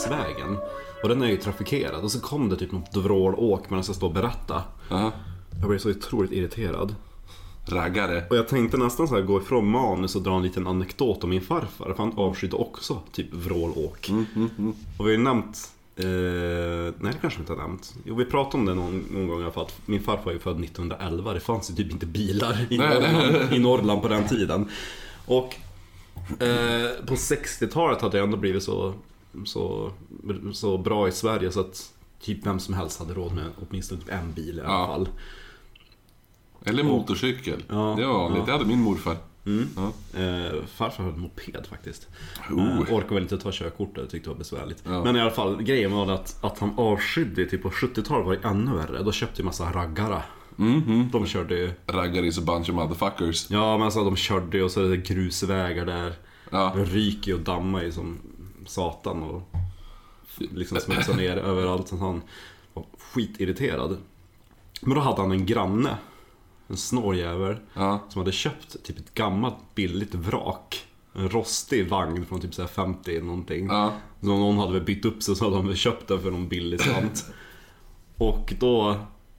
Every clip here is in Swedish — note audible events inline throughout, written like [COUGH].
riksvägen. Och den är ju trafikerad. Och så kom det typ något vrålåk medan jag stod och berätta. Ja. Jag blev så otroligt irriterad. Raggare. Och jag tänkte nästan så här gå ifrån manus och dra en liten anekdot om min farfar. För han avskydde också typ vrålåk. Och vi har ju nämnt Eh, nej det kanske vi inte har nämnt. Jo vi pratade om det någon, någon gång i alla fall. Min farfar är född 1911. Det fanns ju typ inte bilar i, Nej, nej. Norrland, i Norrland på den tiden. Och eh, på 60-talet hade det ändå blivit så, så, så bra i Sverige så att typ vem som helst hade råd med åtminstone typ en bil i alla Ja. fall. Eller motorcykel. Ja, det var vanligt. ja. Det hade min morfar. Mm. Ja. Eh, farfar hade moped faktiskt. Oh. Eh, orkade väl inte ta körkortet, tyckte det var besvärligt. Ja. Men i alla fall, grejen var att, att han avskydde, typ på 70-talet var det ännu värre. Då köpte ju massa raggare. Mhm. De körde ju, Raggar is a bunch of motherfuckers. ja men alltså de körde ju och så är det grusvägar där. Ja. Ryker och dammar ju som satan och liksom smutsar ner överallt. Så han var skitirriterad. Men då hade han en granne, en snål jävel. Ja. Som hade köpt typ ett gammalt billigt vrak. En rostig vagn från typ så här 50 någonting. Ja. Så någon hade väl bytt upp sig så hade de väl köpt den för någon billig slant. [LAUGHS] Och då,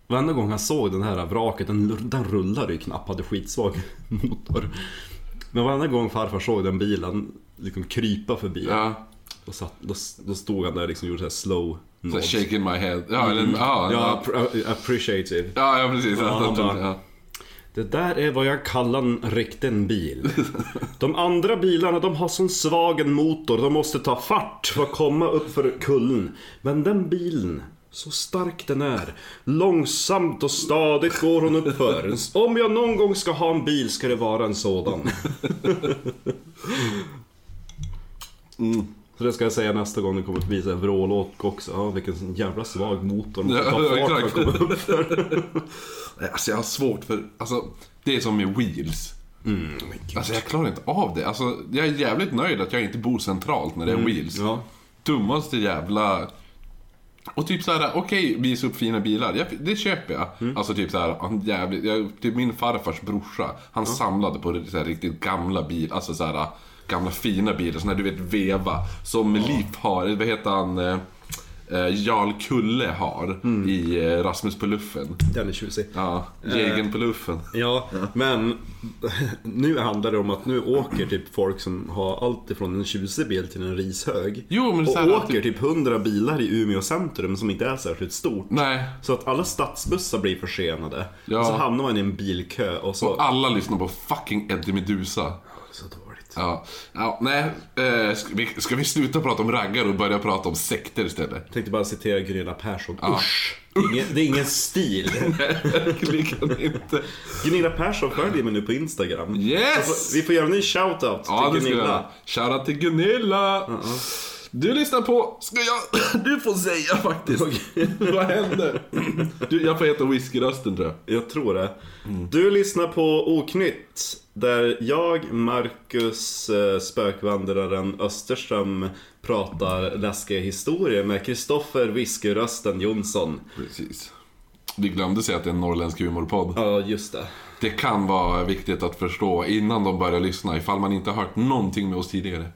varenda gång han såg den här vraket, den, den rullade ju knappt, hade skitsvag [LAUGHS] motor. Men varenda gång farfar såg den bilen liksom krypa förbi, Ja. Då, satt, då, då stod han där liksom och gjorde så här slow Så nods. shaking my head. Ja, eller, ja, Ja, ja. appre- appreciative. Ja, ja precis. Ja, bara- ja. Det där är vad jag kallar en riktig bil. De andra bilarna de har sån svag en motor, de måste ta fart för att komma upp för kullen. Men den bilen, så stark den är, långsamt och stadigt går hon upp för. Om jag någon gång ska ha en bil ska det vara en sådan. Så det ska jag säga nästa gång det kommer förbi en vrålåk också. Ja, vilken jävla svag motor. De måste ta fart för att komma upp för. [LAUGHS] Alltså jag har svårt för, alltså det är som med wheels. Alltså jag klarar inte av det. Alltså jag är jävligt nöjd att jag inte bor centralt när det är wheels. Ja. Dummaste jävla... Och typ såhär, okej visa upp fina bilar, jag, det köper jag. Alltså typ såhär, han jävligt, jag, typ min farfars brorsa, han samlade på så här riktigt gamla bilar, alltså såhär gamla fina bilar, här du vet veva. Som Liv har, vad heter han? Eh, eh, Jarl Kulle har i eh, Rasmus på luffen. Den är tjusig. Ja, Jägen på luffen. Ja, men [LAUGHS] nu handlar det om att nu åker typ folk som har allt ifrån en tjusig bil till en rishög. Jo, men och åker typ- typ 100 bilar i Umeå centrum som inte är särskilt stort. Nej, Så att alla stadsbussar blir försenade. Ja. Och så hamnar man i en bilkö och så... och alla lyssnar på fucking Eddie Meduza. Ja, ja nej. Eh, ska, vi, ska vi sluta prata om raggar och börja prata om sekter istället? Jag tänkte bara citera Gunilla Persson. Usch! Det är, ingen, det är ingen stil. [LAUGHS] Verkligen inte. Gunilla Persson följer mig nu på Instagram. Yes! Så vi får göra en ny shoutout Ja, till Gunilla. Shoutout till Gunilla! Du lyssnar på... Ska jag... [CLEARS THROAT] Du får säga faktiskt. [LAUGHS] Vad händer? Du, jag får heta whiskyrösten tror jag. Jag tror det. Du lyssnar på Oknytt. Där jag, Marcus, eh, spökvandraren Österström pratar läskiga historier med Kristoffer Whiskyrösten Jonsson. Precis. Vi glömde säga att det är en norrländsk humorpodd. Ja, just det. Det kan vara viktigt att förstå innan de börjar lyssna ifall man inte har hört någonting med oss tidigare.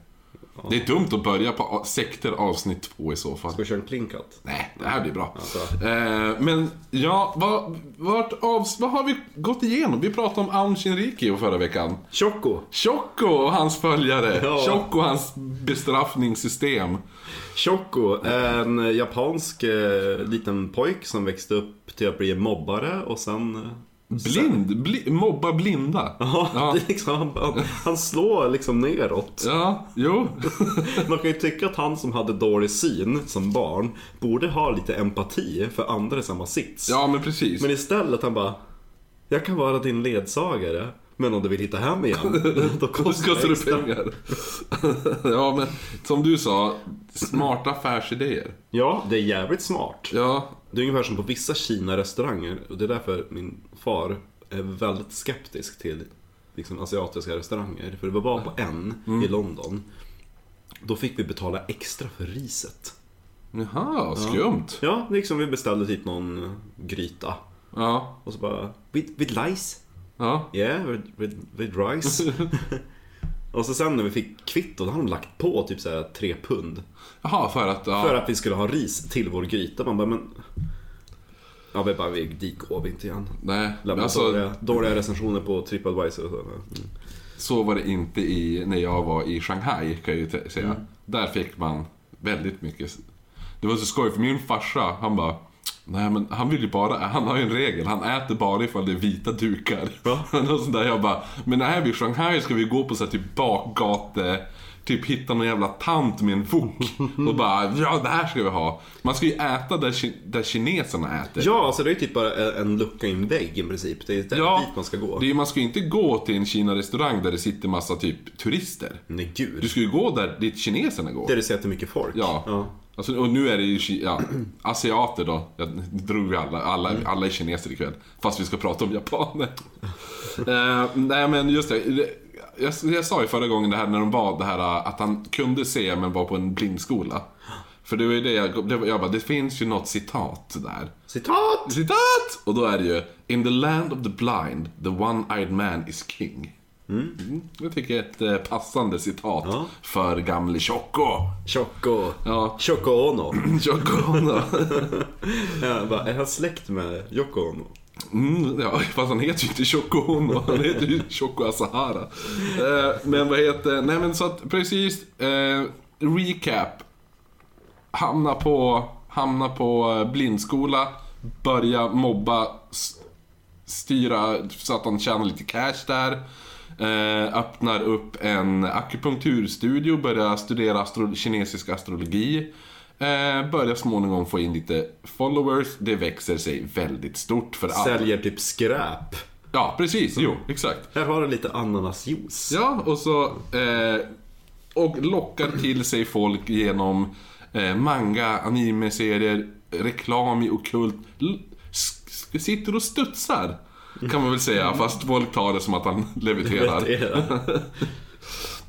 Det är dumt att börja på sekter avsnitt två i så fall. Ska vi köra en plinkat? Nej, det här blir bra. bra. Eh, men ja, vad, vart av, vad har vi gått igenom? Vi pratade om Aun Shinrikyo förra veckan. Choco. Choco och hans följare. Ja. Choco och hans bestraffningssystem. Choco, en japansk eh, liten pojk som växte upp till att bli mobbare och sen... Blind, bli, mobba blinda. Ja, Ja. Liksom, han, han, slår liksom neråt. Ja, jo. [LAUGHS] Man kan ju tycka att han som hade dålig syn som barn borde ha lite empati för andra i samma sits. Ja, men precis. Men istället han bara Jag kan vara din ledsagare Men om du vill hitta hem igen [LAUGHS] Då kostar kostar det pengar. [LAUGHS] ja, men som du sa, smarta affärsidéer. Ja, det är jävligt smart Ja, Det är ungefär som på vissa Kina-restauranger Och det är därför min far är väldigt skeptisk till liksom, asiatiska restauranger. För det var bara på en i London. Då fick vi betala extra för riset. Jaha, skumt. Ja, liksom vi beställde typ någon gryta. Ja, Och så bara With, with rice? ja. Yeah, with, with, with rice [LAUGHS] Och så sen när vi fick kvitto, då hade de lagt på typ så här tre pund. Jaha, för att... Ja, För att vi skulle ha ris till vår gryta. Man bara, men... Ja, vi bara, vi, dit går vi inte igen. Nej, Lämna alltså, dåliga, dåliga recensioner på Tripadvisor och så. Mm. så var det inte i, när jag var i Shanghai, kan jag ju säga. Mm. Där fick man väldigt mycket... Det var så skoj, för min farsa, han bara... Nej men han vill ju bara, han har ju en regel, han äter bara ifall det är vita dukar. Ja. [LAUGHS] och sånt där, jag bara, men är vi i Shanghai ska vi gå på så här typ bakgate, typ hitta någon jävla tant med en wok. och bara, ja det här ska vi ha. Man ska ju äta där, ki- där kineserna äter. Ja, alltså det är typ bara en lucka i en vägg i princip. Det är där Ja, dit man ska gå. Det är, man ska ju inte gå till en Kina-restaurang där det sitter massa typ turister. Nej, gud. Du ska ju gå där dit kineserna går. Där det ser jättemycket folk. Ja. Alltså, och nu är det ju ja, [CLEARS THROAT] asiater då. Jag drog alla, alla, Mm. alla är kineser ikväll. Fast vi ska prata om japaner. [LAUGHS] Eh, nej men just det. Jag, jag sa ju förra gången det här när de var det här att han kunde se men var på en blindskola. För det var ju det jag, det var, jag bara, det finns ju något citat där. Citat! Citat! Och då är det ju In the land of the blind, the one-eyed man is king. Mm. Jag tycker ett eh, passande citat Ja. för gamle Tjocko. Choco. Ja, Choco Ono. [CLEARS THROAT] Tjocko. [LAUGHS] Jag bara, är han släkt med Yoko Ono? Mm, ja, fast han heter ju inte Tjocko Ono, han heter ju Tjocko Asahara. Eh, men vad heter, nej men så att precis, eh, recap. Hamna på, hamna på eh, blindskola, börja mobba, styra så att han tjänar lite cash där. Eh, öppnar upp en akupunkturstudio, börjar studera astro- kinesisk astrologi. Eh, börjar småningom få in lite followers, det växer sig väldigt stort för alla. Säljer typ skräp. Ja, precis. Jo, exakt. Här har du lite ananasjuice. Ja, och så... Eh, och lockar till sig folk genom eh, manga, anime-serier, reklam i okult. Sitter och studsar, kan man väl säga. Fast folk tar det som att han leviterar. [LAUGHS]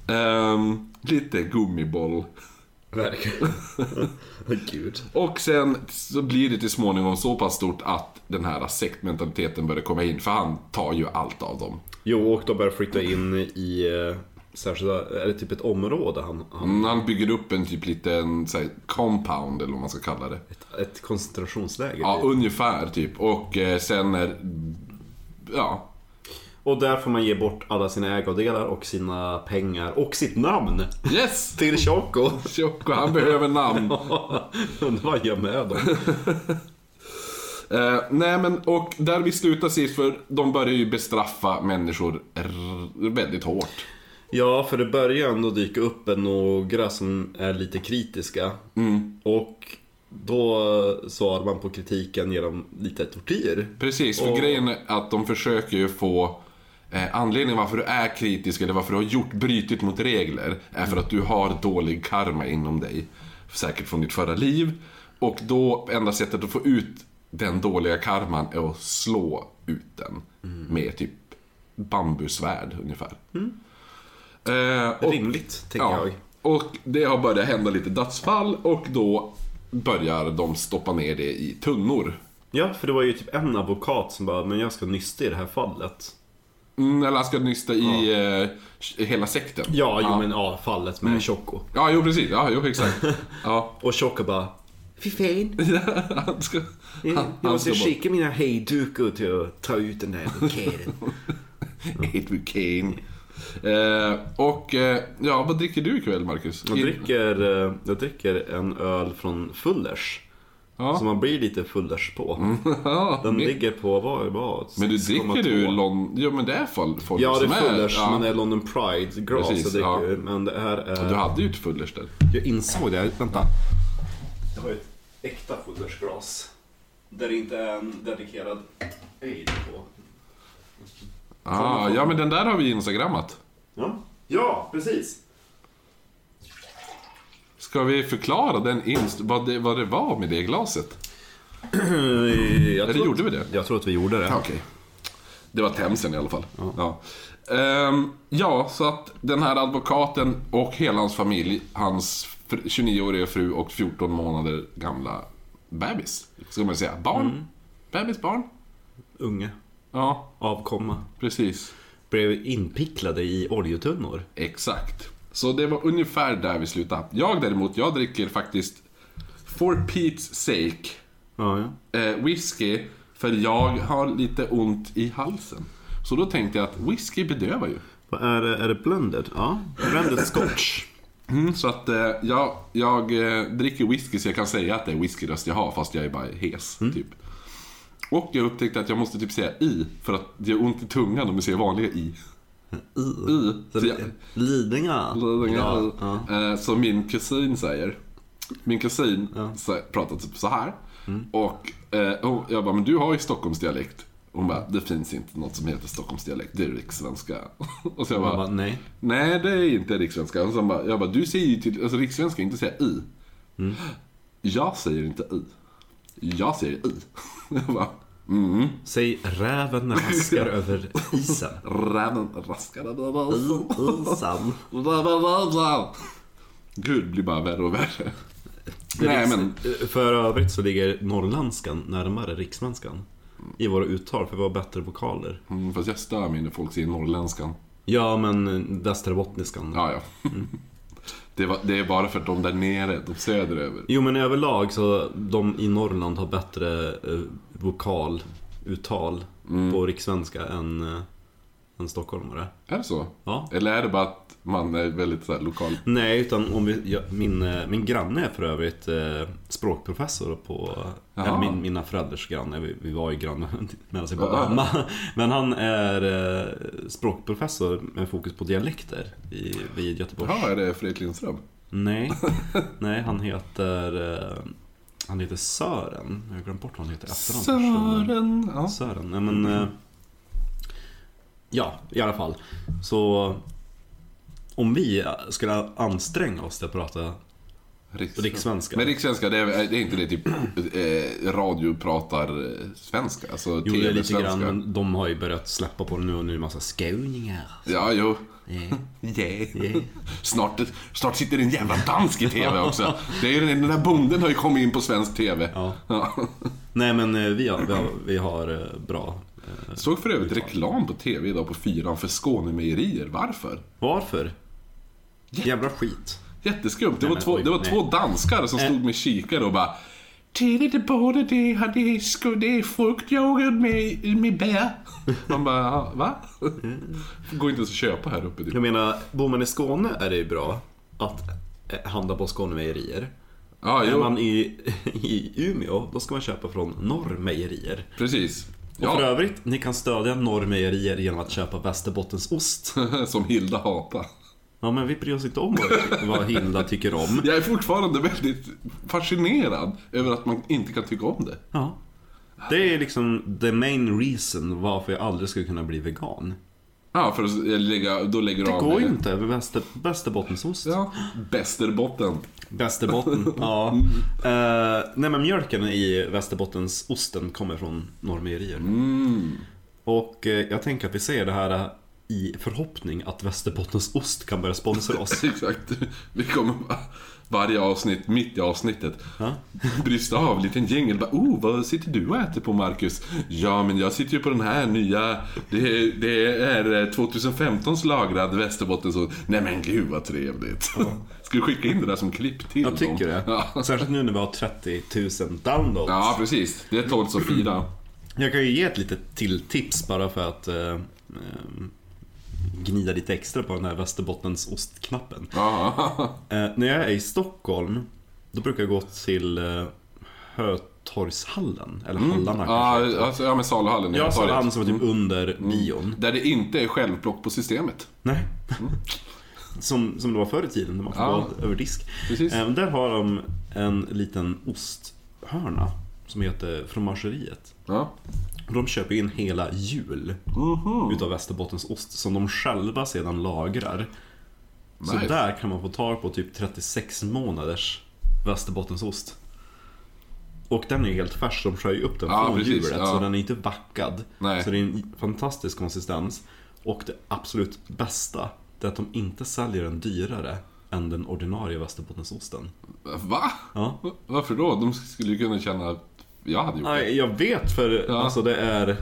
Ehm, lite gummiboll. Verkligen. Gud. Och sen så blir det till småningom så pass stort att den här sektmentaliteten börjar komma in. För han tar ju allt av dem. Jo, och de börjar flytta in i eh, särskilda, är det typ ett område han, han Mm, Han bygger upp en typ liten så här, compound eller vad man ska kalla det. ett koncentrationsläger. Ja, typ. ungefär typ. Och eh, sen är... Ja. Och där får man ge bort alla sina ägodelar och sina pengar och sitt namn Yes! [LAUGHS] till Choco. Tjocko, han behöver namn. [LAUGHS] Undrar vad jag med dem. [LAUGHS] Eh, nej men, och där vi slutar sist, för de börjar ju bestraffa människor väldigt hårt. Ja, för det börjar ändå dyka upp några som är lite kritiska. Och då svarar man på kritiken genom lite tortyr. Precis, för Och- grejen är att de försöker ju få eh, anledningen varför du är kritisk eller varför du har gjort brytit mot regler är för att du har dålig karma inom dig. Säkert från ditt förra liv. Och då, enda sättet att få ut den dåliga karman är att slå ut den. Med typ bambusvärd ungefär. Eh, och, Rimligt, tänker ja, jag. och det har börjat hända lite dödsfall och då börjar de stoppa ner det i tunnor. Ja, för det var ju typ en advokat som bara, men jag ska nysta i det här fallet. Mm, eller han ska nysta i eh, hela sekten. Ja, jo ja. men ja, fallet med Choco. Ja, jo precis. Ja, jo exakt. [LAUGHS] Ja. Och Choco bara, fy fan. [LAUGHS] han ska... Jag Han, han måste skicka mina hejdukor till att ta ut den där buketten. Edward Kane. Eh, och eh, ja, vad dricker du ikväll Marcus? Jag dricker, eh, jag dricker en öl från Fullers. Ja. Som man blir lite Fullers på. [LAUGHS] ja, Den men, ligger på, vad vad? men du dricker 6,2. du London... Jo men det är folk, folk Ja, det som är Fullers, ja. men det är London Pride glas Precis, jag dricker. Men det här är... Du hade ju ett Fullers där. Jag insåg det, vänta. Jag har ju ett äkta Fullers glas. Där det inte är en dedikerad aid på. Ah, ja, men den där har vi instagrammat. Ja, ja precis. Ska vi förklara den inst vad, det, vad det var med det glaset? [CLEARS THROAT] Jag Eller tror gjorde vi det? jag tror att vi gjorde det. Okej. Det var Themsen i alla fall. Ja. Ehm, ja, så att den här advokaten och hela hans familj, hans fr- 29-åriga fru och 14 månader gamla bebis, ska man säga. Barn? Bebis, barn? Unge. Ja, Avkomma. precis. blev inpicklade i oljetunnor. Exakt. Så det var ungefär där vi slutade. Jag däremot, jag dricker faktiskt For Pete's sake Ja, ja. eh, whisky för jag har lite ont i halsen. Så då tänkte jag att whisky bedövar ju. Vad är det? Är det blended? Ja, blended scotch. Mm, så att eh, jag, jag eh, dricker whisky så jag kan säga att det är whiskyröst jag har fast jag är bara hes. Mm. Typ. Och jag upptäckte att jag måste typ säga i för att det gör ont i tungan om jag säger vanliga i. I. I. Så Så jag, Lidingö. Ja, Ja, ja. Eh, Som min kusin säger. Min kusin så- pratar typ så här. Mm. Och eh, jag bara, men du har ju Stockholmsdialekt. Hon bara, det finns inte något som heter Stockholmsdialekt, det är rikssvenska. [LAUGHS] Och så jag Jag bara, bara, nej. nej det är inte rikssvenska. Och så bara, jag bara, du säger ju till, alltså rikssvenska, inte säga i. Mm. Jag säger inte i. Jag säger i. [LAUGHS] [LAUGHS] Jag bara, mm. Säg räven raskar [LAUGHS] över isen. Räven raskar över isen. Isen. [LAUGHS] Gud, det blir bara värre och värre. Nej men, För övrigt så ligger norrländskan närmare rikssvenskan. I våra uttal, för vi har bättre vokaler. mm, fast jag stör mig när folk säger norrländskan. Ja, men västerbottniskan. Ja, ja. Det, var, det är bara för att de där nere, de söderöver. Jo, men överlag så de i Norrland har bättre eh, vokaluttal på rikssvenska än, eh, än stockholmare. Är det så? Ja. Eller är det bara att man är väldigt så lokal? Nej, utan om vi, ja, min, eh, min granne är för övrigt eh, språkprofessor på... Jaha. Eller min, mina föräldrars granne, vi, vi var ju grannar [LAUGHS] medan jag bodde hemma. Men han är eh, språkprofessor med fokus på dialekter i, vid Göteborgs... Ja, är det Fredrik Lindström? Nej, [LAUGHS] nej han heter... Eh, han heter Sören. Jag har glömt bort vad han heter efternamn. Sören. Ja. Sören, nej men... Eh, ja, i alla fall. Så... Om vi skulle anstränga oss till att prata Rikssvenska. Men rikssvenska, det är, det är inte det typ eh, radiopratar eh, svenska? Alltså Jo, det är lite grann, men de har ju börjat släppa på det nu och nu det massa skåningar. Ja, jo. Yeah. Yeah. Yeah. Snart, snart sitter en jävla dansk i TV också. Det är, den där bonden har ju kommit in på svensk TV. Ja. Ja. Nej men eh, vi har, vi har, vi har eh, bra. eh, Såg för övrigt reklam på TV idag på fyran för Skånemejerier. Varför? Varför? Jävla skit. Jätteskumt. Det var, två, oj, det var nej. två danskar som Eh. stod med kikare och bara Titta både det, har det, sko, det är fruktyoghurt med, med bär. Man bara, "Ja, va? [LAUGHS] Går inte ens att köpa här uppe. Typ. Jag menar, bor man i Skåne är det ju bra att eh, handla på Skånemejerier. Ja, Är man i, [LAUGHS] i Umeå, då ska man köpa från Norrmejerier. precis. Och för Ja, övrigt, ni kan stödja Norrmejerier genom att köpa Västerbottens ost. [LAUGHS] som Hilda hatar. Ja, men vi bryr oss inte om vad, vad Hilda tycker om. Jag är fortfarande väldigt fascinerad över att man inte kan tycka om det. Ja. Det är liksom the main reason varför jag aldrig skulle kunna bli vegan. Ja, för att lägga, då lägger du Det av går med- ju inte Väster, Västerbottensost. Ja, Västerbotten. Västerbotten, [LAUGHS] ja. Eh, nej men mjölken i Västerbottensosten kommer från Norrmejerier. Mm. Och eh, jag tänker att vi säger det här i förhoppning att Västerbottensost kan börja sponsra oss. [LAUGHS] Exakt. Vi kommer varje avsnitt, mitt i avsnittet, Ja. brysta av en liten jingel. Oh, vad sitter du och äter på Marcus? Ja, men jag sitter ju på den här nya, det är, det är 2015s lagrad Västerbottensås. Nej men gud vad trevligt. [LAUGHS] Ska vi skicka in det där som klipp till Jag tycker det. Ja. Särskilt nu när vi har 30 000 downloads. ja, precis. Det är tåligt att fira. Jag kan ju ge ett litet till tips bara för att eh, eh, gnida lite extra på den här Västerbottensostknappen. Ja. [LAUGHS] Eh, när jag är i Stockholm, då brukar jag gå till eh, Hötorgshallen. Eller Hallarna kanske. Mm. Ja, alltså, ja, men saluhallen. Jag tar sa det. han som var typ under bion. Där det inte är självplock på systemet. Nej. [LAUGHS] Som, som det var förr i tiden, när man Ja. gå över disk. Eh, där har de en liten osthörna som heter Fromageriet. Ja. De köper in hela jul Mhm. utav Västerbottens ost som de själva sedan lagrar. Så Nice. där kan man få tag på typ 36 månaders Västerbottensost. Och den är ju helt färsk, de skär ju upp den Ja, från precis, djuret ja. så den är inte backad. Nej. Så det är en fantastisk konsistens. Och det absolut bästa, det är att de inte säljer den dyrare än den ordinarie Västerbottensosten. Va? Ja. Varför då? De skulle ju kunna känna att jag hade gjort det. Jag vet för Ja. alltså det är...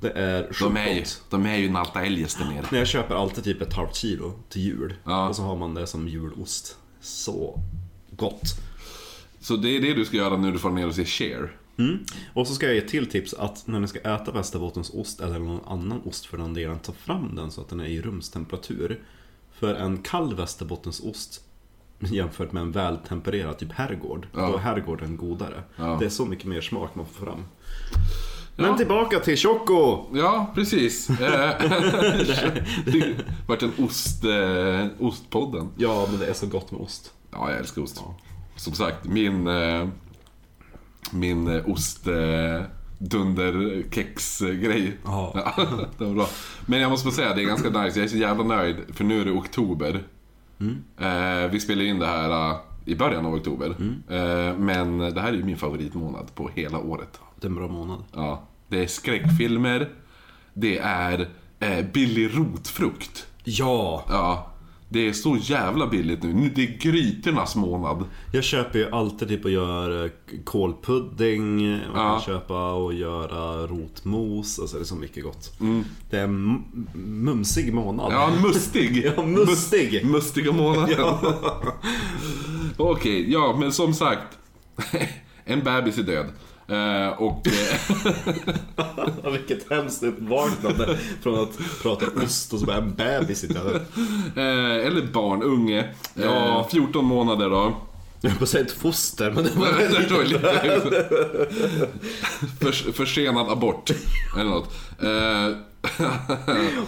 Det är De sjukt är ju, gott. de är ju Nalta Älges där nere. Jag köper alltid typ ett halvt kilo till jul. Ja. Och så har man det som julost. Så gott. Så det är det du ska göra när du får ner och se Cher. Mm. Och så ska jag ge ett till tips att när ni ska äta Västerbottensost eller någon annan ost för den delen, ta fram den så att den är i rumstemperatur. För en kall Västerbottensost [LAUGHS] jämfört med en vältempererad typ herrgård, Ja. då är herrgården godare. Ja. Det är så mycket mer smak man får fram. Men Ja. tillbaka till Choco! Ja, precis. Eh, [LAUGHS] det vart en ost, eh, ostpodden. Ja, men det är så gott med ost. Ja, jag älskar ost. Som sagt, min, eh, min eh, ost eh, dunderkex-grej. Ja. [LAUGHS] det var bra. Men jag måste bara säga, det är ganska nice. Jag är så jävla nöjd, för nu är det oktober. Eh, vi spelar in det här eh, i början av oktober. Eh, men det här är ju min favoritmånad på hela året. Det är en bra månad. Ja, det är skräckfilmer. Det är eh, billig rotfrukt. Ja! Ja, det är så jävla billigt nu. Det är grytornas månad. Jag köper ju alltid typ och gör kålpudding, man Ja. kan köpa och göra rotmos, alltså det är så mycket gott. Det är en mumsig månad. Ja, mustig. [LAUGHS] Ja, mustig. Mus- mustiga månaden. [LAUGHS] Okej, ja men som sagt. [LAUGHS] en bebis är död. Eh, och... Eh, [LAUGHS] Vilket hemskt uppvaknande från att prata ost och så bara en bebis i död. eh, eller barn, unge. Eh, Ja. 14 månader då. Jag höll på att säga ett foster, men det var [LAUGHS] Det var lite... [LAUGHS] För, försenad abort. Eller. Eh,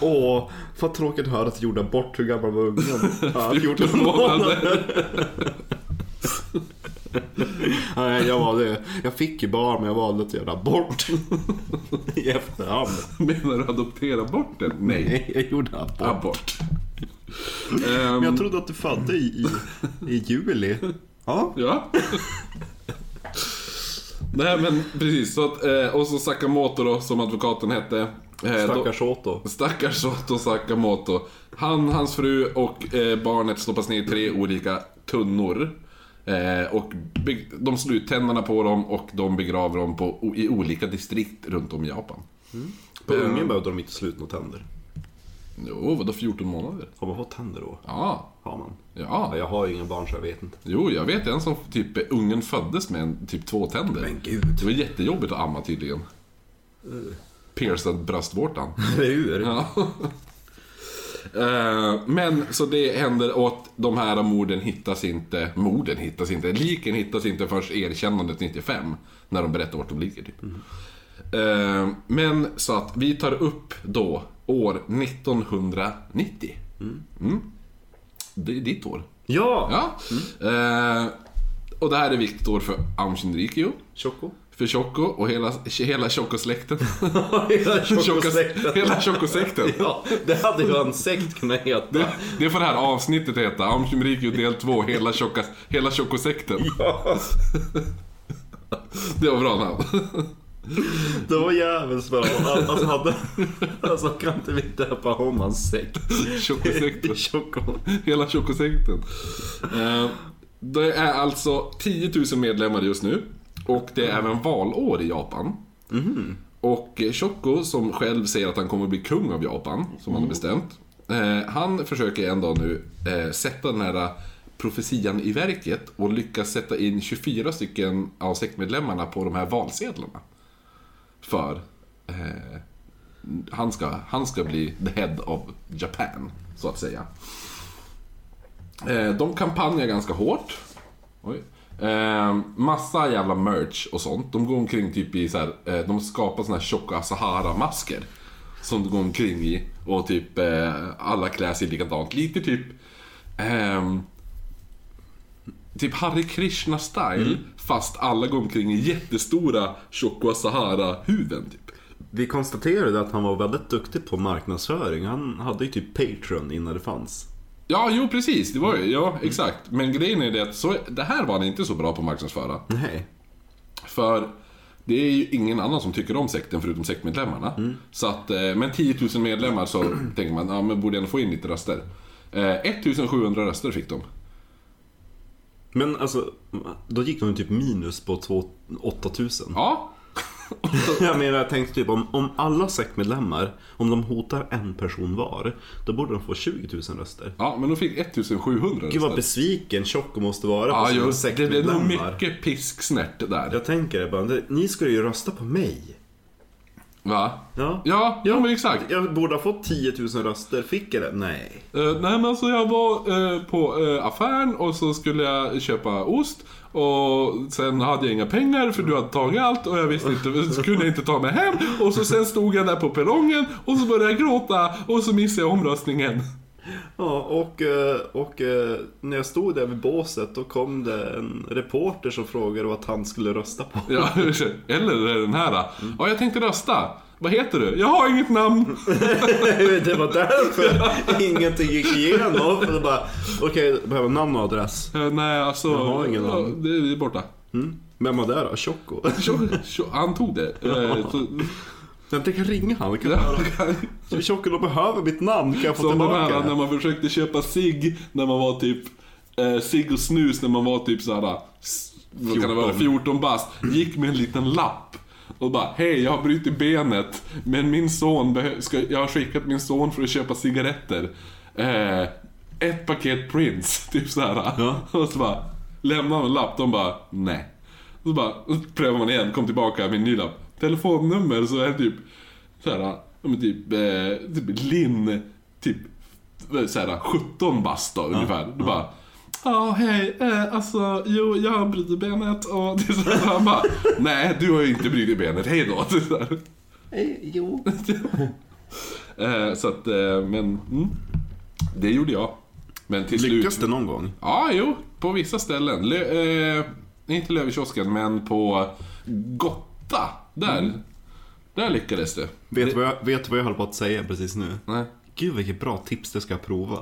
Åh, vad tråkigt att höra att du gjorde abort. Hur gammal var ungen? Ja, 14 månader. [LAUGHS] Nej, jag, valde, jag fick ju barn men jag valde att göra abort. [LAUGHS] I efterhand. Menar du adoptera bort den? Nej. Nej, jag gjorde abort. Abort. Men Ehm, jag trodde att du födde i, i, i juli. Ja. Ja. Nej men precis, så att, eh, och så Sakamoto då, som advokaten hette. Eh, Stackars Otto. Stackars Otto Sakamoto. Han, hans fru och eh, barnet stoppas ner i tre olika tunnor. Eh, och de slår ut tänderna på dem och de begraver dem på, i olika distrikt runt om i Japan. På ungen behövde de inte slut några tänder. Jo, vadå 14 månader? Har man fått tänder då? Ja, Har man? ja. Ja, jag har ju inga barn så jag vet inte. Jo, jag vet en som typ, ungen föddes med en, typ två tänder. Men gud. Det var jättejobbigt att amma tydligen. Piercad bröstvårtan. Eller [LAUGHS] hur? Ja. Eh, Men så det händer och att de här morden hittas inte, morden hittas inte, liken hittas inte först erkännandet 95. När de berättar vart de ligger typ. Eh, Men så att vi tar upp då år 1990. Mm. Det är ditt år. Ja! Ja. Eh, Och det här är viktigt år för Aum Shinrikyo. Choco. För Choco och hela, hela Choco-släkten. [LAUGHS] Hela [LAUGHS] Choco- Hela Choco-sekten. [LAUGHS] Ja, det hade ju en sekt kunnat heta. Det, det får det här avsnittet heta. Aum Shinrikyo del 2, hela, tjocka, hela Choco-sekten. Ja, Det var bra namn. det var jävligt bra. Alltså, hade, alltså kan inte vi döpa om hans sekt? Choco-sekten. Choco. Hela Choco-sekten. Eh, Det är alltså 10 000 medlemmar just nu. Och det är även valår i Japan. Och Choco, som själv säger att han kommer att bli kung av Japan, som han har bestämt. eh, Han försöker en dag nu eh, sätta den här profetian i verket och lyckas sätta in 24 stycken av sektmedlemmarna på de här valsedlarna. För eh, han, ska, han ska bli the head of Japan, så att säga. Eh, de kampanjar ganska hårt. Oj. Eh, massa jävla merch och sånt. De går omkring typ i så här, eh, de skapar såna här tjocka Sahara-masker. Som de går omkring i. Och typ eh, alla klär sig likadant. Lite typ... ehm, typ Hare Krishna-style. Fast alla går omkring i jättestora tjocka Sahara-huvuden typ. Vi konstaterade att han var väldigt duktig på marknadsföring. Han hade ju typ Patreon innan det fanns. Ja, jo precis. Det var ju, ja exakt. Men grejen är det att så, det här var han inte så bra på att marknadsföra. Nej. För det är ju ingen annan som tycker om sekten förutom sektmedlemmarna. Så att, eh, men 10 000 medlemmar så [CLEARS THROAT] tänker man, ja men borde ändå få in lite röster. Eh, 1700 röster fick de. Men alltså, då gick de typ minus på två- 8000. Ja. [LAUGHS] Jag menar, jag tänkte typ om, om alla sektmedlemmar, om de hotar en person var, då borde de få 20 000 röster. Ja, men de fick 1700 Gud vad röster. besviken Tjocko måste vara på Ja, sina just det. Är nog sektmedlemmar. mycket pisksnärt där. Jag tänker det bara, ni skulle ju rösta på mig. Va? Ja. Ja, ja men exakt. Jag borde ha fått 10 000 röster, fick jag det? Nej. Eh, nej men alltså jag var eh, på uh, affären och så skulle jag köpa ost och sen hade jag inga pengar för du hade tagit allt och jag visste inte, så kunde jag inte ta mig hem och så sen stod jag där på perrongen och så började jag gråta och så missade jag omröstningen. Ja, och, eh, och eh, när jag stod där vid båset då kom det en reporter som frågade vad han skulle rösta på. Ja, [LAUGHS] eller den här. Ja, jag tänkte rösta. Vad heter du? Jag har inget namn. [LAUGHS] [LAUGHS] det var därför ingenting gick igenom. För det bara, okej, jag behöver namn och adress. Eh, nej, alltså. Jag har ingen namn. Det är borta. Mm. Vem var det då? Tjocko? Tjo- tjo- Han tog det. Eh, Jag kan ringa han. Kan ja, jag... Tjocko, de behöver mitt namn. Kan jag få Som tillbaka det? när man försökte köpa cigg när man var typ eh, cigg och snus när man var typ såhär s- vad kan det vara, 14 bast. Gick med en liten lapp och bara hej jag har brutit benet men min son ska, jag har skickat min son för att köpa cigaretter. Eh, ett paket Prince, [LAUGHS] typ såhär. Ja. Och så bara lämnar man en lapp, de bara nej. Så bara så prövar man igen, kom tillbaka med en ny lapp. Telefonnummer så är det typ såhär, ja typ, eh, typ Linn, typ såhär 17 bast då ungefär. Då bara Ja, hej, eh, alltså, jo, jag har brutit benet och [LAUGHS] det är så här, han bara, nej, du har ju inte brutit benet, hej då. [LAUGHS] Det är så, här. Eh, jo. [LAUGHS] Eh, så att, eh, men, mm, det gjorde jag. Men till Lyckas slut... det någon gång? Ja, jo, på vissa ställen. Lö, eh, inte Löwenkiosken, men på Gotta, där. Där lyckades det. Vet du vad, jag- vet du vad jag håller på att säga precis nu? Nej. Gud vilket bra tips, det ska jag prova.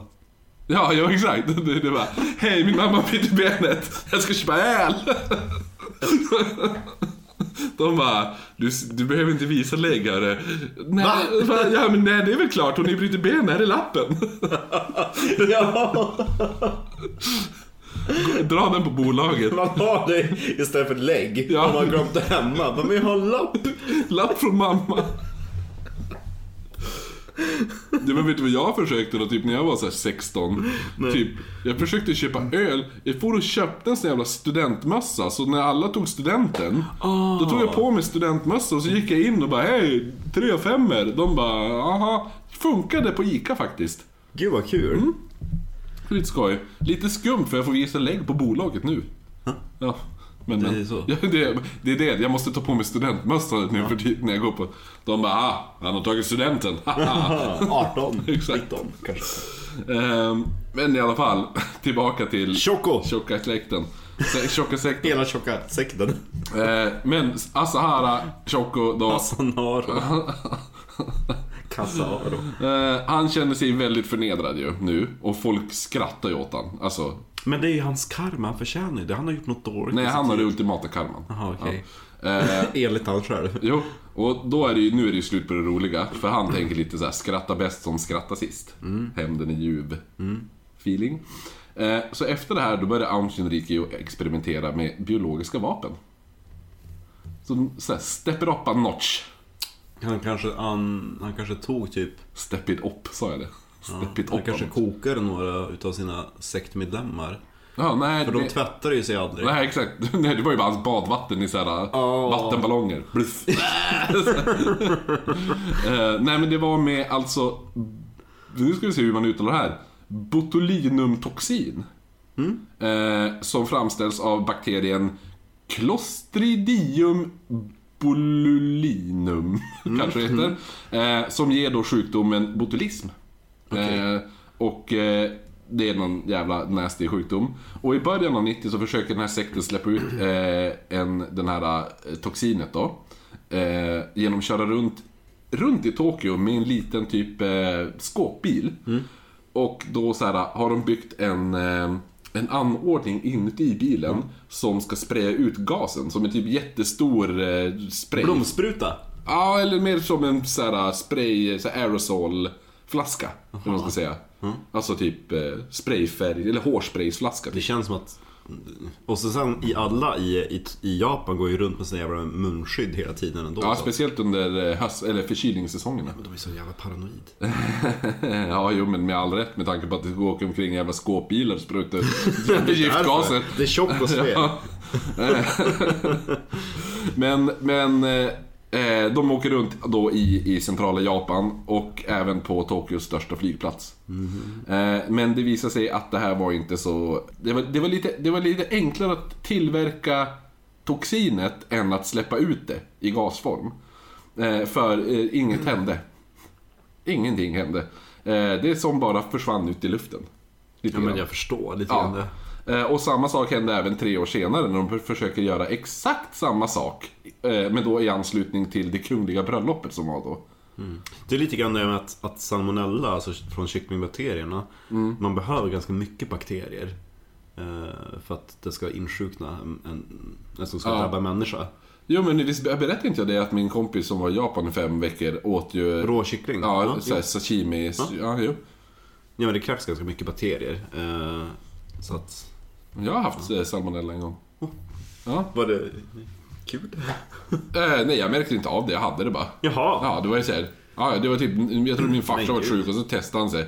Ja, ja exakt. Det, det var, hej min mamma har brutit benet, jag ska köpa öl. De bara, du, du behöver inte visa lägg hörru. Nej? Ja men nej det är väl klart, hon har ju brutit benet, här är lappen. [LAUGHS] ja, Dra den på bolaget. man har det istället för lägg. Ja. Om man har glömt det hemma. Men vi har en lapp. Lapp från mamma. Du men vet du vad jag försökte då, typ när jag var så här 16? Typ, jag försökte köpa öl, jag får och köpte en sån jävla studentmössa, så när alla tog studenten, då tog jag på mig studentmössa och så gick jag in och bara hej, tre och femmer. De bara, aha, funkade på ICA faktiskt. Gud vad kul. Lite skoj. Lite skumt för jag får visa lägg på bolaget nu. Ja. Men, Det är men, så. Ja, det, det är det, jag måste ta på mig studentmössa nu för tiden när jag går på... De bara, ah, han har tagit studenten. [LAUGHS] Ah, 18, [LAUGHS] Exakt. 19 kanske. Ehm, men i alla fall, [LAUGHS] tillbaka till Tjocko! tjocka släkten. Tjocka sekten. Hela tjocka sekten. Eh, men Asahara Tjocko då, Kasaro. eh, han känner sig väldigt förnedrad ju nu. Och folk skrattar ju åt han. Alltså, Men det är ju hans karma, han förtjänar ju det. Han har gjort något dåligt. nej i han har det liv. ultimata karman. Jaha, okej. Eh, [LAUGHS] Enligt han själv. Jo, och då är det ju, nu är det ju slut på det roliga. För han tänker lite så här: skratta bäst som skrattar sist. Hämnden är ljuv. Feeling. Eh, så efter det här, då började Aun Shinrikyo experimentera med biologiska vapen. Så, så här, step it up a notch. Han kanske, han, han kanske tog typ... Step it up, sa jag det? Step it Han up kanske a notch. kokade några utav sina sektmedlemmar. Ja, nej, För de det, tvättar ju sig aldrig. nej, exakt. [LAUGHS] Nej, det var ju bara hans badvatten i så här, Ja. vattenballonger. [LAUGHS] [LAUGHS] Eh, nej, men det var med alltså... Nu ska vi se hur man uttalar det här. Botulinumtoxin. Eh, som framställs av bakterien Clostridium botulinum, [LAUGHS] kanske det heter. Eh, som ger då sjukdomen botulism. Eh, och eh, det är någon jävla nasty sjukdom. Och i början av 90 så försöker den här sekten släppa ut eh, en, den här eh, toxinet då. Eh, genom att köra runt, runt i Tokyo med en liten typ eh, skåpbil. Och då så här, har de byggt en, en anordning inuti bilen som ska spraya ut gasen. Som en typ jättestor eh, spray. Blomspruta. Ja, eller mer som en så här, spray, så här, aerosolflaska. Hur man ska säga. Alltså typ eh, sprayfärg, eller hårspraysflaska. Det Typ. känns som att Och så sen i alla i, i, i Japan går ju runt med sån jävla munskydd hela tiden ändå. Ja, så. speciellt under eh, höst, eller förkylningssäsongerna. Men de är så jävla paranoid. [LAUGHS] ja, jo, men med all rätt med tanke på att det går åka omkring jävla skåpbilar och sprutar [LAUGHS] giftgaser. Det är tjock och [LAUGHS] sved. Ja. men, men eh, de åker runt då i, i centrala Japan och även på Tokyos största flygplats. Eh, men det visar sig att det här var inte så... Det var, det var, lite, det var lite enklare att tillverka toxinet än att släppa ut det i gasform. Eh, för eh, inget hände. Ingenting hände. Eh, det som bara försvann ut i luften. Lite Ja men jag förstår lite Ja. grann det. Eh, Och samma sak hände även tre år senare när de försöker göra exakt samma sak. eh, Men då i anslutning till det kungliga bröllopet som var då. Det är lite grann det med att, att salmonella, alltså från kycklingbakterierna, Mm. man behöver ganska mycket bakterier. eh, För att det ska insjukna en, en, som ska Ja. drabba en människa. Jo men visst berättade inte jag det att min kompis som var i Japan i fem veckor åt ju... Rå kyckling? Ja, ja, så här, sashimi. Ja. jo. ja men det krävs ganska mycket bakterier. Så att... Jag har haft eh, salmonella en gång. Ja. Var det kul? Eh, nej, jag märkte inte av det. Jag hade det bara. Jaha! Ja, det var ju såhär. Ja, det var typ, jag tror min farsa var sjuk och så testade han sig.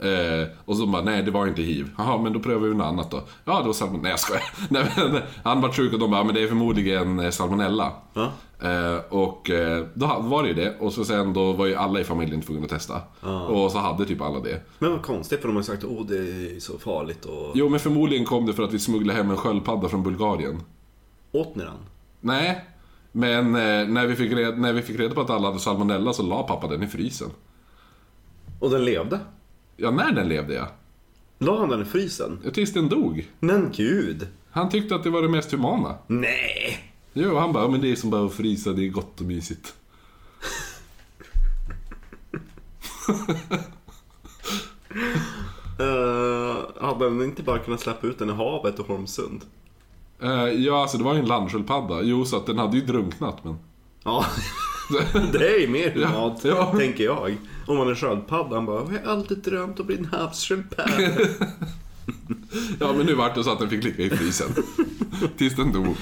Eh, och så bara, nej det var inte hiv. Jaha, men då prövar vi något annat då. Ja, det var salmonella. Nej jag skojar. [LAUGHS] Nej, men, han var sjuk och de bara, men det är förmodligen eh, salmonella. Ja. Eh, och eh, då var det ju det. Och så sen då var ju alla i familjen tvungna att testa. Och så hade typ alla det. Men vad konstigt för de har sagt att det är så farligt och... Jo, men förmodligen kom det för att vi smugglade hem en sköldpadda från Bulgarien. Åt ni den? Nej, men eh, när, vi fick reda, när vi fick reda på att alla hade salmonella så la pappa den i frysen. Och den levde? Ja, när den levde ja. La han den i frysen? Tills den dog. Men gud! Han tyckte att det var det mest humana. Nej! Jo, han bara, "Ja, men det är som bara att frysa, det är gott och mysigt. Uh, [LAUGHS] hade den inte bara kunnat släppa ut den i havet och Holmsund? Eh, ja, alltså det var ju en landsköldpadda. Jo, så att den hade ju drunknat, men... Ja, [LAUGHS] det är ju mer humant, Ja, ja. tänker jag. Om man är sköldpadda, han bara Jag har alltid drömt om att bli en havssköldpadda. [LAUGHS] ja, men nu vart det så att den fick ligga i frysen. Tills den dog.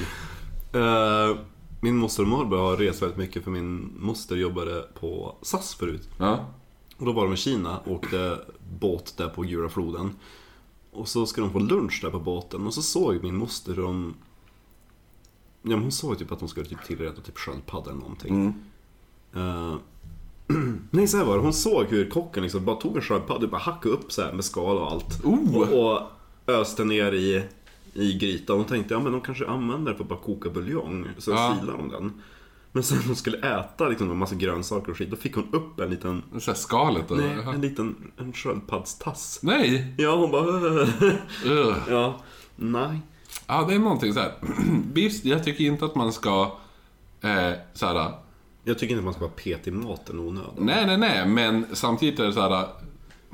Eh, min moster och morbror har rest väldigt mycket för min moster jobbade på SAS förut. Ja. Och då var de i Kina och åkte båt där på Gura floden. Och så skulle de få lunch där på båten och så såg min moster hur de... Ja men hon såg typ att de skulle typ tillreda typ sköldpadda eller någonting. Eh, [CLEARS THROAT] nej så här var det, hon såg hur kocken liksom bara tog en sköldpadda och bara hackade upp så här med skal och allt. Oh! Och, och öste ner i, i grytan. Hon tänkte ja men de kanske använder det för att bara koka buljong. Så Ja. silar de den. Men sen när hon skulle äta liksom en massa grönsaker och skit, då fick hon upp en liten Så här skalet och... Nej, en liten en sköldpaddstass. Nej! Ja, hon bara... [LAUGHS] Ja, nej. Ja, det är någonting så här. [CLEARS THROAT] Visst, jag tycker inte att man ska... Eh, så här, Jag tycker inte att man ska vara petig i maten onödan. nej, nej, nej, men samtidigt är det så här...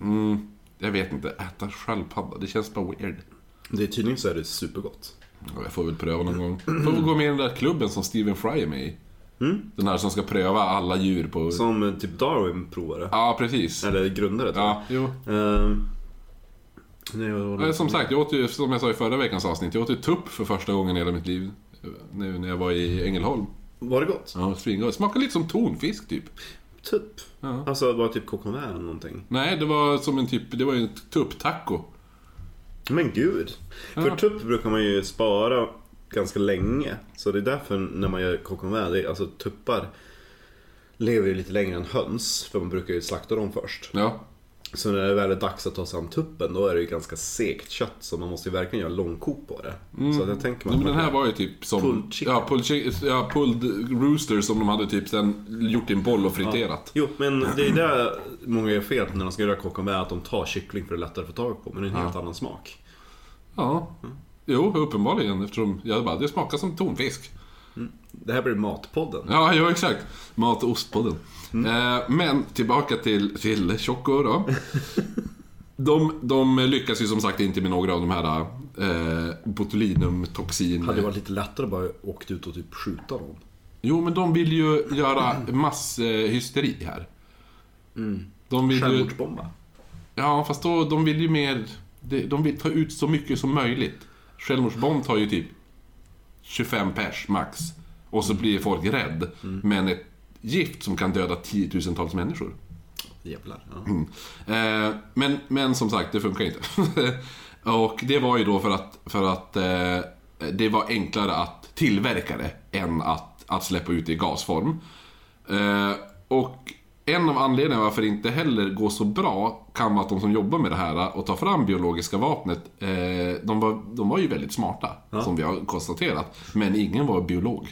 Mm, jag vet inte, äta sköldpadda, det känns bara weird. Det är tydligen så är det supergott. Ja, Jag får väl pröva någon gång. Får väl gå med i den där klubben som Stephen Fry är med i. Den här som ska pröva alla djur på... Som eh, typ Darwin provade. Ja, precis. Eller grundade tror Ja, jo. jag. Ehm, nej, vad var det? Ja, Som sagt, jag åt ju, som jag sa i förra veckans avsnitt, jag åt ju tupp för första gången i hela mitt liv. Nu när jag var i Ängelholm. Var det gott? Ja, svingott. Smakade lite som tonfisk typ. Typ. Ja. Alltså, det var typ vin eller någonting. Nej, det var som en typ, det var ju en tupptaco. Men gud. För Ja. tupp brukar man ju spara ganska länge. Så det är därför när man gör coq är, alltså tuppar lever ju lite längre än höns. För man brukar ju slakta dem först. Ja. Så när det väl är dags att ta sig an tuppen, då är det ju ganska segt kött. Så man måste ju verkligen göra långkok på det. Så att jag tänker mig Nej, men den man här var ju typ som... Pulled chicken. ja, pulled, ja, pulled rooster som de hade typ sen gjort i en boll och friterat. Jo, men det är där många gör fel när de ska göra vin, att de tar kyckling för det är lättare att få tag på. Men det är en helt annan smak. Ja. Jo, uppenbarligen eftersom jag bara, det smakar som tonfisk. Det här blir Matpodden. Ja, jo exakt. Mat och ostpodden. Eh, men tillbaka till, till Choco då. [LAUGHS] De, de lyckas ju som sagt inte med några av de här eh, botulinumtoxin... Hade det varit lite lättare att bara åkt ut och typ skjuta dem. Jo, men de vill ju göra masshysteri här. De vill ju... Självmordsbomba. Ja, fast då, de vill ju mer... de- vill ta ut så mycket som möjligt. Självmordsbomb tar ju typ 25 pers max. Och så blir folk rädd. Men ett gift som kan döda tiotusentals människor. Jävlar. Ja. Mm. Eh, men, men som sagt, det funkar inte. [LAUGHS] och det var ju då för att, för att eh, det var enklare att tillverka det än att, att släppa ut det i gasform. Eh, och en av anledningarna varför det inte heller går så bra kan vara att de som jobbar med det här och tar fram biologiska vapnet, eh, de, var, de var ju väldigt smarta, som vi har konstaterat. Men ingen var biolog.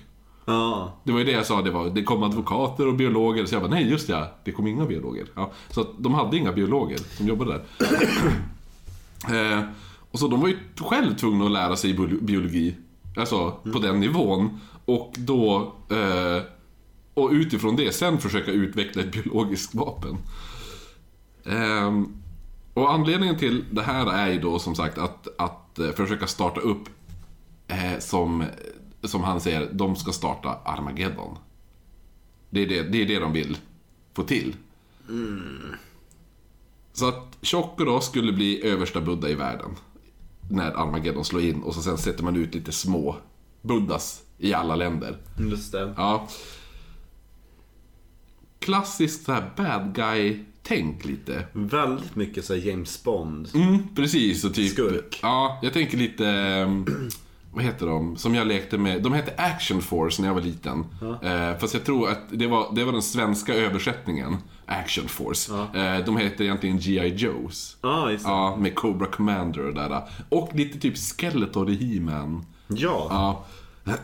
Ja. Det var ju det jag sa, det, var, det kom advokater och biologer. Så jag bara, nej just ja, det kom inga biologer. Ja, så de hade inga biologer som jobbade där. [CLEARS THROAT] eh, och så de var ju själv tvungna att lära sig bio- biologi. Alltså, på den nivån. Och då... Eh, och utifrån det sen försöka utveckla ett biologiskt vapen. Ehm, och anledningen till det här är ju då som sagt att, att eh, försöka starta upp eh, som, som han säger, de ska starta Armageddon. Det är det, det är det de vill få till. Så att Tjocko då skulle bli översta Buddha i världen. När Armageddon slår in och så sen sätter man ut lite små Buddhas i alla länder. Just det. Ja. Klassiskt så här bad guy-tänk lite. Väldigt mycket så James Bond. Mm, precis. Och typ, Skurk. Ja, jag tänker lite... vad heter de? Som jag lekte med. De hette Action Force när jag var liten. Eh, fast jag tror att det var, det var den svenska översättningen. Action Force. Eh, de heter egentligen G.I. Joes. Ja, det. Ja, med Cobra Commander och där. Och lite typ Skeletor i He-Man. Ja. Ja.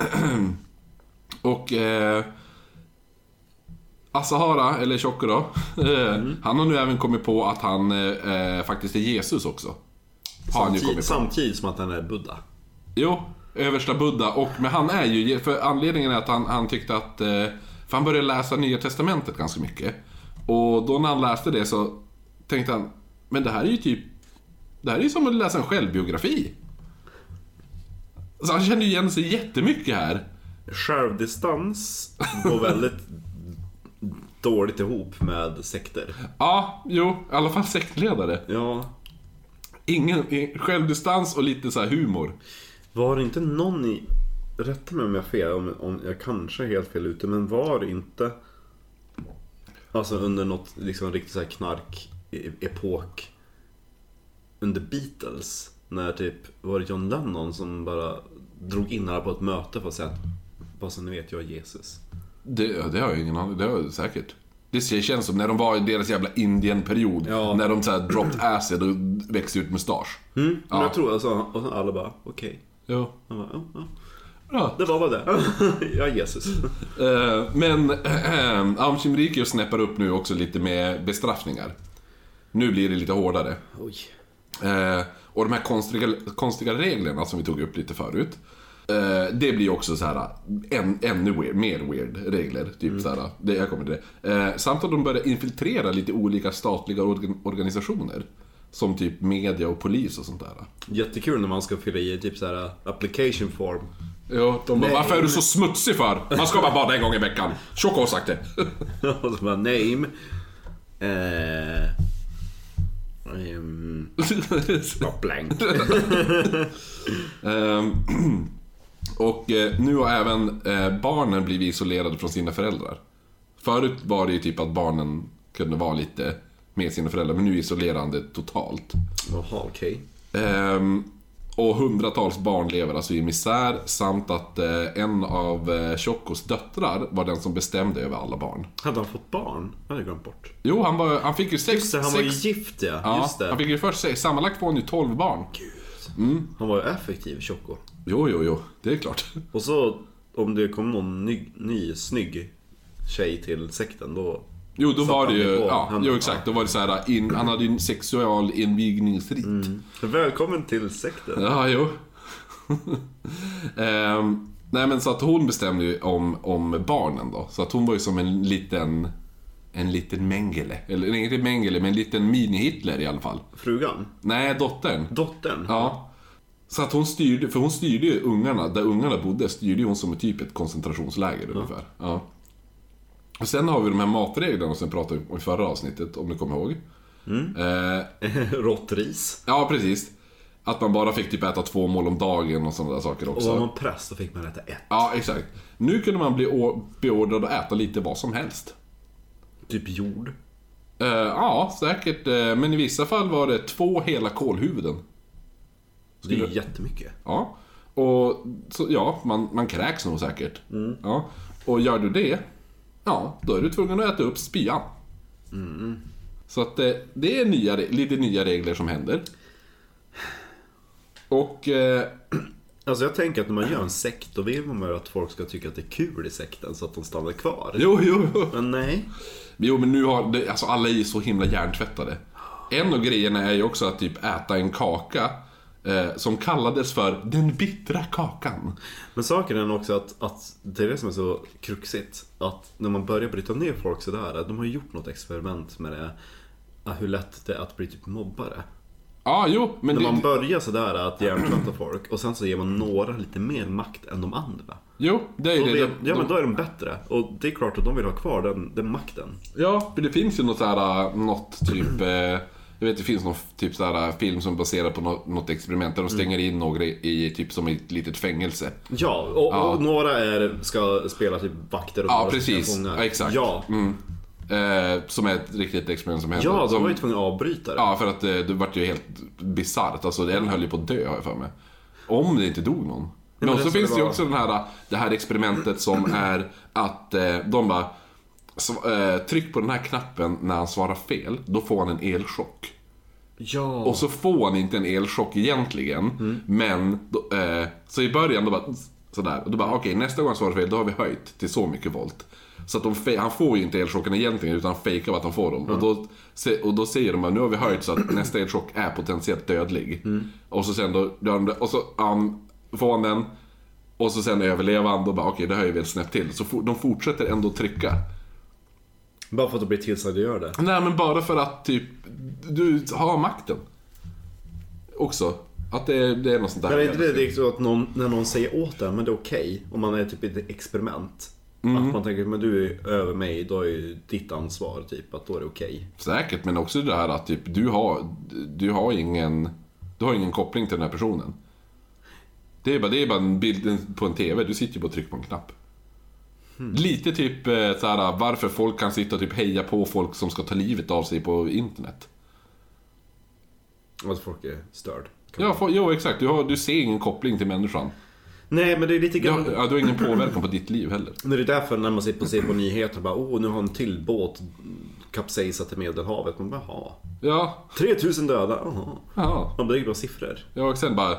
[CLEARS THROAT] och eh, Asahara, eller Tjocko då, eh, [LAUGHS] han har nu även kommit på att han eh, faktiskt är Jesus också. På. samtidigt som att han är Buddha. Jo, översta Buddha. Och, men han är ju, för anledningen är att han, han tyckte att, eh, för han började läsa Nya Testamentet ganska mycket. Och då när han läste det så tänkte han, men det här är ju typ, det här är ju som att läsa en självbiografi. Så han kände ju igen sig jättemycket här. Självdistans går väldigt dåligt ihop med sekter. Ja, jo, i alla fall sektledare. Ja. Ingen, självdistans och lite så här humor. Var det inte någon i... Rätta mig om jag har fel, om, om jag kanske är helt fel ute, men var inte... Alltså under något liksom riktigt så här knark-epok under Beatles. När typ, var det John Lennon som bara drog in alla på ett möte för att säga att bara så ni vet, jag är Jesus. Det, det har jag ingen aning Det har jag säkert. Det känns som när de var i deras jävla Indien-period. Ja. När de så här dropped acid och växte ut mustasch. Mm, men Ja. jag tror alltså, och alla bara okej. Jo. Han bara, ja, ja. Ja. Det var bara det. [LAUGHS] är Jesus. Eh, men äh, Amshim Rikio snäppar upp nu också lite med bestraffningar. Nu blir det lite hårdare. Oj. Eh, och de här konstiga, konstiga reglerna som vi tog upp lite förut. Eh, det blir också så här än, ännu weird, mer weird regler. Typ så här, det, jag kommer till det. Eh, samt att de börjar infiltrera lite olika statliga organ, organisationer. Som typ media och polis och sånt där. Jättekul när man ska fylla i typ så här application form. Ja, de bara, Nej. varför är du så smutsig för? Man ska bara bada en gång i veckan. Tjocka har sagt det. [LAUGHS] och så bara name. Eh, um, blank. [LAUGHS] Ehm, [CLEARS THROAT] och eh, nu har även eh, barnen blivit isolerade från sina föräldrar. Förut var det ju typ att barnen kunde vara lite med sina föräldrar, men nu är isolerande totalt. Jaha, okej. Ehm, och hundratals barn lever alltså i misär, samt att eh, en av eh, Tjockos döttrar var den som bestämde över alla barn. Hade han fått barn? Det hade jag glömt bort. Jo, han, var, han fick ju sex... Just det, han var ju sex gift ja. ja, Just det. han fick ju först sex. Sammanlagt får han ju 12 barn. Han var ju effektiv, Choco. Jo, jo, jo. Det är klart. Och så om det kom någon ny, ny snygg tjej till sekten då... Jo, då var det han ju... på Ja, henne. jo, exakt. Då var det så här, in, han hade ju en sexual invigningsrit. Välkommen till sekten. Ja, jo. [LAUGHS] Ehm, nej, men så att hon bestämde ju om, om barnen då. Så att hon var ju som en liten... En liten Mengele. Eller inte Mengele, men en liten mini-Hitler i alla fall. Frugan? Nej, dottern. Dottern? Ja. Så att hon styrde, för hon styrde ju ungarna, där ungarna bodde, styrde hon som ett typ ett koncentrationsläger ungefär. Ja. Och sen har vi de här matreglerna som vi pratade om i förra avsnittet, om ni kommer ihåg. Eh, [LAUGHS] Rått ris? Ja, precis. Att man bara fick typ äta två mål om dagen och sådana där saker Och också. var man präst så fick man äta ett. Ja, exakt. Nu kunde man bli beordrad att äta lite vad som helst. Typ jord. Eh, ja, säkert. eh, men i vissa fall var det två hela kålhuvuden. Det är ju jättemycket. Ja. Och så, ja, man, man kräks nog säkert. Ja. Och gör du det, ja, då är du tvungen att äta upp spyan. Så att eh, det är nya, lite nya regler som händer. Och... Eh, Alltså jag tänker att när man gör en sekt då vill man ju att folk ska tycka att det är kul i sekten så att de stannar kvar. jo, jo, jo. Men nej. Jo, men nu har... Det, alltså alla är ju så himla hjärntvättade. En av grejerna är ju också att typ äta en kaka eh, som kallades för den bittra kakan. Men saken är också att, att det är det som är så kruxigt. Att när man börjar bryta ner folk sådär, de har ju gjort något experiment med det. ah, Hur lätt det är att bli typ mobbare. Ja, jo, men När det, man börjar sådär att hjärntvätta folk och sen så ger man några lite mer makt än de andra. jo, det är Då det. vet, De- ja men då är de bättre. Och det är klart att de vill ha kvar den, den makten. Ja, för det finns ju något såhär, något typ... Eh, jag vet det finns någon typ såhär film som är baserad på något, experiment där de stänger in några i, typ som ett litet fängelse. Ja, och, Ja. och några är, ska spela typ vakter och Ja, några ska precis. fångar. Ja, exakt. Ja, Mm. Eh, som är ett riktigt experiment som händer. ja de var ju tvungna att avbryta det. Ja, för att eh, det vart ju helt bisarrt. Alltså en höll ju på att dö har jag för mig. Om det inte dog någon. Men, men så finns det det ju var- också den här, det här experimentet som [CLEARS THROAT] är att eh, de bara så, eh, Tryck på den här knappen när han svarar fel, då får han en elchock. Ja. Och så får han inte en elchock egentligen, men då, eh, så i början då bara sådär, och då bara okej nästa gång han svarar fel, då har vi höjt till så mycket volt. Så att de, han får ju inte elchocken egentligen utan fejkar att han får dem. Och, då, och då säger de att nu har vi höjt så att nästa elchock är potentiellt dödlig. Och så sen då, och så um, får han den. Och så sen överlever han, då bara okej det höjer vi ett snäpp till. Så for, de fortsätter ändå trycka. Bara för att de blir tillsagda att göra det. Nej men bara för att typ, du har makten. Också. Att det, det är något sånt där. Men är inte det, är så att någon, när någon säger åt en, men det är okej. Om man är typ i ett experiment. Mm. Att man tänker, men du är över mig, då är ju ditt ansvar typ. Att då är det okej. Säkert, men också det här att typ, du har, du har ingen, du har ingen koppling till den här personen. Det är bara, det är bara en bild på en TV, du sitter ju bara och trycker på en knapp. Lite typ eh, såhär, varför folk kan sitta och typ heja på folk som ska ta livet av sig på internet. Att folk är störd. Ja, for, jo exakt, du, har, du ser ingen koppling till människan. Nej, men det är lite grann... ja, du har ingen påverkan på ditt liv heller. Men det är därför när man sitter och ser på nyheter bara åh nu har en till båt kapsejsat i Medelhavet. Man bara jaha. Ja, 3000 döda, jaha. ja. Man blir bara siffror. Ja, och sen bara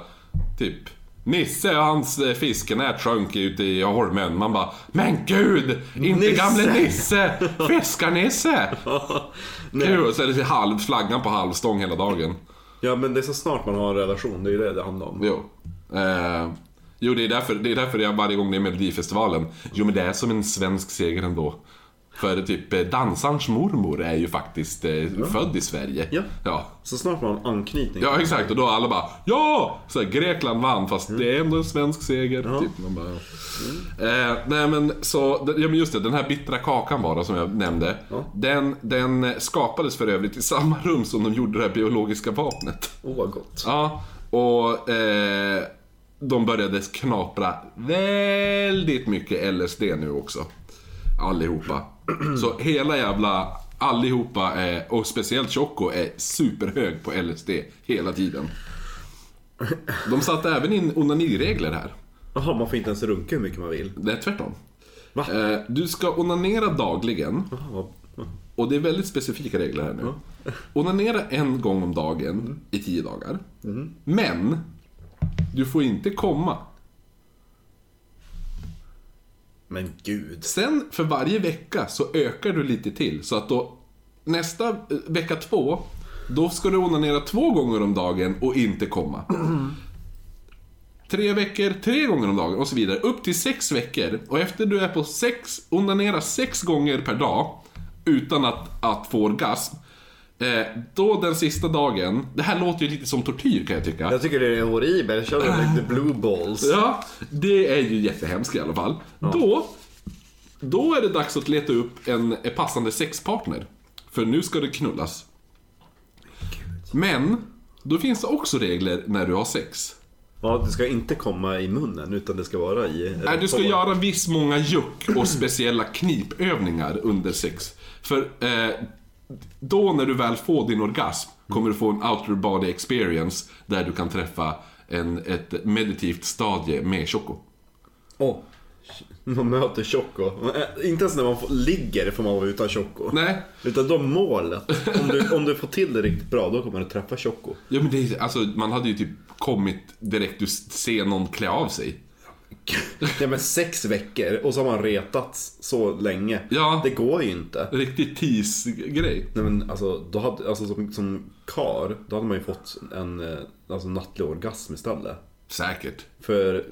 typ Nisse och hans eh, fiskenät sjönk ute i holmen. Man bara Men gud! Inte Nisse!" gamle Nisse! Fiskarnisse! Kul! [LAUGHS] Och så är det halv, flaggan på halvstång hela dagen. Ja men det är så snart man har en relation, det är ju det det handlar om. Jo. Eh, jo, det är, därför, det är därför jag varje gång det är Melodifestivalen. Jo, men det är som en svensk seger ändå. För typ eh, dansarens mormor är ju faktiskt eh, född i Sverige. Ja. ja. Så snart man har en anknytning. Ja, exakt. Och då alla bara Ja! Så här, Grekland vann fast det är ändå en svensk seger. Typ. Man bara, ja. eh, nej men så, ja men just det, den här bittra kakan bara som jag nämnde. Den, den skapades för övrigt i samma rum som de gjorde det här biologiska vapnet. Åh vad gott. Ja, och eh, de började knapra väldigt mycket LSD nu också. Allihopa. [CLEARS THROAT] Så hela jävla allihopa, är, och speciellt Choco, är superhög på LSD hela tiden. De satte även in onaniregler här. Jaha, man får inte ens runka hur mycket man vill. Det är tvärtom. Va? Eh, du ska onanera dagligen. Jaha, vad- Och det är väldigt specifika regler här nu. Onanera en gång om dagen i tio dagar. Men, du får inte komma. Men gud. Sen för varje vecka så ökar du lite till. Så att då nästa eh, vecka två, då ska du onanera två gånger om dagen och inte komma. [CLEARS THROAT] Tre veckor, tre gånger om dagen och så vidare. Upp till sex veckor. Och efter du är på sex, onanera sex gånger per dag utan att, att få orgasm. Eh, då den sista dagen, det här låter ju lite som tortyr kan jag tycka. Jag tycker det är horribelt. Jag känner like the blue balls. Ja, det är ju jättehemskt i alla fall. Då, då är det dags att leta upp en passande sexpartner. För nu ska det knullas. Men, Då finns det också regler när du har sex. Ja, det ska inte komma i munnen utan det ska vara i... Nej, du ska göra viss många juck och speciella knipövningar under sex. För eh, då när du väl får din orgasm kommer du få en outer body experience där du kan träffa en, ett meditativt stadie med Choco. Åh. Man möter Choco. Eh, Inte ens när man får, ligger får man vara utan Choco. Nej, Utan de målet. Om du, om du får till det riktigt bra, då kommer du träffa Choco. ja, men det, alltså, man hade ju typ kommit direkt du ser någon klä av sig. Nej men sex veckor och så har man retats så länge. Ja. Det går ju inte. Riktigt tease-grej. Nej men alltså, då hade, alltså som, som kar, då hade man ju fått en eh, alltså, nattlig orgasm istället. Säkert. För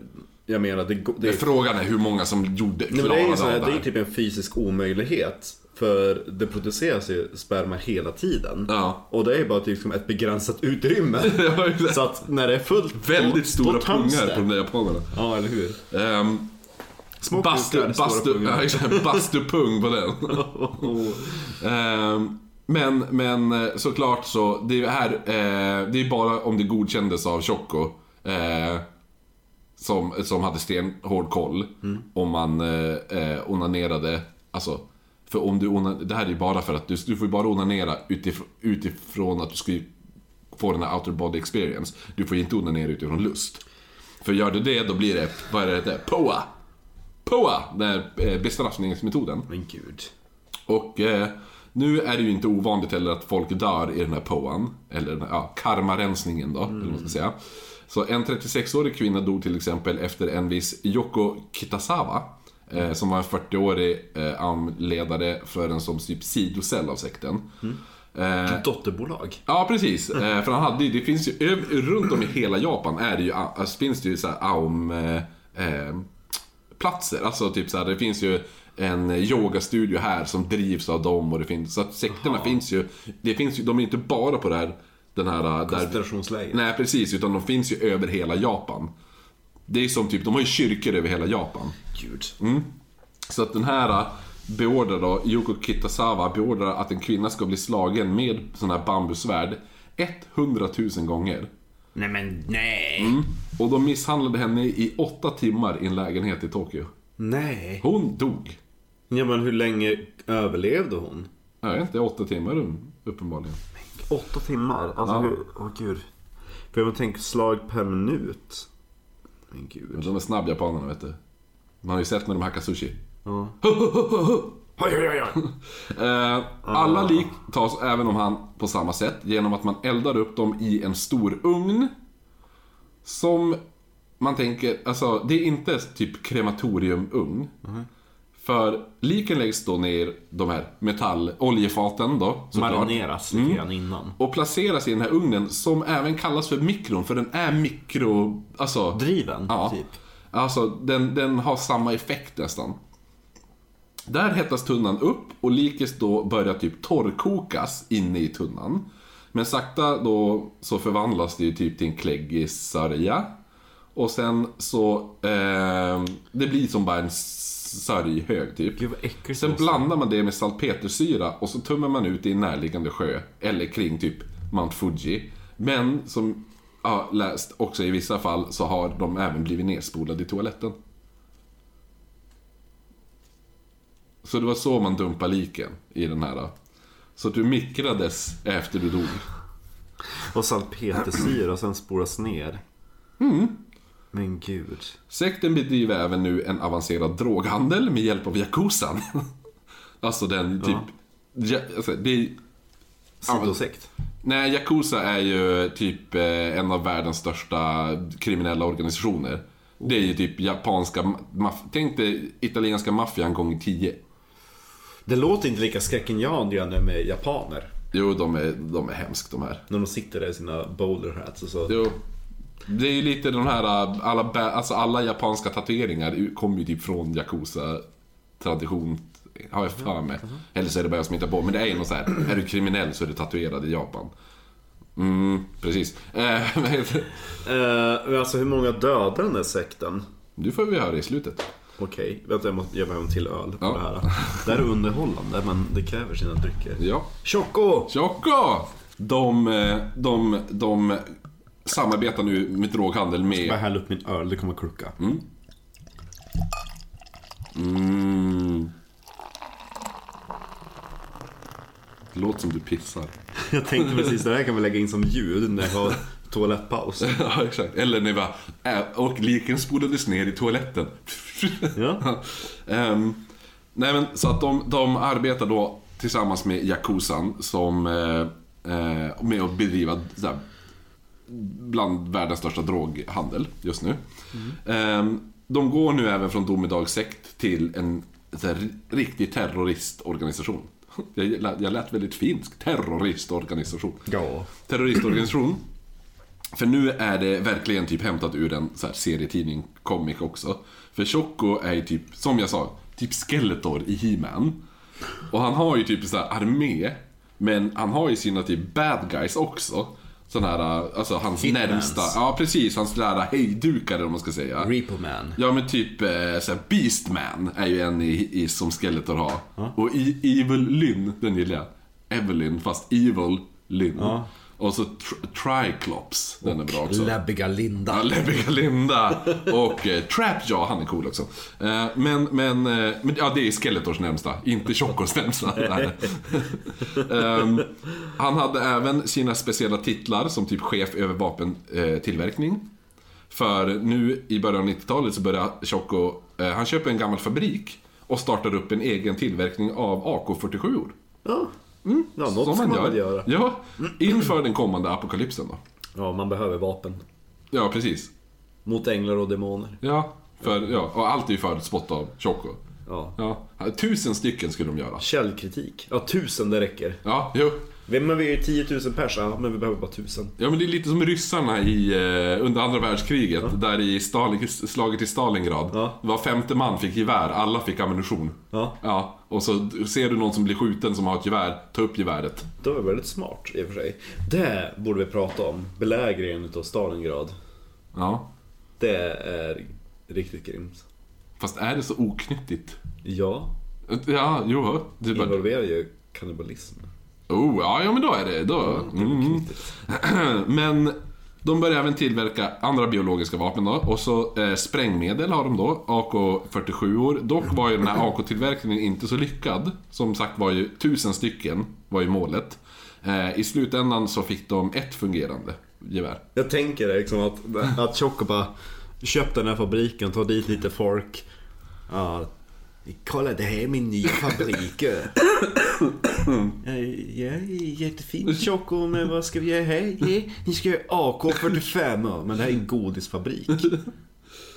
jag menar, det, det, Men frågan är hur många som gjorde, Nej, men det är ju klarade så här, av det det är ju här. typ en fysisk omöjlighet. För det produceras ju sperma hela tiden. Ja. Och det är ju bara liksom ett begränsat utrymme. [LAUGHS] Så att när det är fullt, Väldigt då, stora då pungar det. på de där japanerna. Ja, eller hur? Um, Små bastu, kukar, bastu, ja, bastupung på den. [LAUGHS] [LAUGHS] Ehm, men, men eh, såklart så, det är här, eh, det är bara om det godkändes av Choco. Eh, som, som hade stenhård koll. Om man eh, eh, onanerade, alltså. För om du onan, det här är ju bara för att du, du får ju bara onanera utifrån, utifrån att du ska få den här outer body experience. Du får ju inte onanera utifrån lust. För gör du det, då blir det, vad är det, det POA. POA, den här eh, bestraffningsmetoden. Men gud. Och eh, nu är det ju inte ovanligt heller att folk dör i den här POAn. Eller den här, ja, karmarensningen då, eller vad man ska säga. Så en 36-årig kvinna dog till exempel efter en viss Yoko Kitasawa. Eh, som var en 40-årig eh, armledare för en som typ sidocell av sekten. Eh, Dotterbolag. Ja, precis. [LAUGHS] Eh, för han hade ju, det finns ju, runt om i hela Japan är det ju, alltså, finns det ju så här aum, eh, eh, platser. Alltså typ så här, det finns ju en yogastudio här som drivs av dem och det finns, så att sekterna finns ju, det finns ju, de är inte bara på det här, den här, Koncentrationsläger. Nej, precis, utan de finns ju över hela Japan. Det är som typ, de har ju kyrkor över hela Japan. Gud. Så att den här äh, beordrar då, Yoko Kitasawa beordrar att en kvinna ska bli slagen med sån här bambusvärd 100 000 gånger. Nej men nej. Mm. Och de misshandlade henne i åtta timmar i en lägenhet i Tokyo. Nej. Hon dog. Ja men hur länge överlevde hon? Jag vet inte, åtta timmar uppenbarligen. Åtta timmar? Alltså Ja. hur, åh gud. För jag tänker slag per minut. Men gud. De är snabb japanerna vet du. Man har ju sett när de hackar sushi. Ja. Eh, alla lik tas även om han på samma sätt genom att man eldar upp dem i en stor ugn. Som man tänker, alltså det är inte typ krematoriumugn. För liken läggs då ner de här metalloljefaten då. såklart. Marineras lite grann innan. Och placeras i den här ugnen som även kallas för mikron för den är mikro... Alltså... Driven, Ja. typ. Alltså den, den har samma effekt nästan. Där hettas tunnan upp och likes då börjar typ torrkokas inne i tunnan. Men sakta då så förvandlas det ju typ till en kläggig sörja. Och sen så, eh, det blir som bara en sörjhög typ. Gud vad äckligt Sen det blandar man det med salpetersyra och så tummar man ut i en närliggande sjö. Eller kring typ Mount Fuji. Men som jag har läst också i vissa fall så har de även blivit nerspolade i toaletten. Så det var så man dumpade liken i den här. Så att du mikrades efter du dog. Och salpetersyra och sen spolas ner. Mm. Men gud. Sekten bedriver även nu en avancerad droghandel med hjälp av Yakuzan. [LAUGHS] alltså den typ... Ja, alltså, det är, Sidosekt. Nej, Yakuza är ju typ eh, en av världens största kriminella organisationer. Det är ju typ japanska... Tänk dig italienska maffian gånger 10. Det låter inte lika skräckinjagande med japaner. Jo, de är, de är hemskt de här. När de sitter där i sina bowler hats och så. Jo. Det är ju lite de här, alla, bä- alltså alla japanska tatueringar kommer ju typ från Yakuza-tradition, har jag för mig. Eller så är det bara jag som hittar på, men det är ju något så här, är du kriminell så är du tatuerad i Japan. Mm, precis. [LAUGHS] Heter det? Eh, men alltså hur många dödar den där sekten? Du får vi höra i slutet. Okej, vänta jag måste ge mig en till öl på Ja. det här. Det här är underhållande men det kräver sina drycker. Ja. Choco! De, eh, de, de samarbetar nu med droghandel Jag med... häller upp min öl, det kommer klucka. Mm. Det låter som du pissar. [LAUGHS] Jag tänkte precis, det här kan vi lägga in som ljud när jag har toalettpaus. [LAUGHS] ja, exakt. Eller när vi bara, äh, och liken spolades ner i toaletten. [LAUGHS] Ja. Ehm, nej men så att de, de arbetar då tillsammans med Yakuzan som eh, eh, med att bedriva så här, bland världens största droghandel just nu. Ehm, de går nu även från domedagssekt till en riktig terroristorganisation. [LAUGHS] Jag, lät- jag lät väldigt finsk. Terroristorganisation. Ja. Terroristorganisation. För nu är det verkligen typ hämtat ur en så här serietidning, comic också. För Choco är ju typ, som jag sa, typ Skeletor i He-Man. Och han har ju typ så här armé, men han har ju sina typ bad guys också. Sån här, alltså hans Hitmans. närmsta, ja precis, hans där hejdukare om man ska säga. Repo Man. Ja men typ eh, såhär Beastman är ju en i, i, som Skeletor har. Och i, Evil Lynn, den gillar jag. Evelyn fast Evil Lynn. Ja. Och så tr- Triclops, den är bra också. Läbbiga Linda. Ja, Lebbiga Linda och eh, Trapjaw, han är cool också. Eh, men, men, eh, men ja, det är Skeletors närmsta, inte Chocos [LAUGHS] närmsta. [LAUGHS] Ehm, han hade även sina speciella titlar som typ chef över vapentillverkning. Tillverkning. För nu i början av 90-talet så börjar Choco, eh, han köper en gammal fabrik och startar upp en egen tillverkning av AK47. Ja. Mm. Ja, något ska man väl göra. Ja, inför den kommande apokalypsen då. Ja, man behöver vapen. Ja, precis. Mot änglar och demoner. Ja, för, ja, och allt är ju förutspått av Choco. Ja. Ja, tusen stycken skulle de göra. Källkritik. Ja, tusen det räcker. Ja, jo. Men vi är ju 10 000 pers, ja, men vi behöver bara tusen. Ja, men det är lite som ryssarna i, eh, under andra världskriget, där i Stalin, slaget i Stalingrad. Ja. Var femte man fick gevär, alla fick ammunition. Ja. Ja, och så ser du någon som blir skjuten som har ett gevär, ta upp geväret. Det var väldigt smart i och för sig. Det borde vi prata om. Belägringen utav Stalingrad. Ja. Det är riktigt grymt. Fast är det så oknyttigt? Ja, Ja, jo. Det bara, involverar ju kannibalism. Oh, ja, ja, men då är det. Då. Mm. [CLEARS THROAT] Men de börjar även tillverka andra biologiska vapen då. Och så eh, sprängmedel har de då, AK47 år. Dock var ju den här AK-tillverkningen inte så lyckad. Som sagt var ju tusen stycken var ju målet. Eh, I slutändan så fick de ett fungerande gevär. Jag tänker liksom att, att Choco bara köpte den här fabriken, tar dit lite folk. Ja, kolla det här är min nya fabrik. ja, ja, jättefint Choco, men vad ska vi göra här? Ja, ni ska göra AK45, ja, men det här är en godisfabrik.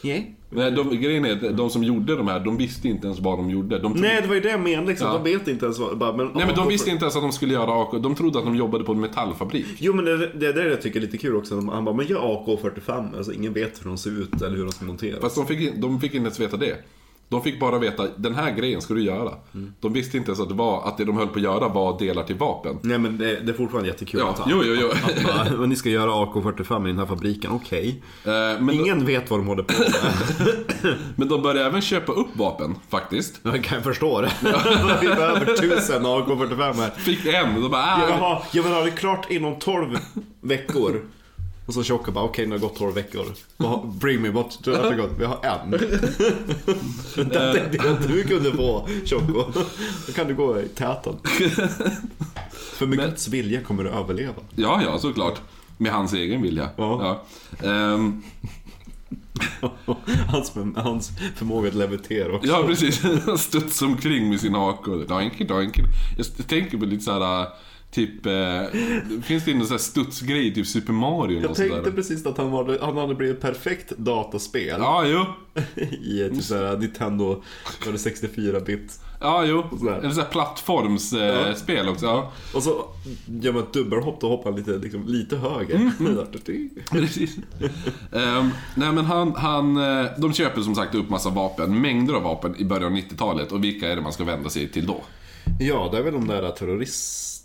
Ja. Nej, de, grejen är att de som gjorde de här, de visste inte ens vad de gjorde. De tro- Nej, det var ju det jag menade liksom. Ja. De vet inte ens vad... Bara, men, Nej men de visste inte ens att de skulle göra AK. De trodde att de jobbade på en metallfabrik. Jo men det, det är det jag tycker är lite kul också. Han bara, men gör AK45. Alltså ingen vet hur de ser ut eller hur de ska monteras. Fast de fick, de fick inte ens veta det. De fick bara veta, den här grejen ska du göra. De visste inte ens att det, var, att det de höll på att göra var delar till vapen. Nej men det, det är fortfarande jättekul Ja, att jo, jo, jo. Att men ni ska göra AK45 i den här fabriken, okej. Eh, men, Ingen vet vad de håller på med. [LAUGHS] men de började även köpa upp vapen, faktiskt. Jag kan förstå det. [LAUGHS] Vi behöver tusen AK45 här. Fick en, de bara, Jag vill, äh, ha, jag vill ha det klart inom 12 veckor. Och så Tjocka bara, okej nu har det gått 12 veckor. Bring me what du har gått. Vi har en. [LAUGHS] Den tänkte jag att du kunde få Tjocko. Då kan du gå i täten. [LAUGHS] För med Guds vilja kommer du överleva. Ja, ja, såklart. Med hans egen vilja. Ja. Ja. Ehm, [LAUGHS] Hans, hans förmåga att levitera också. ja, precis. Han studsar omkring med sin doinky, doinky. Jag tänker på lite såhär, typ... Eh, finns det någon sån här studsgrej, typ Super Mario Jag sådär? tänkte precis att han, var, han hade blivit ett perfekt dataspel. Ja, jo. [LAUGHS] I ett typ såhär Nintendo, var det 64-bit. Ja, jo. Sådär. Eller såhär plattformsspel eh, Ja. också. Ja. Och så gör man ett dubbelhopp, då hoppar han lite, liksom, lite höger. Mm. [LAUGHS] [LAUGHS] Precis. Ehm, nej men han, han, eh, de köper som sagt upp massa vapen, mängder av vapen i början av 90-talet. Och vilka är det man ska vända sig till då? Ja, det är väl de där terroristerna.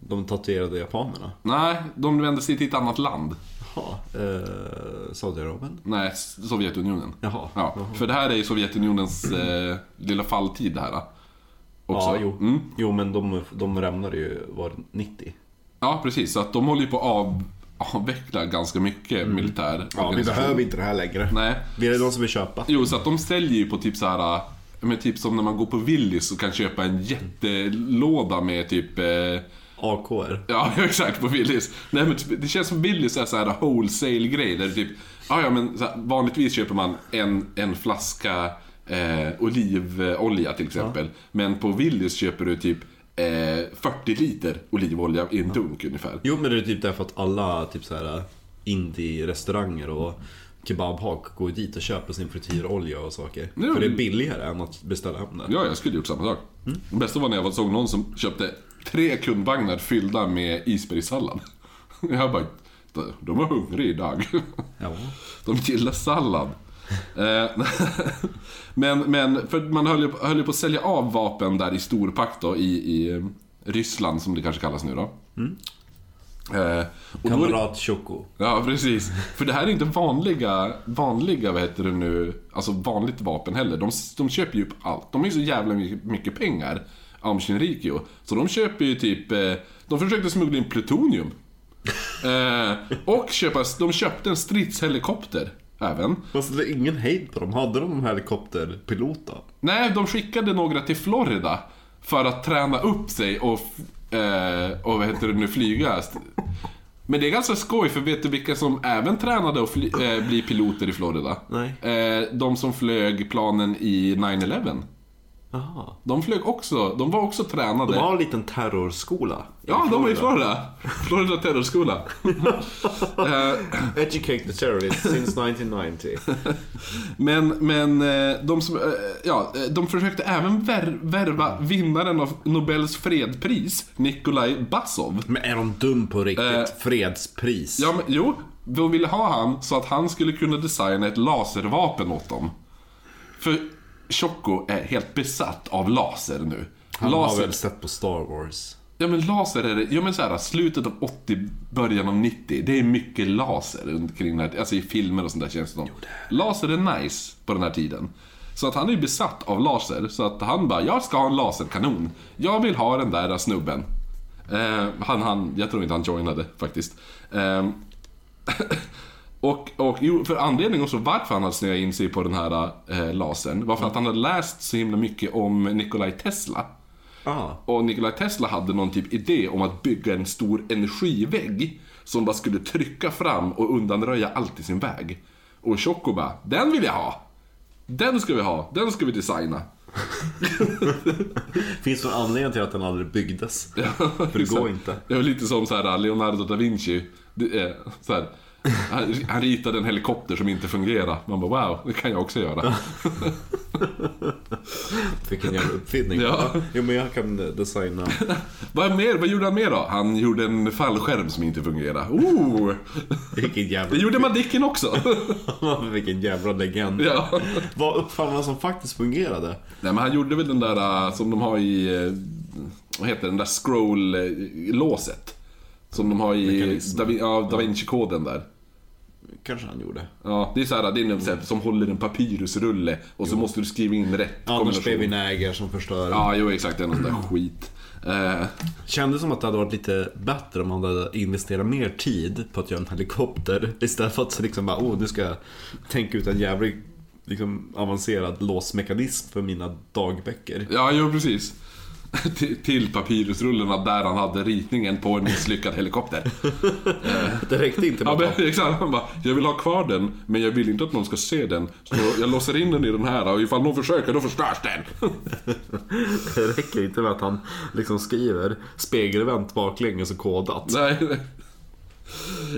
De tatuerade japanerna. Nej, de vänder sig till ett annat land. Jaha, eh, Saudiarabien? Nej, Sovjetunionen. Jaha. Ja, för det här är ju Sovjetunionens eh, lilla falltid det här. Också. Ja, jo. Mm. Jo, men de, de rämnade ju, var det 90? Ja, precis. Så att de håller ju på att av, avveckla ganska mycket militär Mm. Ja, vi behöver inte det här längre. Nej. Vi är de som vill köpa. Jo, så att de säljer ju på typ så här. Men typ som när man går på Willys och kan köpa en jättelåda med typ... Eh, AKR. [LAUGHS] ja, exakt, på Willys. Nej men typ, det känns som Willys är så här wholesale-grej där det typ... Ja, ja men här, vanligtvis köper man en, en flaska eh, olivolja till exempel. Men på Willys köper du typ eh, 40 liter olivolja i en dunk ungefär. Jo men det är typ därför att alla typ så här indie-restauranger och kebabhak går dit och köper sin frityrolja och saker. Ja. För det är billigare än att beställa hem det. Ja, jag skulle gjort samma sak. Det bästa var när jag såg någon som köpte tre kundvagnar fyllda med isbergssallad. [LAUGHS] Jag bara, de var hungriga idag. Ja. [LAUGHS] De gillar sallad. Eh, [LAUGHS] men, men, för man höll ju, höll ju på att sälja av vapen där i storpakt då, i, i eh, Ryssland, som det kanske kallas nu då. Eh, och Kamrat Choco. Ja, precis. För det här är inte vanliga, vanliga, vad heter det nu, alltså vanligt vapen heller. De, de köper ju upp allt. De har ju så jävla mycket, pengar, Aum Shinrikyo. Så de köper ju typ, eh, de försökte smuggla in plutonium. Eh, och köpa, de köpte en stridshelikopter även. Fast det är ingen hejd på dem. Hade de helikopterpilot då? Nej, de skickade några till Florida för att träna upp sig och, eh, och vad heter det nu, flyga. Men det är ganska skoj, för vet du vilka som även tränade att fly, eh, bli piloter i Florida? Nej. Eh, de som flög planen i 9-11. Jaha. De flög också, de var också tränade. De har en liten terrorskola. Ja, de var i Florida. Florida terrorskola. [LAUGHS] eh, Educate the terrorists since 1990. [LAUGHS] Men, men eh, de, som, eh, ja, de försökte även vär, värva vinnaren av Nobels fredspris, Nikolaj Basov. Men är de dum på riktigt? Fredspris. Ja, men, jo, de ville ha han så att han skulle kunna designa ett laservapen åt dem. För Choco är helt besatt av laser nu. Han har laser, väl sett på Star Wars. ja men laser är det, ja men så här, slutet av 80, början av 90, det är mycket laser kring den här, alltså i filmer och sånt där känns det som. Laser är nice på den här tiden. Så att han är ju besatt av laser, så att han bara, jag ska ha en laserkanon. Jag vill ha den där snubben. Eh, han, han, jag tror inte han joinade faktiskt. Eh, [LAUGHS] och, och jo, för anledningen också varför han hade snöat in sig på den här eh, lasern var för att han hade läst så himla mycket om Nikolaj Tesla. Ah. Och Nikolaj Tesla hade någon typ idé om att bygga en stor energivägg som bara skulle trycka fram och undanröja allt i sin väg. Och Choco bara, den vill jag ha! Den ska vi ha, den ska vi designa. [LAUGHS] Finns det någon anledning till att den aldrig byggdes? För det går inte. Det var lite som så här Leonardo da Vinci. Det är, så här, han, han ritade en helikopter som inte fungerar. Man bara wow, det kan jag också göra. [LAUGHS] Vilken jävla uppfinning. Ja. Jo men jag kan designa. [LAUGHS] Vad, mer, vad gjorde han mer då? Han gjorde en fallskärm som inte fungerade. Oh, Vilken det jävla... gjorde Madicken också. [LAUGHS] Vilken jävla legend. ja. Vad uppfann han som faktiskt fungerade? Nej men han gjorde väl den där äh, som de har i, äh, vad heter det, den där scroll-låset. Som de har i da, Vin- ja, da Vinci-koden där. Kanske han gjorde. Ja, det är så här, det är en, här, som håller en papyrusrulle och så måste du skriva in rätt Annars kombination. blev vi näger som förstör. Ja, jo exakt, det är någon sån där skit. Eh, Kändes som att det hade varit lite bättre om man hade investerat mer tid på att göra en helikopter. Istället för att liksom bara, oh nu ska jag tänka ut en jävligt liksom, avancerad låsmekanism för mina dagböcker. ja, jo precis. [LAUGHS] Till- papyrusrullarna där han hade ritningen på en misslyckad helikopter. [LAUGHS] Det räckte inte Ja, med att men, exakt. Han bara, jag vill ha kvar den, men jag vill inte att någon ska se den. Så jag låser in den i den här och ifall någon försöker, då förstörs den. [LAUGHS] Det räcker inte med att han liksom skriver spegelvänt baklänges och kodat. Nej.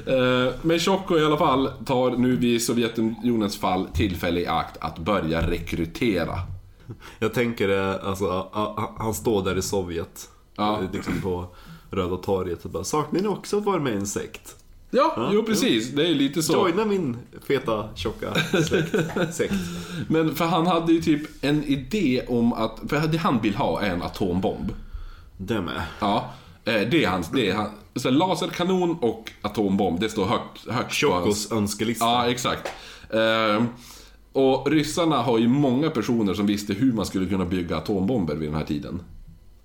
Eh, Men Tjocko i alla fall tar nu vid Sovjetunionens fall tillfälle i akt att börja rekrytera. [LAUGHS] Jag tänker eh, alltså, han står där i Sovjet. Ja. Liksom på Röda torget och bara Saknar ni också att vara med i en sekt? Ja, jo precis. Det är lite så. Joina min feta, tjocka släkt. [LAUGHS] sekt. Men för han hade ju typ en idé om att, för det han vill ha är en atombomb. Det med. Ja, eh, det är hans, det är han. Så laserkanon och atombomb, det står högt, högt hans... Tjockos önskelista. Ja, exakt. Och ryssarna har ju många personer som visste hur man skulle kunna bygga atombomber vid den här tiden.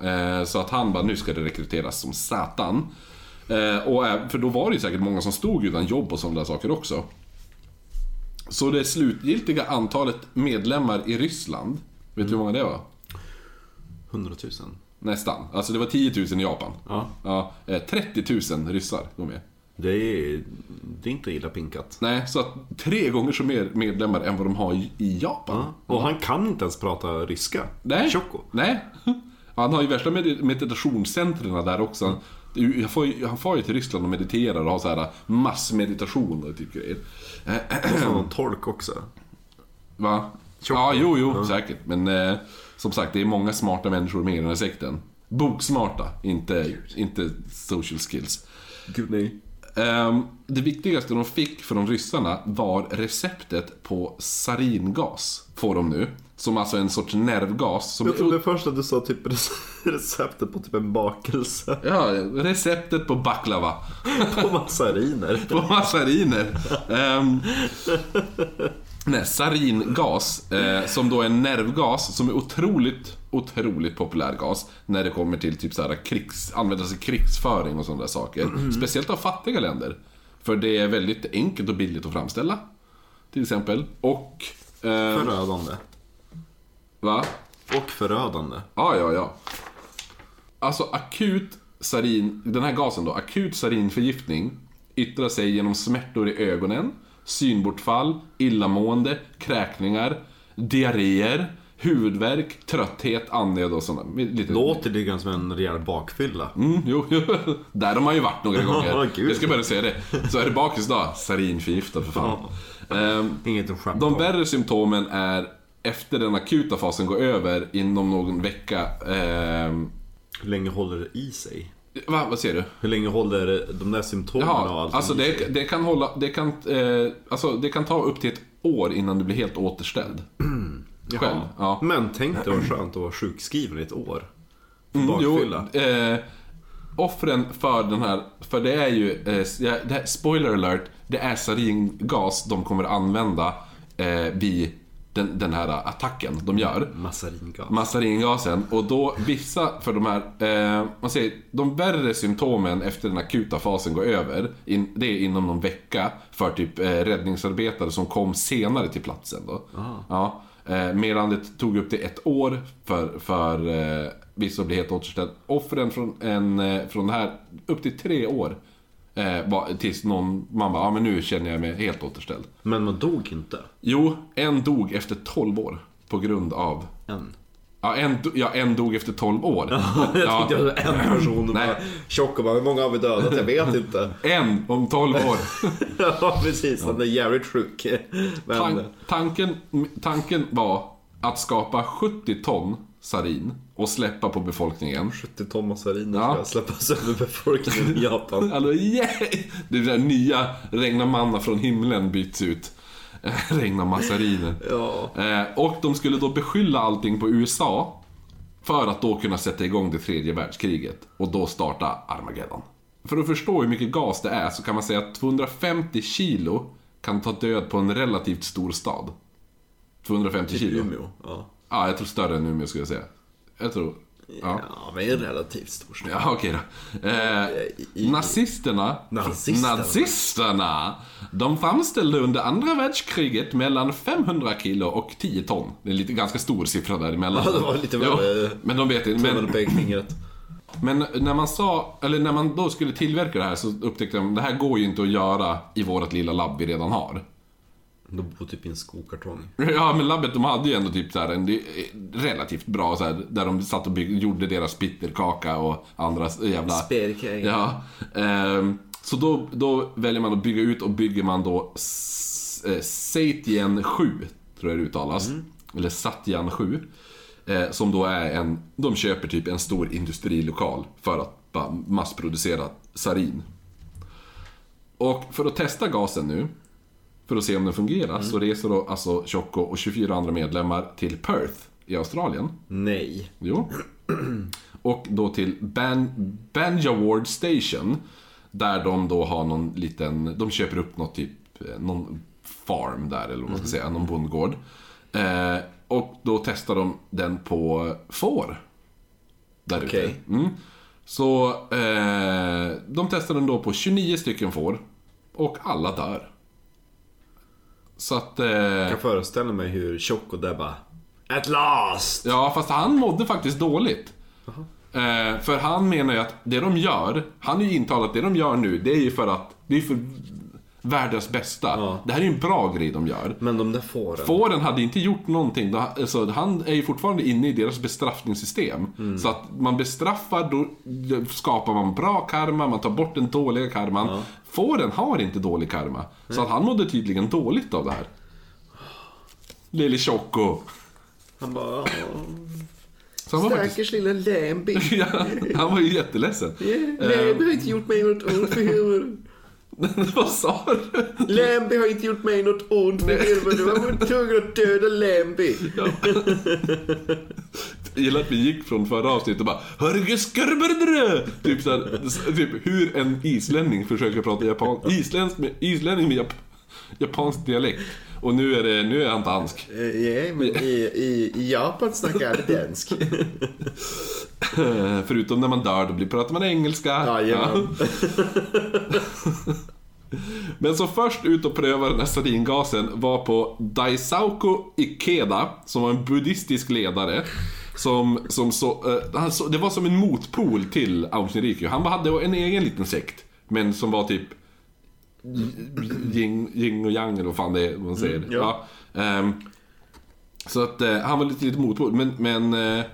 Eh, så att han bara, nu ska det rekryteras som satan. Eh, och, ä- för då var det ju säkert många som stod utan jobb och sådana där saker också. Så det slutgiltiga antalet medlemmar i Ryssland, vet du hur många det var? 100 000. Nästan. Alltså det var 10 000 i Japan. Ja. Ja, eh, 30 000 ryssar går med. Det är, det är inte illa pinkat. Nej, så att tre gånger så mer medlemmar än vad de har i- i Japan. Och han kan inte ens prata ryska. Nej. Choco. Nej. [LAUGHS] Han har ju värsta med- meditationscentren där också. Är ju- Han får, han får ju till Ryssland och mediterar och har så här massmeditation och typ grejer. Och så någon tolk också. Va? Ja, jo, jo, säkert. Men eh, som sagt, det är många smarta människor med i den här sekten. Boksmarta, inte, inte social skills. Gud nej. Ehm, det viktigaste de fick från ryssarna var receptet på saringas. Får de nu. Som alltså en sorts nervgas. Som Jag trodde först att du sa typ [LAUGHS] receptet på typ en bakelse. [LAUGHS] Ja, receptet på baklava. På massariner. [LAUGHS] På massariner. Um, nej, saringas, eh, som då är en nervgas som är otroligt, otroligt populär gas när det kommer till typ så här krigs, användas i krigsföring och sådana där saker. Speciellt av fattiga länder. För det är väldigt enkelt och billigt att framställa. Till exempel. Och... Eh, Förödande. va? Och förödande. Ja, ja, ja. Alltså akut sarin, den här gasen då, akut sarinförgiftning yttrar sig genom smärtor i ögonen, synbortfall, illamående, kräkningar, diarréer, huvudvärk, trötthet, andnöd och sådana. Lite... Låter det ganska som en rejäl bakfylla. Mm, jo, jo, [LAUGHS] där har man ju varit några [LAUGHS] gånger. Jag ska bara säga det. Så är det bakis då, sarinförgiftad för fan. Ehm, Inget att skämta de värre symptomen är efter den akuta fasen går över inom någon vecka. ehm, Hur länge håller det i sig? Va, vad säger du? Hur länge håller de där symptomen och Jaha, allt alltså det, det kan hålla, det kan, eh, alltså det kan ta upp till ett år innan du blir helt återställd. [CLEARS THROAT] Själv. Ja. Men tänk dig vad skönt att vara sjukskriven i ett år. För Mm, jo, bakfylla. eh, offren för den här, för det är ju, eh, det här, spoiler alert, det är saringas de kommer använda eh, vid den, den här attacken de gör. Massaringas. Massaringasen och då vissa för de här, eh, man säger, de värre symptomen efter den akuta fasen går över, in, det är inom någon vecka för typ eh, räddningsarbetare som kom senare till platsen då. Ja, eh, medan det tog upp till ett år för, för eh, vissa att bli helt återställd. Offren från, en, eh, från det här, upp till tre år. Eh, tills någon, man bara, ja men nu känner jag mig helt återställd. Men man dog inte. Jo, en dog efter 12 år. På grund av Än. Ja, en, ja, en dog efter 12 år. [LAUGHS] Jag tänkte att det var en person Nej. bara tjock och bara, hur många har vi dödat? Jag vet inte. [LAUGHS] En om 12 år. [LAUGHS] ja, precis. Han är jävligt sjuk. Tan tanken, tanken var att skapa 70 ton sarin och släppa på befolkningen. 70 ton massariner Ja. ska släppas över befolkningen i Japan. [LAUGHS] Alltså, yeah! Det där nya regna manna från himlen byts ut. [LAUGHS] regna massariner. Ja. Eh, och de skulle då beskylla allting på USA. För att då kunna sätta igång det tredje världskriget. Och då starta Armageddon. För att förstå hur mycket gas det är så kan man säga att 250 kilo kan ta död på en relativt stor stad. 250 kilo. Umeå. Ja. Ja, jag tror större än Umeå skulle jag säga. Jag tror... Ja. ja, men en relativt stor stad. Ja, okej då. Eh, nazisterna, Nazisterna. nazisterna, de framställde under andra världskriget mellan 500 kilo och 10 ton. Det är en lite ganska stor siffra däremellan. Ja, det var lite Ja, väl, Men de vet inte. Men pekfingret. men när man sa, eller när man då skulle tillverka det här så upptäckte de det här går ju inte att göra i vårt lilla labb vi redan har. De bor typ i en skokartong. Ja, men labbet de hade ju ändå typ så här en relativt bra så här, där de satt och bygg, gjorde deras bitterkaka och andra jävla... Spelkräng. Ja. ehm, så då, då väljer man att bygga ut och bygger man då eh, Satien 7, tror jag det uttalas. Eller Satyan 7. Eh, som då är en, de köper typ en stor industrilokal för att bara massproducera sarin. Och för att testa gasen nu, för att se om den fungerar, så reser då alltså Choco och 24 andra medlemmar till Perth i Australien. Nej. Jo. Och då till Ban Banjaward Station. Där de då har någon liten, de köper upp något typ, eh, någon farm där eller vad man ska säga, någon bondgård. Eh, och då testar de den på får. Där ute. Okej. Mm. Så eh, de testade den då på 29 stycken får. Och alla dör. Så att... Eh, Jag kan föreställa mig hur Choco där bara At last! ja, fast han mådde faktiskt dåligt. Eh, för han menar ju att det de gör, han är ju intalat det de gör nu, det är ju för att, det är för världens bästa. Ja. Det här är ju en bra grej de gör. Men de där fåren. Fåren hade inte gjort någonting. Alltså, han är ju fortfarande inne i deras bestraffningssystem. Så att man bestraffar, då skapar man bra karma, man tar bort den dåliga karman. Fåren har inte dålig karma. Så att han mådde tydligen dåligt av det här. Lille Choco. Han bara "Åh, Så han var faktiskt... Stackars lilla Lambi. [LAUGHS] Ja, han var ju jätteledsen. Lambi har inte gjort mig något ont för helvete. [LAUGHS] Vad sa du? Lambi har inte gjort mig något ont helvete. Jag var tvungen att döda Lambi. Jag gillar att vi gick från förra avsnittet och bara Hörge skörberdrö! Typ såhär, typ hur en islänning försöker prata japan, isländsk med, islänning med jap, japansk dialekt. Och nu är, det, nu är han dansk. Ja, men i, i, i Japan snackar alla dansk. [LAUGHS] Eh, Förutom när man dör, då blir, pratar man engelska. Jajamän. [LAUGHS] Men så först ut och pröva den här saringasen var på Daisauko Ikeda, som var en buddhistisk ledare. Som, som så, han så, det var som en motpol till Aung Shinrikyo. Han hade en egen liten sekt, men som var typ yin, yin och yang eller vad fan det är man säger. ja. Ja, ehm, så att eh, han var lite, lite motpol, men, men eh,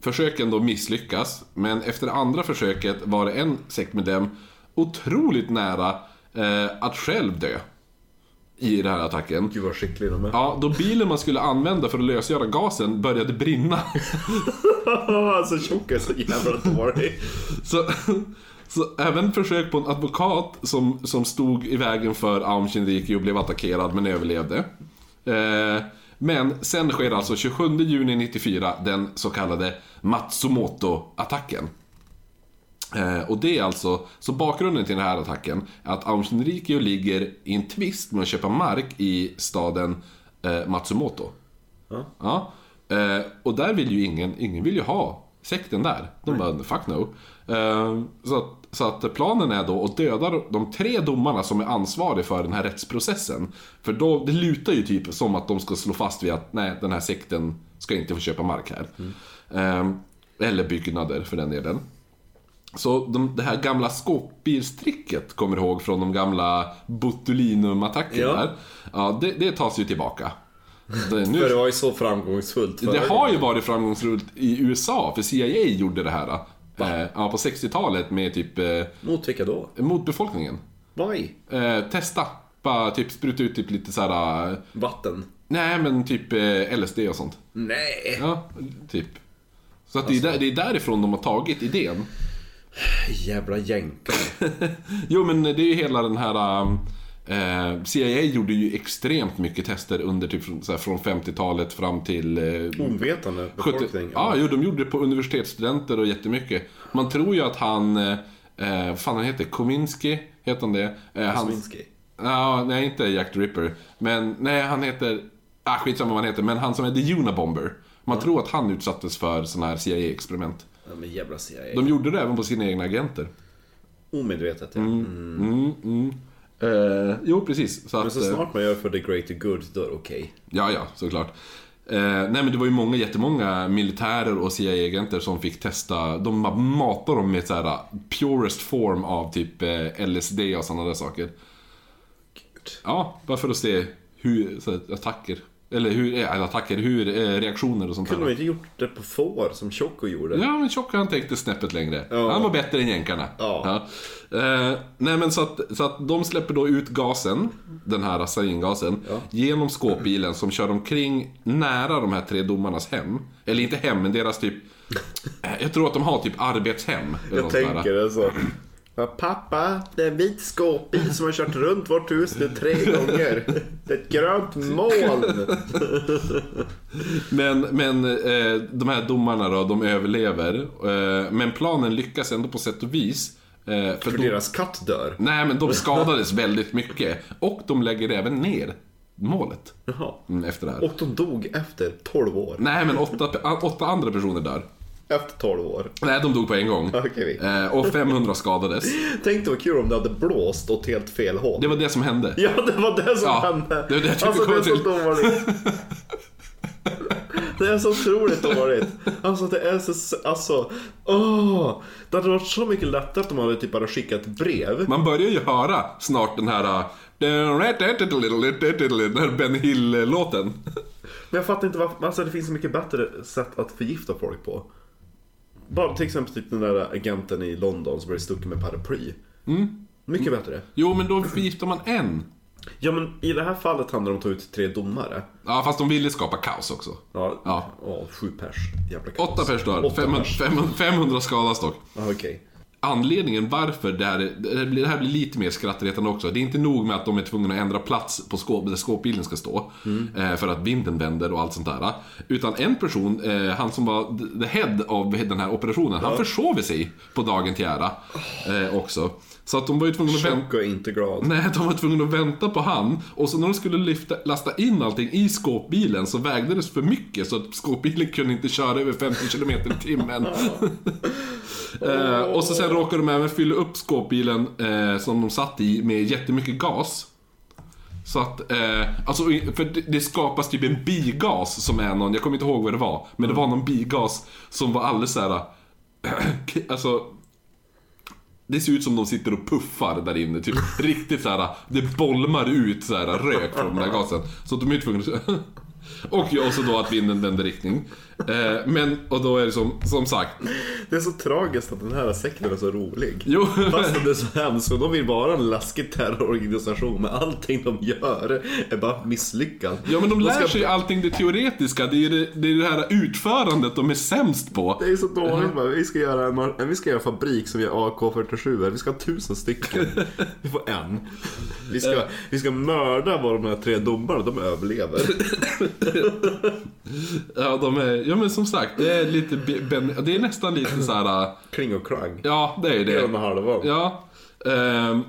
försöken då misslyckas. Men efter det andra försöket var det en sektmedlem otroligt nära eh, att själv dö. I den här attacken. Gud vad skicklig de är. Ja, då bilen man skulle använda för att lösgöra gasen började brinna. [LAUGHS] alltså Choco är så jävla dålig. Så, så även försök på en advokat som, som stod i vägen för Aum Shinrikyo och blev attackerad men överlevde. Eh, men sen sker alltså 27 juni 94 den så kallade Matsumoto-attacken. Eh, och det är alltså, så bakgrunden till den här attacken är att Aum Shinrikyo ligger i en tvist med att köpa mark i staden eh, Matsumoto. Ja. Ja. Eh, och där vill ju ingen, ingen vill ju ha sekten där. De bara, fuck no. Eh, så, att, så att planen är då att döda de tre domarna som är ansvariga för den här rättsprocessen. För då, det lutar ju typ som att de ska slå fast vid att nej, den här sekten ska inte få köpa mark här. Eh, eller byggnader för den delen. Så de, det här gamla skåpbilstricket kommer du ihåg från de gamla Botulinum-attackerna Ja. där. Ja, det, det tas ju tillbaka. Det, nu, För det var ju så framgångsfullt det har ju varit framgångsrikt i USA, för CIA gjorde det här. Eh, ja, på 60-talet med typ eh, Mot vilka då? mot befolkningen. Why? Eh, testa. Bara typ spruta ut typ lite såhär... Eh, Vatten? nej men typ eh, LSD och sånt. Nej. Ja, typ. Så att det, är där, det är därifrån de har tagit idén. Jävla jänkare. [LAUGHS] Jo men det är ju hela den här... Eh, CIA gjorde ju extremt mycket tester under typ från, så här, från 50-talet fram till... Eh, Ovetande 70, befolkning. ja, jo, de gjorde det på universitetsstudenter och jättemycket. Man tror ju att han, eh, eh, vad fan han heter, Kominski, heter han det? Eh, han, ja, nej, inte Jack the Ripper. Men, nej, han heter, ah, skitsamma vad han heter, men han som är The Unabomber. Man tror att han utsattes för sådana här CIA-experiment. Ja, men jävla CIA. De gjorde det även på sina egna agenter. Omedvetet ja. Mm, mm. Eh, jo, precis. Så Men att, så eh, snart man gör för the greater good, då är det okej. Ja, ja, såklart. Eh, nej men det var ju många, jättemånga militärer och CIA-agenter som fick testa, de matade dem med så här purest form av typ eh, LSD och sådana där saker. Gud. Ja, bara för att se hur, så här, attacker, eller hur, eh, attacker, hur, eh, reaktioner och sånt Kunde de inte gjort det på får som Choco gjorde? Ja, men Tjocka han tänkte snäppet längre. Ja. Han var bättre än jänkarna. Ja. Eh, nej men så att, så att de släpper då ut gasen, den här saringasen, Ja. genom skåpbilen som kör omkring nära de här tre domarnas hem. Eller inte hem, men deras typ... eh, Jag tror att de har typ arbetshem. eller Jag tänker det så. Pappa, det är en vit skåpbil som har kört runt vårt hus nu tre gånger. Det är ett grönt moln. Men, men eh, de här domarna då, de överlever. Eh, men planen lyckas ändå på sätt och vis. Eh, för För då- deras katt dör. Nej, men de skadades väldigt mycket. Och de lägger även ner målet Jaha. mm, efter det här. Och de dog efter 12 år. Nej, men åtta, åtta andra personer dör. Efter 12 år. Nej, de dog på en gång. Okej. Eh, och 500 skadades. [LAUGHS] Tänk dig vad kul om det hade blåst åt helt fel håll. Det var det som hände. Ja, det var det som Ja, hände. det var det jag alltså, det är så dåligt. [LAUGHS] Det är så otroligt dåligt. Alltså det är så, alltså, åh. Det hade varit så mycket lättare om man hade typ bara skickat brev. Man börjar ju höra snart den här... Den här Ben Hill-låten. Men jag fattar inte varför, alltså det finns så mycket bättre sätt att förgifta folk på. Bara till exempel typ den där agenten i London som blev stucken med paraply. Mm. Mycket bättre. Jo, men då förgiftar man en. Ja men i det här fallet handlar det om att ta ut tre domare. Ja, fast de ville skapa kaos också. Ja, Ja. Åh, sju pers. Jävla kaos. Åtta pers dör. Åtta 500, pers. 500, 500 skadas dock. Ja, okej. Anledningen varför det här, är- det här blir lite mer skrattretande också. Det är inte nog med att de är tvungna att ändra plats på skåp, där skåpbilen ska stå. Eh, för att vinden vänder och allt sånt där. Utan en person, eh, han som var the head av den här operationen, han försov sig på dagen till ära. Eh, också. Så att de var ju tvungna att vänta. Och inte glad. Nej, de var tvungna att vänta på han. Och så när de skulle lyfta, lasta in allting i skåpbilen så vägde det för mycket så att skåpbilen kunde inte köra över 50 km i timmen. [LAUGHS] eh, och så sen råkade de även fylla upp skåpbilen eh, som de satt i med jättemycket gas. Så att, eh, alltså, för det, det skapas typ en bigas som är någon, jag kommer inte ihåg vad det var, men det var någon bigas som var alldeles såhär, [CLEARS THROAT] alltså det ser ut som de sitter och puffar där inne, typ [LAUGHS] riktigt så här. Det bolmar ut så här rök från den här gasen. Så att de är tvungna att... [LAUGHS] Och så då att vinden vänder riktning. Eh, men, och då är det som, som sagt. Det är så tragiskt att den här sekten är så rolig. Jo, Fast det är så hemskt och de vill vara en läskig terrororganisation men allting de gör är bara misslyckat. ja men de lär ska- sig allting det teoretiska. Det är det, det är det här utförandet de är sämst på. Det är så dåligt bara. Vi ska göra en, vi ska göra en fabrik som gör AK47. Vi ska ha tusen stycken. Vi får en. Vi ska, vi ska mörda vad de här tre domarna, de överlever. [LAUGHS] Ja, de är, ja men som sagt, det är lite, be- ben, det är nästan lite så här. Kling och krang. ja det är Det är det. de halva. Ja. ehm,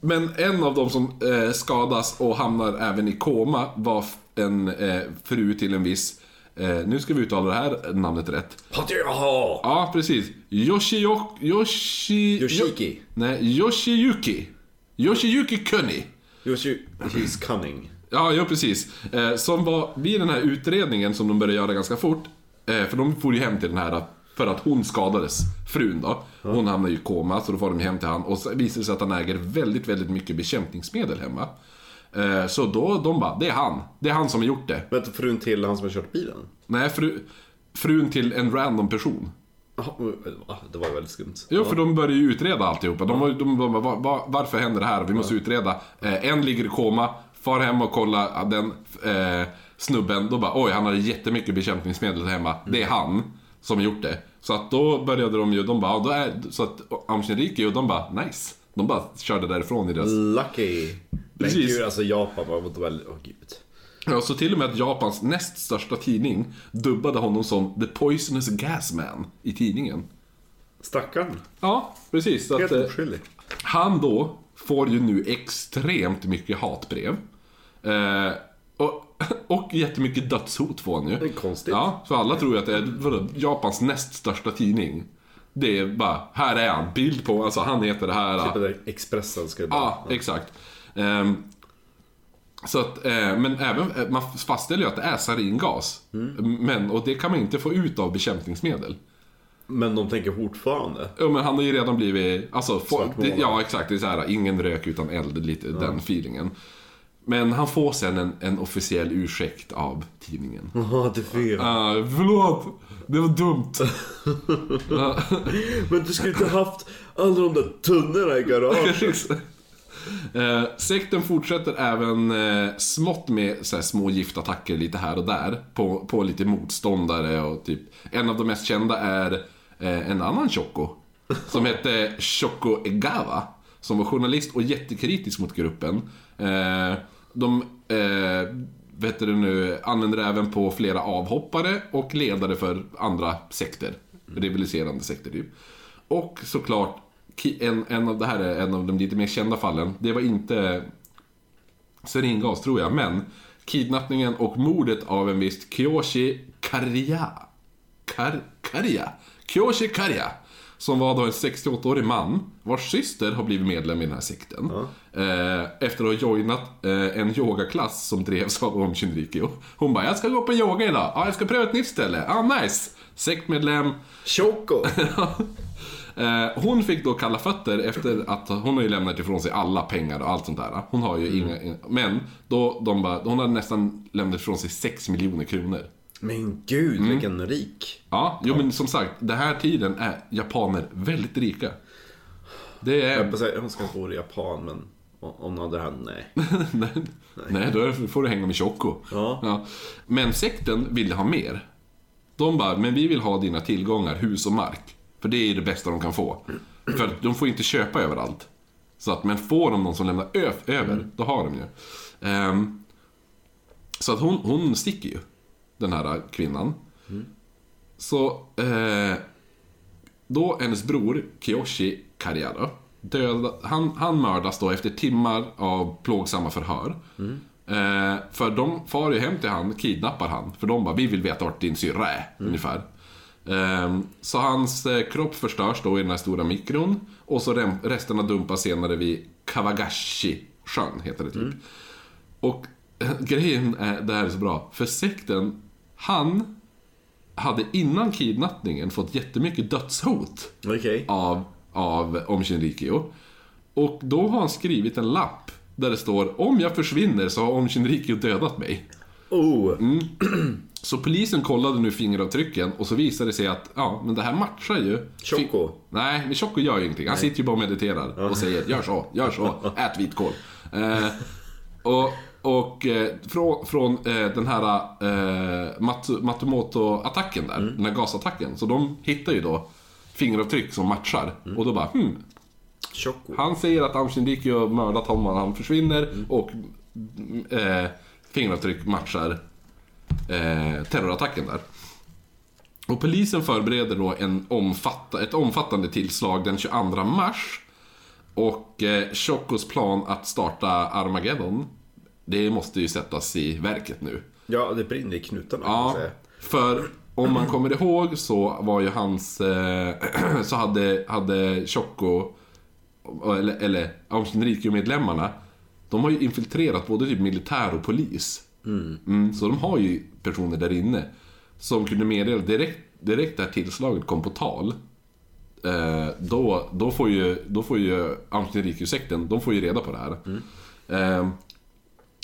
men en av dem som eh, skadas och hamnar även i koma var en eh, fru till en viss, eh, nu ska vi uttala det här namnet rätt. Jaha! Ja, precis. Yoshiyok... Yoshi... Yoshiki. Nej, Yoshiyuki. Yoshiyuki Kuni. Yoshi, he's cunning. Ja, ja precis. Eh, som var vid den här utredningen som de började göra ganska fort. Eh, för de for ju hem till den här för att hon skadades, frun då. Hon hamnade i koma, så då får de hem till han. Och så visade det sig att han äger väldigt, väldigt mycket bekämpningsmedel hemma. Eh, så då, de bara, det är han. Det är han som har gjort det. Vänta, frun till han som har kört bilen? Nej, fru, frun till en random person. Va? Det var ju väldigt skumt. Jo, för de började ju utreda alltihopa. De, var, de bara, var, var, varför händer det här? Vi måste utreda. Eh, en ligger i koma, far hem och kolla den eh, snubben. Då bara, oj, han hade jättemycket bekämpningsmedel hemma. Det är han som gjort det. Så att då började de ju, de bara, då är, så att Amshinriki och de bara, nice. De bara körde därifrån i deras... Lucky. Men Precis. gud, alltså Japan var väldigt... Åh gud. Ja, så till och med att Japans näst största tidning dubbade honom som The Poisonous Gas Man i tidningen. Stackarn. Ja, precis. Helt att, eh, oskyldig. Han då får ju nu extremt mycket hatbrev. Eh, och, [LAUGHS] och jättemycket dödshot får han ju. Det är konstigt. Ja, så alla tror ju att det är vadå, Japans näst största tidning. Det är bara, här är han, bild på, alltså han heter det här. Typ där Expressen skulle bara... Ja, exakt. Ehm, så att, eh, men även, eh, man fastställer ju att det är saringas. Mm. Men, och det kan man inte få ut av bekämpningsmedel. Men de tänker fortfarande. Ja men han har ju redan blivit, alltså, Svartmålad. det, ja exakt, det är så här, ingen rök utan eld, lite den feelingen. Men han får sen en, en officiell ursäkt av tidningen. Jaha, det är fel. Ah, förlåt, det var dumt. [LAUGHS] Men du skulle inte haft alla de där tunnorna i garaget. [LAUGHS] eh, sekten fortsätter även eh, smått med så här, små giftattacker lite här och där. På, på lite motståndare och typ. En av de mest kända är eh, en annan Choco. Som hette Choco Egawa. Som var journalist och jättekritisk mot gruppen. Eh, de eh, vet du nu, använder det även på flera avhoppare och ledare för andra sekter. Rivaliserande sekter typ. Och såklart, en, en av det här är en av de lite mer kända fallen. Det var inte saringas tror jag, men kidnappningen och mordet av en viss Kyoshi Kariya. Kar Karja. Kyoshi Karja. Som var då en 68-årig man vars syster har blivit medlem i den här sekten. Eh, efter att ha joinat eh, en yogaklass som drevs av Om Shinrikyo. Hon bara, jag ska gå på yoga idag. Ja, jag ska pröva ett nytt ställe. Ja, ah, nice. Sektmedlem. Choco! [LAUGHS] Eh, hon fick då kalla fötter efter att hon har ju lämnat ifrån sig alla pengar och allt sånt där. Hon har ju inga, men då, de bara, hon hade nästan lämnat ifrån sig 6 miljoner kronor. Men gud, Mm. vilken rik. Ja, jo men som sagt, den här tiden är japaner väldigt rika. Det Jag är... att säga, hon ska inte bo i Japan, men om hon hade det här, [LAUGHS] nej. nej, nej, då får du hänga med Choco. Ja. Men sekten ville ha mer. De bara, men vi vill ha dina tillgångar, hus och mark. För det är det bästa de kan få. För att de får inte köpa överallt. Så att, men får de någon som lämnar ö- över, då har de ju. Ehm, så att hon, hon sticker ju, den här kvinnan. Så, eh, då hennes bror, Kiyoshi Kariada, han, han mördas då efter timmar av plågsamma förhör. Eh, för de far ju hem till han, kidnappar han. För de bara, vi vill veta vart din syrra är, ungefär. Eh, så hans eh, kropp förstörs då i den här stora mikron. Och så rem- resterna dumpas senare vid Kawagashi-sjön, heter det typ. Och eh, grejen är, det här är så bra, för sekten, han hade innan kidnappningen fått jättemycket dödshot Okej. av, av Om Shinrikyo. Och då har han skrivit en lapp där det står Om jag försvinner så har Om Shinrikyo dödat mig. Oh, Mm. [CLEARS THROAT] Så polisen kollade nu fingeravtrycken och så visade det sig att ja, men det här matchar ju. Choco. Nej, men Choco gör ju ingenting. Han sitter ju bara och mediterar och säger gör så, gör så, [LAUGHS] ät vitkål. Eh, och och eh, från, från eh, den här eh, Mat- Matsumoto-attacken där, den här gasattacken. Så de hittar ju då fingeravtryck som matchar. Och då bara hmm, Choco. han säger att Am Shinrikyo har mördat honom, han försvinner och eh, fingeravtryck matchar eh, terrorattacken där. Och polisen förbereder då en omfatta, ett omfattande tillslag den 22 mars. Och eh, Chocos plan att starta Armageddon, det måste ju sättas i verket nu. Ja, det brinner i knutarna Ja, för om man kommer ihåg så var ju hans... Eh, [CLEARS THROAT] så hade, hade Choco, eller, eller Aum Shinrikyo-medlemmarna, de har ju infiltrerat både typ militär och polis. Mm, så de har ju personer där inne som kunde meddela direkt, direkt där tillslaget kom på tal. Eh, då, då får ju, då får ju Aum Shinrikyo-sekten, de får ju reda på det här. Eh,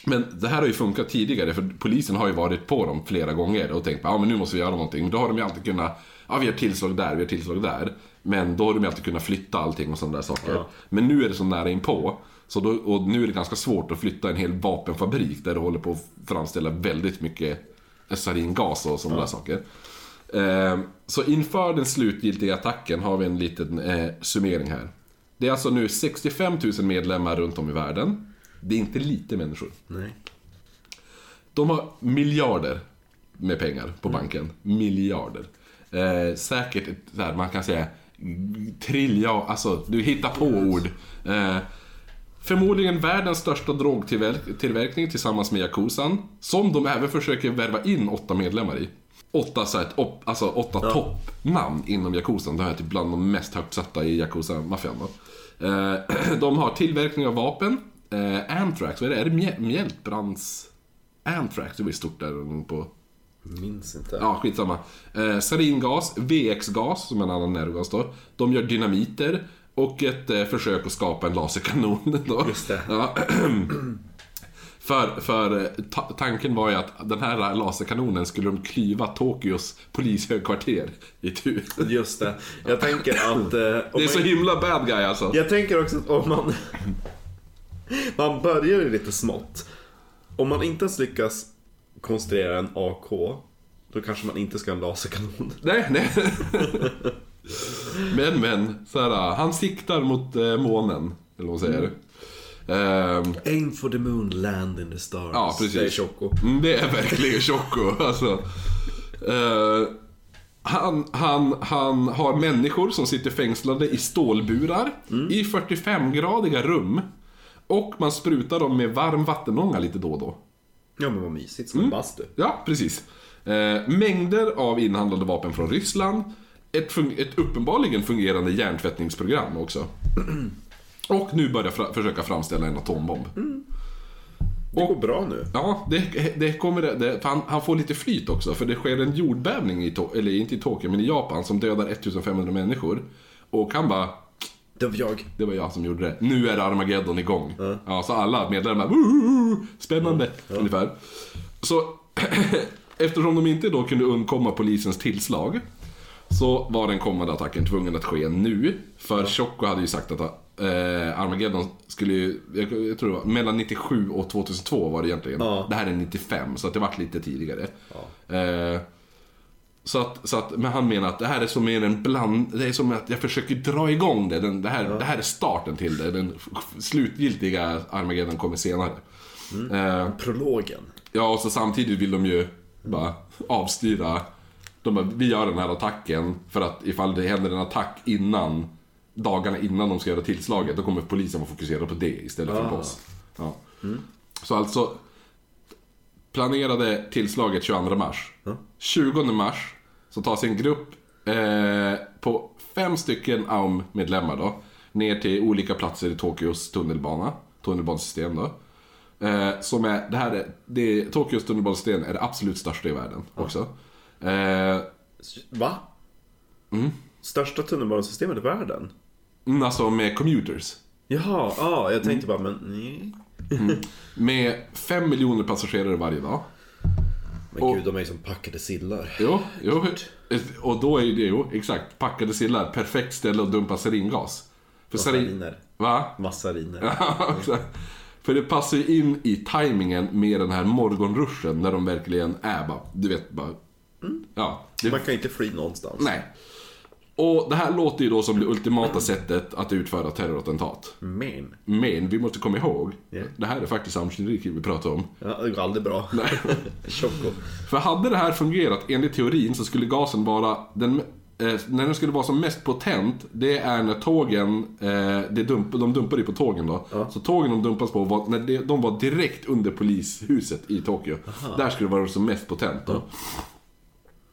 men det här har ju funkat tidigare för polisen har ju varit på dem flera gånger och tänkt ja men nu måste vi göra någonting. Men då har de ju alltid kunnat, ja vi har tillslag där, vi har tillslag där. Men då har de ju alltid kunnat flytta allting och sådana där saker. Ja. Men nu är det så nära inpå. Så då, och nu är det ganska svårt att flytta en hel vapenfabrik där det håller på att framställa väldigt mycket saringas och sådana där saker. Eh, så inför den slutgiltiga attacken har vi en liten eh, summering här. Det är alltså nu 65 000 medlemmar runt om i världen. Det är inte lite människor. Nej. De har miljarder med pengar på banken. Miljarder. Eh, säkert, så här, man kan säga triljar, alltså du hittar på ord. Eh, förmodligen världens största drogtillverkning tillsammans med Yakuzan. Som de även försöker värva in åtta medlemmar i. Åtta, så här, ett op, alltså, åtta toppnamn inom Yakuzan. Det här är typ bland de mest högt satta i Yakuza-maffian. Eh, [CLEARS THROAT] de har tillverkning av vapen. Eh, Anthrax, vad är det? Är det mjäl- mjältbrands... Anthrax, det var ju stort där på... Minns inte. Ja, skitsamma. Eh, saringas, VX-gas, som är en annan nervgas då. De gör dynamiter och ett eh, försök att skapa en laserkanon. [LAUGHS] Då. Just det. Ja. [CLEARS THROAT] för för eh, ta tanken var ju att den här laserkanonen skulle de klyva Tokyos polishögkvarter i tur. Just det. Jag tänker att... Eh, Det är man, så himla bad guy alltså. Jag tänker också att om man... [LAUGHS] man börjar ju lite smått. Om man inte ens lyckas konstruera en AK, då kanske man inte ska ha en laserkanon. [LAUGHS] Nej, nej. men, men. Så här, han siktar mot eh, månen. Eller vad man säger. Ehm, Aim for the moon, land in the stars. Ja, precis. Det är Choco. Mm, det är verkligen Choco. [LAUGHS] Alltså. Eh, han, han, han har människor som sitter fängslade i stålburar i 45-gradiga rum. Och man sprutar dem med varm vattenånga lite då och då. Ja men vad mysigt, Mm. som en bastu. Ja, precis. Eh, mängder av inhandlade vapen från Ryssland. Ett, fun- ett uppenbarligen fungerande hjärntvättningsprogram också. [CLEARS THROAT] Och nu börjar fra- försöka framställa en atombomb. Det går bra nu. Ja, det, det kommer det, han, han får lite flyt också. För det sker en jordbävning i, eller inte i Tokyo, men i Japan som dödar 1500 människor. Och han bara, Det var jag. det var jag som gjorde det. Nu är Armageddon igång. Ja, så alla medlemmar, "Woohoo! spännande, ungefär. Så [CLEARS THROAT] eftersom de inte då kunde undkomma polisens tillslag så var den kommande attacken tvungen att ske nu. För Choco hade ju sagt att eh, Armageddon skulle ju, jag, jag tror det var mellan 97 och 2002 var det egentligen. Ja. Det här är 95, så att det vart lite tidigare. Eh, så att, så att, men han menar att det här är som en bland... Det är som att jag försöker dra igång det. Den, det, här, det här är starten till det. Den slutgiltiga Armageddon kommer senare. Eh, Prologen. ja, och så samtidigt vill de ju bara avstyra. De bara, vi gör den här attacken för att ifall det händer en attack innan, dagarna innan de ska göra tillslaget, då kommer polisen vara fokuserad på det istället för på Ah. oss. Ja. Så alltså, planerade tillslaget 22 mars. 20 mars så tas en grupp eh, på fem stycken AUM-medlemmar då ner till olika platser i Tokyos tunnelbana, tunnelbanesystem då. Eh, som är, det här är, det, Tokyos tunnelbanesystem är det absolut största i världen också. Eh, Va? Största tunnelbanesystemet i världen? mm, alltså med commuters. Jaha, ja, jag tänkte bara, men nej. [LAUGHS] Med 5 miljoner passagerare varje dag. Men Och- gud, de är ju som packade sillar. Jo, jo, och då är det ju, exakt, packade sillar, perfekt ställe att dumpa saringas. För sarin... Massariner. Va? Massariner. [LAUGHS] För det passar ju in i tajmingen med den här morgonruschen när de verkligen är bara, du vet bara... Ja, det, Man kan inte fly någonstans. nej. Och det här låter ju då som det ultimata sättet att utföra terrorattentat. Men. Men vi måste komma ihåg, Ja. det här är faktiskt samhällskritik vi pratar om. Ja, det går aldrig bra. Nej. [LAUGHS] Choco. För hade det här fungerat enligt teorin så skulle gasen vara den eh, när den skulle vara som mest potent, det är när tågen, eh, det dump, de dumpar ju på tågen då. Så tågen de dumpas på, var, när det, de var direkt under polishuset i Tokyo. Där skulle det vara som mest potent då.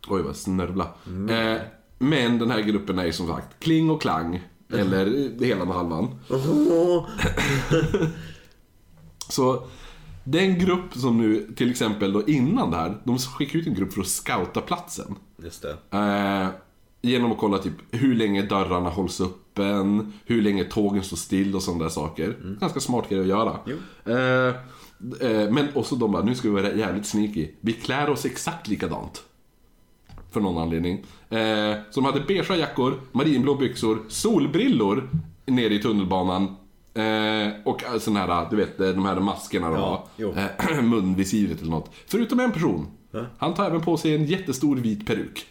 Oj vad snörvla. Eh, men den här gruppen är som sagt Kling och Klang. Eller hela med halvan. [LAUGHS] Så den grupp som nu, till exempel då innan det här, de skickade ut en grupp för att scouta platsen. Just det. Eh, genom att kolla typ hur länge dörrarna hålls öppen, hur länge tågen står still och sådana där saker. Ganska smart grej att göra. Eh, eh, men också de bara, nu ska vi vara jävligt sneaky. Vi klär oss exakt likadant. För någon anledning. Eh, så de hade beiga jackor, marinblå byxor, solbrillor nere i tunnelbanan. Eh, och sån här, du vet, de här maskerna Ja, har. Eh, [CLEARS THROAT] munvisiret eller något. Förutom en person. Han tar även på sig en jättestor vit peruk.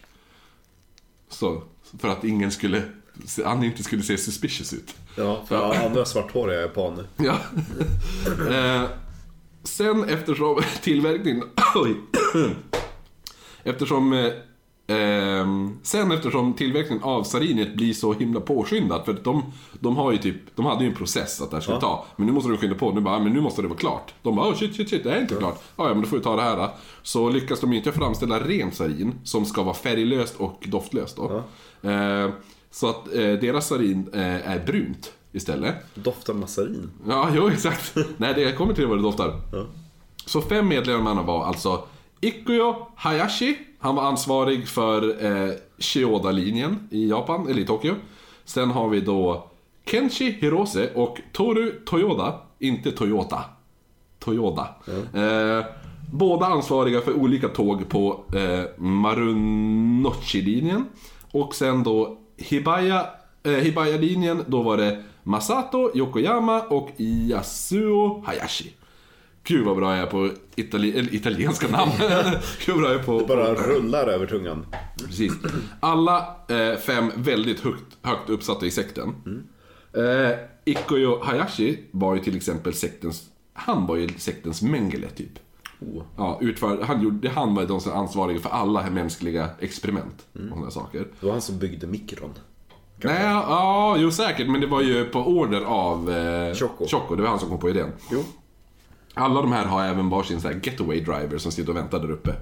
Så, för att ingen skulle, han inte skulle se suspicious ut. Ja, för andra svarthåriga japaner. Ja. [LAUGHS] eh, sen eftersom [CLEARS THROAT] tillverkningen... [CLEARS THROAT] Oj. eftersom... Eh, ehm, sen eftersom tillverkningen av sarinet blir så himla påskyndad. För de, de har ju typ... De hade ju en process att det här skulle ta. Men nu måste de skynda på. Nu bara, "Ah, men nu måste det vara klart. De bara, oh, shit, shit, shit, det är inte klart. Ja, ja, men då får vi ta det här. Då. Så lyckas de inte framställa ren sarin, som ska vara färglöst och doftlöst då. Eh, så att eh, deras sarin eh, är brunt istället. Doftar massarin. Ja, jo exakt. [LAUGHS] Nej, det kommer till vad det doftar. Så fem medlemmarna var alltså Ikuyo Hayashi. Han var ansvarig för eh, Chiyoda-linjen i Japan, eller i Tokyo. Sen har vi då Kenshi Hirose och Toru Toyoda. Inte Toyota. Toyoda. Eh, båda ansvariga för olika tåg på eh, Marunouchi-linjen. Och sen då Hibaya, eh, Hibaya-linjen, då var det Masato Yokoyama och Yasuo Hayashi. Gud vad bra jag är på itali italienska namn. [LAUGHS] Gud vad bra jag är på... Bara rullar över tungan. Precis. Alla eh, fem väldigt högt, högt uppsatta i sekten. Eh, Ikoyo Hayashi var ju till exempel sektens... Han var ju sektens Mengele typ. Oh. Ja, utför, han, gjorde, han var de som ansvariga för alla mänskliga experiment och sådana saker. Det var han som byggde mikron. Nej, ja, jo säkert, men det var ju på order av eh, Choco. Choco. Det var han som kom på idén. Jo. Alla de här har även varsin så här getaway driver som sitter och väntar där uppe.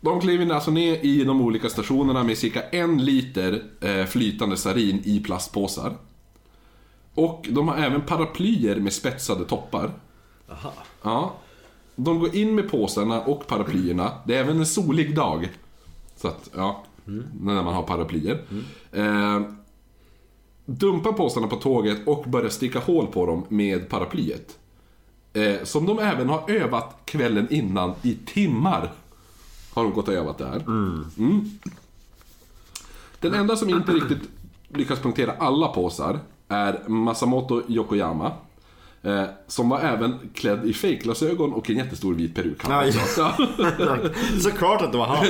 De kliver alltså ner i de olika stationerna med cirka en liter eh, flytande sarin i plastpåsar. Och de har även paraplyer med spetsade toppar. Aha. Ja. De går in med påsarna och paraplyerna. Det är även en solig dag. Så att, ja. När man har paraplyer. Eh, dumpar påsarna på tåget och börjar sticka hål på dem med paraplyet. Eh, som de även har övat kvällen innan i timmar. Har de gått och övat där. Mm. Den enda som inte riktigt lyckas punktera alla påsar är Masamoto Yokoyama. Eh, som var även klädd i fejkglasögon och en jättestor vit peruk. Han. [LAUGHS] Ja. Såklart att det var han.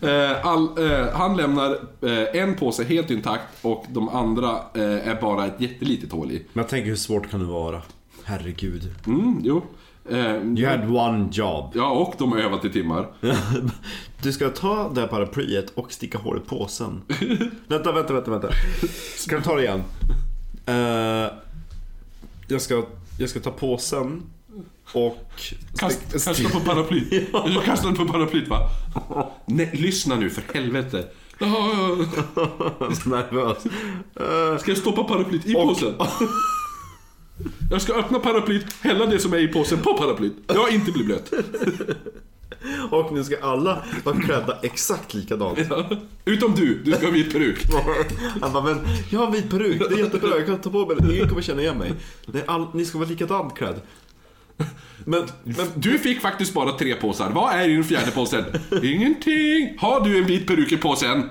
Eh, all, eh, han lämnar eh, en påse helt intakt och de andra eh, är bara ett jättelitet hål i. Men jag tänker hur svårt kan det vara? Herregud. Mm, jo. Eh, You had one job. ja, och de har övat i timmar. [LAUGHS] Du ska ta det här paraplyet och sticka hål i påsen. [LAUGHS] vänta, vänta, vänta, vänta. Ska du ta det igen? Eh, jag, ska, jag ska ta påsen och... Kast, stick- kasta på paraplyt. [LAUGHS] Du kastar på paraplyt va? Nej, lyssna nu för helvete. Ah, Jag nervös. Eh, Ska jag stoppa paraplyt i påsen? Jag ska öppna paraplyt, hälla det som är i påsen på paraplyt. Jag har inte blivit blöt. [LAUGHS] och nu ska alla vara klädda exakt likadant. Utom du, du ska ha vit peruk. [LAUGHS] Han bara, men jag har en vit peruk, det är jättebra, jag kan ta på mig den, ingen kommer känna igen mig. Nej, all, ni ska vara likadant klädd. Men, men Du fick faktiskt bara tre påsar. Vad är i den fjärde påsen? Ingenting. Har du en vit peruk i påsen?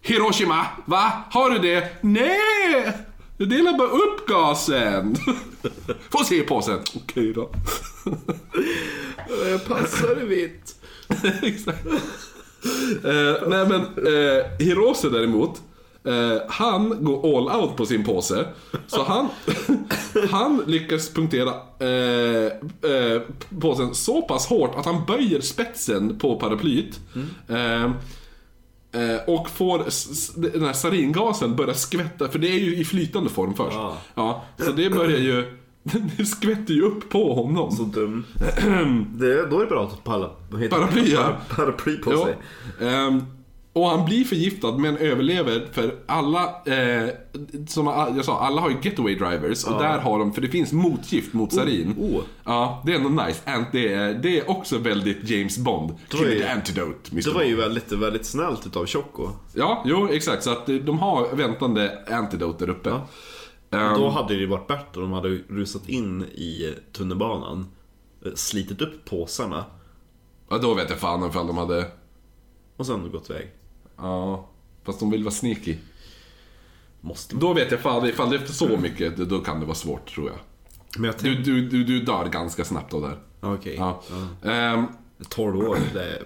Hiroshima, va? Har du det? Nej! Jag delar bara upp gasen. [LAUGHS] Få se påsen. Okej då. jag passar i vitt. [LAUGHS] Exakt. Eh, nej men, eh, Hirose däremot. Eh, han går all out på sin påse. Så han, [LAUGHS] han lyckas punktera eh, eh, påsen så pass hårt att han böjer spetsen på paraplyet. Eh, eh, och får den här saringasen börja skvätta, för det är ju i flytande form först. Ja. Ja, så det börjar ju, [LAUGHS] det skvätter ju upp på honom. Så dum. [CLEARS THROAT] Det, då är det bra att ha? Paraply, på sig. Och han blir förgiftad men överlever för alla, eh, som jag sa, alla har ju getaway drivers och där har de, för det finns motgift mot sarin. oh. Ja, det är ändå nice. And det, är, det är också väldigt James Bond. Me är- the antidote, Mr. Det var ju väldigt, väldigt snällt utav Choco. Ja, jo exakt. Så att eh, de har väntande antidote där uppe. Ehm, Då hade det ju varit bättre om de hade rusat in i tunnelbanan, eh, slitit upp påsarna ja, då vet jag fan ifall de hade... och sen gått iväg. Ja, fast de vill vara sneaky. Måste Då vet jag fan, ifall det är så mycket, då kan det vara svårt tror jag. Men jag Du, du, du, du dör ganska snabbt då där. Okej. Ja. Ehm, 12 år, det är...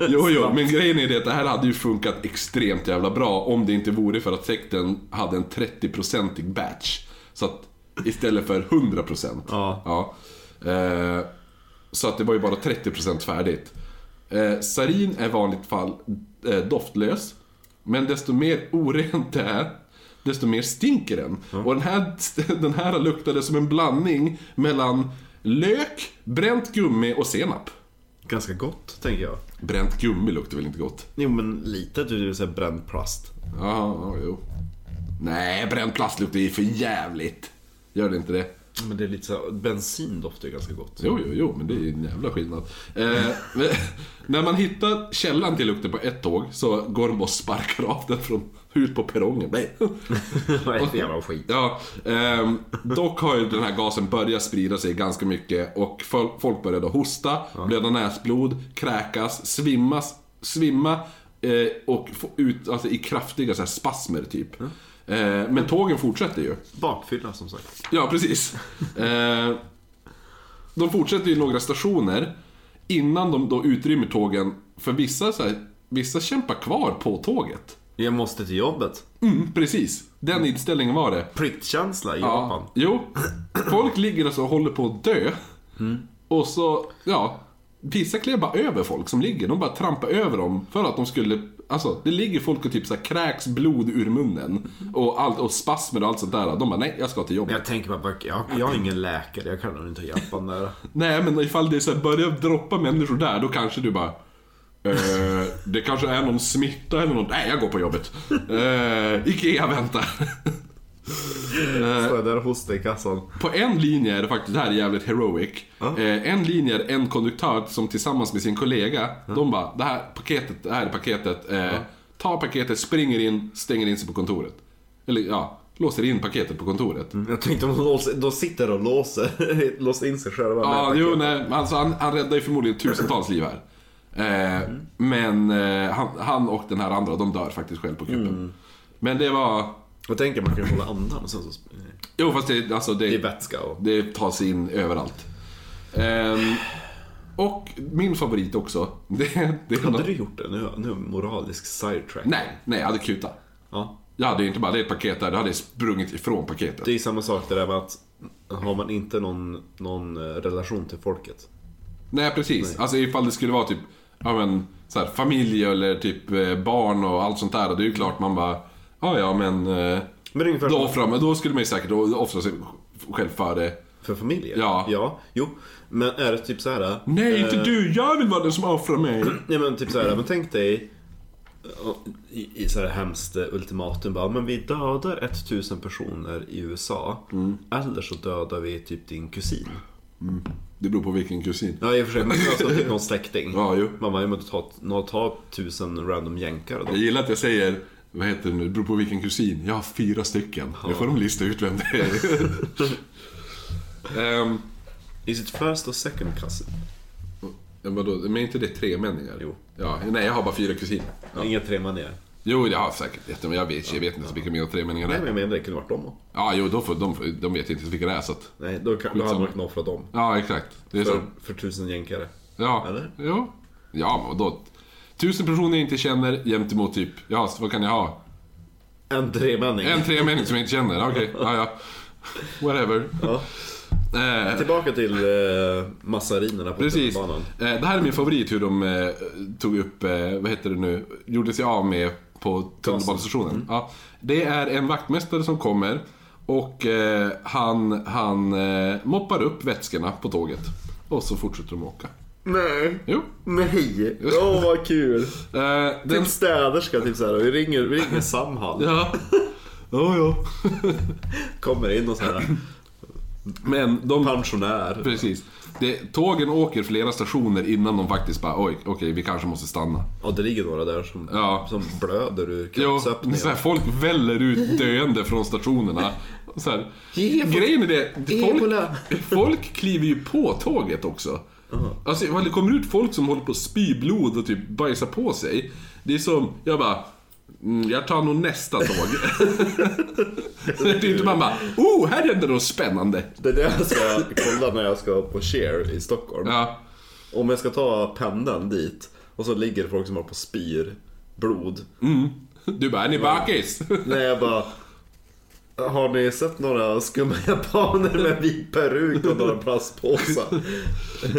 [LAUGHS] jo, jo, men grejen är det att det här hade ju funkat extremt jävla bra om det inte vore för att sekten hade en 30-procentig batch. Så att istället för 100%. Ja. ja. Eh, så att det var ju bara 30% färdigt. Eh, sarin är i vanligt fall eh, doftlös. Men desto mer orent det är, desto mer stinker den. Och den här, [LAUGHS] den här luktade som en blandning mellan lök, bränt gummi och senap. Ganska gott, tänker jag. Bränt gummi luktar väl inte gott? Jo, men lite, du vill säga bränd plast. Ja, ja, jo. Nej, bränt plast luktar ju för jävligt. Gör det inte det? Men det är lite så bensin doftar ju ganska gott. Jo, jo, jo, men det är ju en jävla skillnad. Eh, men, [LAUGHS] när man hittar källan till lukten på ett tåg så går de och sparkar av den från ut på perrongen. Nej. [LAUGHS] Vad är det för jävla skit? Ja, ehm, dock har ju den här gasen börjat sprida sig ganska mycket och fol- folk började hosta, blöda näsblod, kräkas, svimmas, svimma eh, och få ut alltså, i kraftiga så här, spasmer typ. Eh, men tågen fortsätter ju. Bakfylla, som sagt. Ja, precis. Eh, de fortsätter ju några stationer innan de då utrymmer tågen. För vissa, så här, vissa kämpar kvar på tåget. Jag måste till jobbet. Mm, precis. Den inställningen var det. Pliktkänsla i Japan. Ja, jo. Folk ligger alltså och håller på att dö. Och så, ja. Vissa klev bara över folk som ligger. De bara trampar över dem för att de skulle alltså det ligger folk och typ så här kräks blod ur munnen. Och, allt, och spasmer och allt sånt där. De bara, nej jag ska till jobbet. Jag tänker bara, jag, jag är ingen läkare, jag kan nog inte hjälpa den där. [LAUGHS] Nej men ifall det så här börjar droppa människor där, då kanske du bara eh, det kanske är någon smitta eller något. Nej, jag går på jobbet. Eh, Ikea väntar. [LAUGHS] Står jag där och hostar i kassan. På en linje är det faktiskt, det här är jävligt heroic. Eh, en linje är en konduktör som tillsammans med sin kollega, de bara, det här paketet, det här är paketet. Eh, tar paketet, springer in, stänger in sig på kontoret. Eller ja, låser in paketet på kontoret. Jag tänkte de, låser, de sitter och låser, [LAUGHS] låser in sig själva. Ja, jo, nej, alltså han, han räddar ju förmodligen tusentals liv här. Eh, Men eh, han, han och den här andra, de dör faktiskt själv på kuppen. Men det var... Jag tänker man kan hålla andan och sen så... Jo, fast det, alltså Det är det, vätska och... det tar sig in överallt. Ehm, och min favorit också, [LAUGHS] det, det är... Hade du gjort det? Nu, nu moralisk sidetrack. Nej, nej, jag hade kutat. Ja. Jag hade ju inte bara, det är ett paket där, jag hade sprungit ifrån paketet. Det är samma sak det där med att har man inte någon, någon eh, relation till folket. Nej, precis. Alltså ifall det skulle vara typ, ja men, så här, familj eller typ eh, barn och allt sånt där. Det är ju klart man bara, ja ja men... eh, Men Då, man, då skulle man ju säkert offra sig själv för det. för familjer. Ja. ja. Jo. Men är det typ så här. Nej, inte eh, du! Jag vill vara den som offrar mig. [CLEARS THROAT] Nej men typ så här, men tänk dig eh, i, i så här hemskt eh, ultimatum bara, men vi dödar 1000 personer i USA. Mm. Eller så dödar vi typ din kusin. Det beror på vilken kusin. Ja i och för sig, men alltså typ någon släkting. [LAUGHS] Ja, jo. Man bara, ja, men ta, ta tusen random jänkare då. Jag gillar att jag säger, vad heter det nu, det beror på vilken kusin. Jag har fyra stycken. Nu får de lista ut vem det är. [LAUGHS] Ehm, Is it first or second cousin? ja, vadå, men är inte det tremänningar? Jo. Ja, nej, jag har bara fyra kusiner. Ja. Inga tremänningar. Jo, jag har säkert men jag vet, jag vet inte ens vilka mina tremänningar Nej är. men jag menar det kunde varit dem. då. Ja, jo, då får, de, de vet inte vilka det är så att... Nej, då, kan, då hade man kunnat offra dem. Ja, exakt. Det är så. För, för tusen jänkare. Ja. Eller? Jo. Ja, men då... Tusen personer jag inte känner jämt emot typ, ja, vad kan jag ha? En tremänning. En tremänning som jag inte känner, okej, [LAUGHS] ja, ja. Whatever. Ja. Eh, Tillbaka till eh, massarinerna på precis. Eh, tunnelbanan. det här är min favorit hur de eh, tog upp, eh, vad heter det nu, gjorde sig av med på tunnelbanestationen. Ja, det är en vaktmästare som kommer och eh, han, han eh, moppar upp vätskorna på tåget. Och så fortsätter de åka. Nej. Jo. Nej. Åh [LAUGHS] vad kul. Eh, den, Typ städerska, typ såhär. Vi ringer, vi ringer Samhall. ja. Ja, ja. [LAUGHS] Kommer in och såhär. Men de... Pensionär. Precis. Det, tågen åker flera stationer innan de faktiskt bara oj, okej, vi kanske måste stanna. Ja, det ligger några där som, Ja. som blöder ur så här, folk väller ut döende från stationerna. Så här, grejen är det, folk, folk kliver ju på tåget också. Alltså, ifall det kommer ut folk som håller på att spy blod och typ bajsar på sig. Det är som, jag bara, mm, jag tar nog nästa tåg. [LAUGHS] det är inte man bara, oh, här händer något spännande. Det är det jag ska kolla när jag ska på Cher i Stockholm. Ja, Om jag ska ta pendeln dit och så ligger det folk som har på spyr blod. du bara, är ni bakis? Nej, jag bara... Har ni sett några skumma [LAUGHS] japaner med vit peruk och några plastpåsar? [LAUGHS]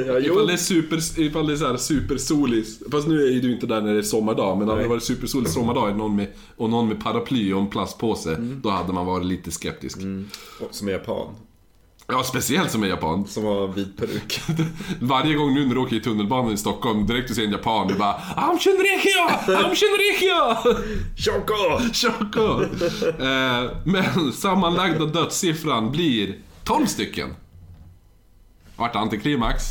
Ja, Ifall det är, super, ifall det är så här supersolis, fast nu är ju du inte där när det är sommardag, men hade det varit supersolig sommardag någon med, och någon med paraply och en plastpåse, då hade man varit lite skeptisk. Som är japan. Ja, speciellt som är japan. Som har vit peruk. [LAUGHS] Varje gång nu när du åker i tunnelbanan i Stockholm, direkt du ser en japan, du bara I'm Shinrikyo! I'm Shinrikyo! [LAUGHS] Choco! Choco! eh, men sammanlagda dödssiffran blir 12 stycken. Vart antiklimax.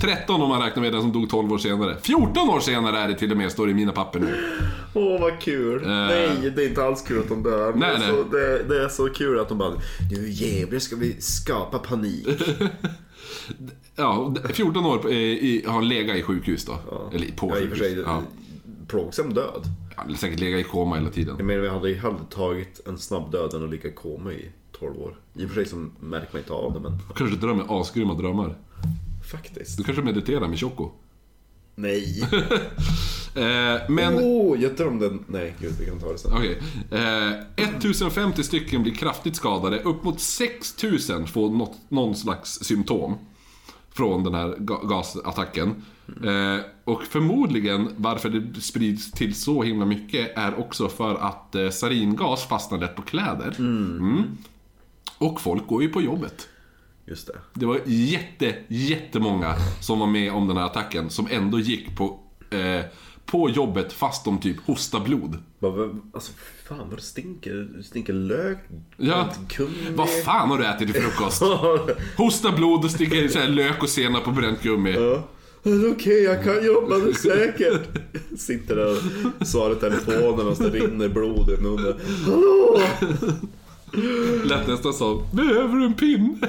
13 om man räknar med den som dog 12 år senare. 14 år senare är det till och med, står det i mina papper nu. Åh vad kul. Nej, det är inte alls kul att de dör. Nej, det, är nej. Så, det, det är så kul att de bara Nu jävlar ska vi skapa panik. [LAUGHS] Ja, 14 år eh, i, har legat i sjukhus då. Eller på Ja, i sjukhus. sig. Ja. Plågsam död. Har säkert legat i koma hela tiden. Jag menar, vi hade ju hellre tagit en snabb död än att ligga i koma i 12 år. I och för sig så märker man inte av det, men Kanske drömmer asgrymma drömmar. Faktiskt. Du kanske mediterar med Choco. Nej. [LAUGHS] Eh, men... Åh, jag drömde... Nej, gud, vi kan ta det sen. Okej. Eh, 1050 stycken blir kraftigt skadade. Upp mot 6000 får något, någon slags symptom. Från den här ga- gasattacken. Eh, och förmodligen varför det sprids till så himla mycket är också för att eh, saringas fastnar lätt på kläder. Mm. Och folk går ju på jobbet. Just det. Det var jätte, jättemånga som var med om den här attacken som ändå gick på, eh, på jobbet fast de typ hostade blod. Alltså fan vad det stinker. Det stinker lök. Ja. Kummi. Vad fan har du ätit till frukost? [LAUGHS] Hosta blod och sticker så här lök och senap på bränt gummi. Ja. Okej, jag kan jobba det säkert. [LAUGHS] Sitter där och svarar i telefonen och så rinner blod i munnen. Hallå! Lät nästan som, behöver du en pinne? [LAUGHS]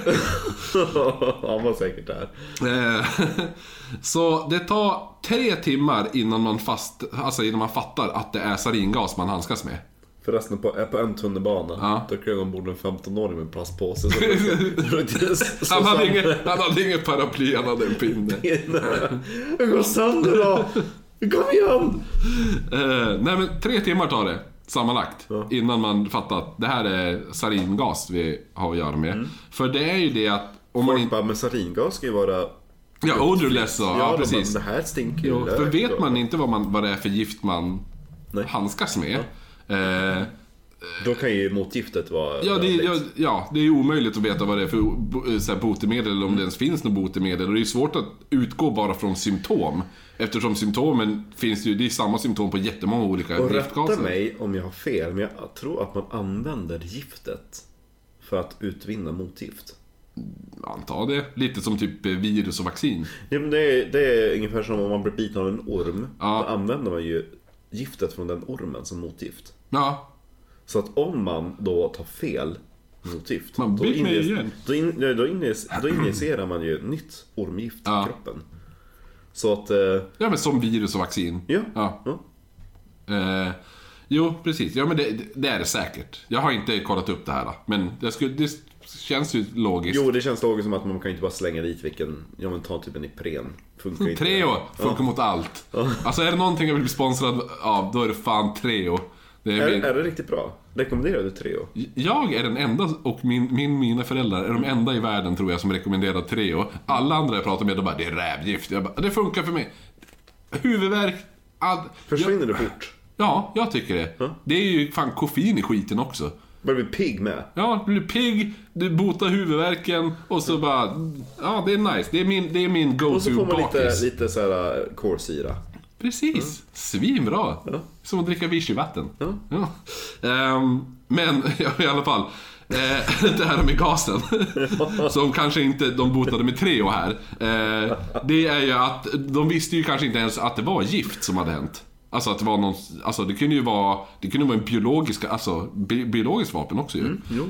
Han var säkert där. Eh, [LAUGHS] Så det tar tre timmar innan man, fast, alltså innan man fattar att det är saringas man handskas med. Förresten på, på en tunnelbana, Ja. då klev ombord en 15-åring med en plastpåse. Så, så, så, [LAUGHS] Han hade inget, han hade inget paraply, han hade en pinne. Jag går sönder då! Kom igen! Eh, nej men tre timmar tar det sammanlagt. Ja. Innan man fattar att det här är saringas vi har att göra med. Mm. För det är ju det att om man Folk inte... bara, men saringas ska ju vara... Ja, odorless ja, Ja, de precis. Bara, det här stinker ju för vet man inte vad, man, vad det är för gift man Nej. handskas med. Eh, Då kan ju motgiftet vara... ja, det, är- ja, ja, det är omöjligt att veta vad det är för bo- så här, botemedel eller om det ens finns något botemedel. Och det är svårt att utgå bara från symptom. Eftersom symptomen finns ju, det är samma symptom på jättemånga olika Och rätta giftgaser. mig om jag har fel, men jag tror att man använder giftet för att utvinna motgift. Anta det. Lite som typ eh, virus och vaccin. Ja, men det, är, det är ungefär som om man blir biten av en orm. Ja. Då använder man ju giftet från den ormen som motgift. Ja, Så att om man då tar fel motgift. Man då, igen. då, in, då, injic- då injicerar man ju nytt ormgift Ja. i kroppen. Så att... Eh, ja men som virus och vaccin. ja. Ja. ja. Eh, jo, precis. Ja, men det, det är det säkert. Jag har inte kollat upp det här. Men det, skulle, det känns ju logiskt. Jo, det känns logiskt som att man kan inte bara slänga dit vilken... Ja men ta typ en Ipren. Funkar inte. Treo funkar mot allt. Alltså är det någonting jag vill bli sponsrad av, då är det fan Treo. Det är Är, min, är det riktigt bra? Rekommenderar du Treo? jag är den enda, och min, min, mina föräldrar är de enda i världen tror jag som rekommenderar Treo. Alla andra jag pratar med, de bara det är rävgift. Jag bara, det funkar för mig. Huvudvärk, all, Försvinner det fort? Ja, jag tycker det. Det är ju fan koffein i skiten också. Börjar bli pigg med? Ja, du blir pigg, du botar huvudvärken och så bara... Ja, det är nice. Det är min, det är min Och så får man lite, lite såhär kolsyra. Precis. Svinbra. Ja. Som att dricka vichyvatten. Ja. Ja. Ehm, men [LAUGHS] i alla fall. Eh, [LAUGHS] det här med gasen. [LAUGHS] som kanske inte de botade med Treo här. Eh, det är ju att de visste ju kanske inte ens att det var gift som hade hänt. Alltså att det var någon, alltså det kunde ju vara, det kunde vara en biologisk, alltså bi, biologiskt vapen också ju.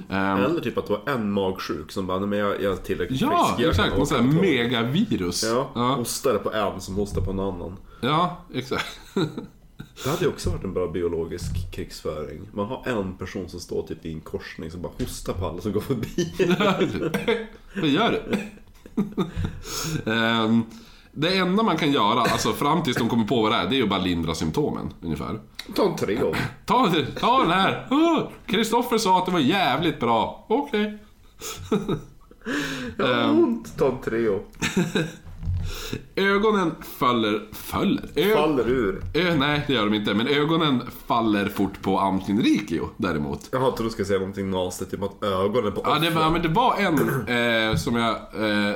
Ehm, Eller typ att det var en magsjuk som bara, "Nej, men jag, jag är tillräckligt ja, frisk. jag exakt. kan Någon åka sån här på tåg." megavirus. Ja, ja, hostade på en som hostade på en annan. ja exakt. [LAUGHS] Det hade ju också varit en bra biologisk krigsföring. Man har en person som står typ i en korsning som bara hostar på alla som går förbi. [LAUGHS] Vad gör du? [LAUGHS] det enda man kan göra, alltså fram tills de kommer på vad det är, det är ju bara lindra symptomen ungefär. Ta en Treo. Ta, ta den här! Oh, Kristoffer sa att det var jävligt bra. Okej. [LAUGHS] Jag har ont. Ta en Treo. Ögonen faller... Faller? Ö, Faller ur. ö, nej, det gör de inte. Men ögonen faller fort på Amtin Rikio däremot. Jag trodde du skulle säga någonting nastigt, typ att ögonen på Ja, det var, offren- men det var en eh, som jag eh,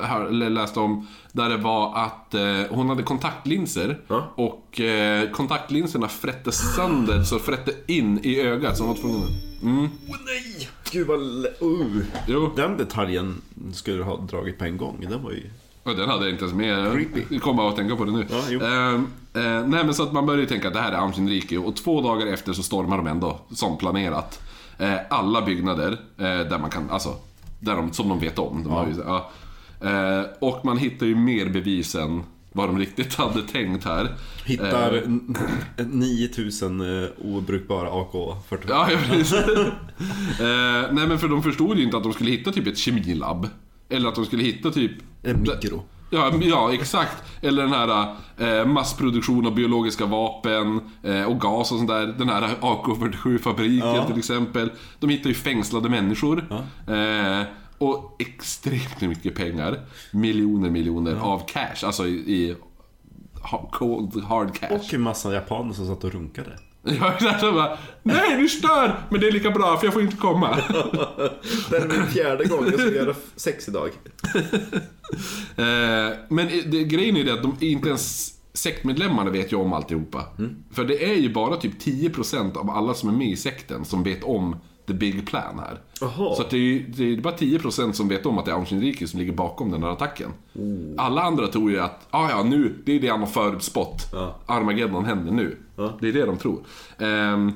hör- läste om. Där det var att eh, hon hade kontaktlinser. Ja. Och eh, kontaktlinserna frätte sönder, så frätte in i ögat. Så hon var tvungen mm. Åh nej! Gud vad... Uh. Jo, Den detaljen skulle du ha dragit på en gång. Den var ju... och den hade jag inte ens med. Creepy. Jag kom bara att tänka på det nu. Ja, eh, eh, nej men så att man börjar ju tänka att det här är Amtin Rikio. Och två dagar efter så stormar de ändå, som planerat. Eh, alla byggnader eh, där man kan, alltså, där de, som de vet om. De har ju, ja. Eh, och man hittar ju mer bevis än vad de riktigt [LAUGHS] hade tänkt här. Hittar Eh, n- n- 9000 eh, obrukbara AK-45. Ja, ja precis. [LAUGHS] eh, nej men för de förstod ju inte att de skulle hitta typ ett kemilabb. Eller att de skulle hitta typ... En mikro. Ja, ja, exakt. Eller den här eh, massproduktion av biologiska vapen eh, och gas och sånt där. Den här AK47-fabriken Ja. till exempel. De hittar ju fängslade människor. Eh, Och extremt mycket pengar. Miljoner, miljoner av cash. Alltså i, i cold, hard cash. Och en massa japaner som satt och runkade. Jag är så bara, nej du stör! Men det är lika bra för jag får inte komma. Det är min fjärde gång, jag ska göra sex idag. [LAUGHS] Eh, men det, grejen är det att de, inte ens sektmedlemmarna vet ju om alltihopa. För det är ju bara typ 10% av alla som är med i sekten som vet om the big plan här. Jaha. Så det, är, ju- det är bara 10% som vet om att det är Aung Shinrikyo som ligger bakom den här attacken. Alla andra tror ju att, ah, ja nu, det är det han har förutspått. Ja. Armageddon händer nu. Ja. Det är det de tror. Ehm,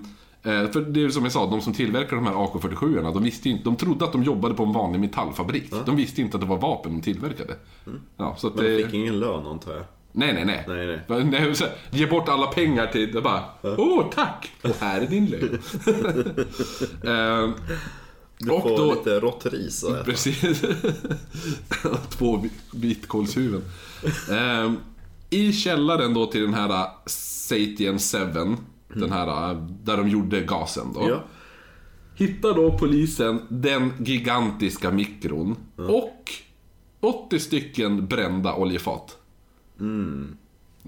eh, för det är som jag sa, de som tillverkar de här AK47 de visste inte, de trodde att de jobbade på en vanlig metallfabrik. De visste inte att det var vapen de tillverkade. Ja, så Men de det, fick ingen lön antar jag. nej, nej, nej. Nej, nej. Nej så, ge bort alla pengar till, det bara, åh tack! Och här är din lön. [LAUGHS] [LAUGHS] Du och får då, lite rått ris och äta. Precis. [LAUGHS] Två vi- vitkålshuvuden. Ehm, I källaren då till den här äh, Satien 7, den här äh, där de gjorde gasen då. Ja. Hittar då polisen den gigantiska mikron och 80 stycken brända oljefat.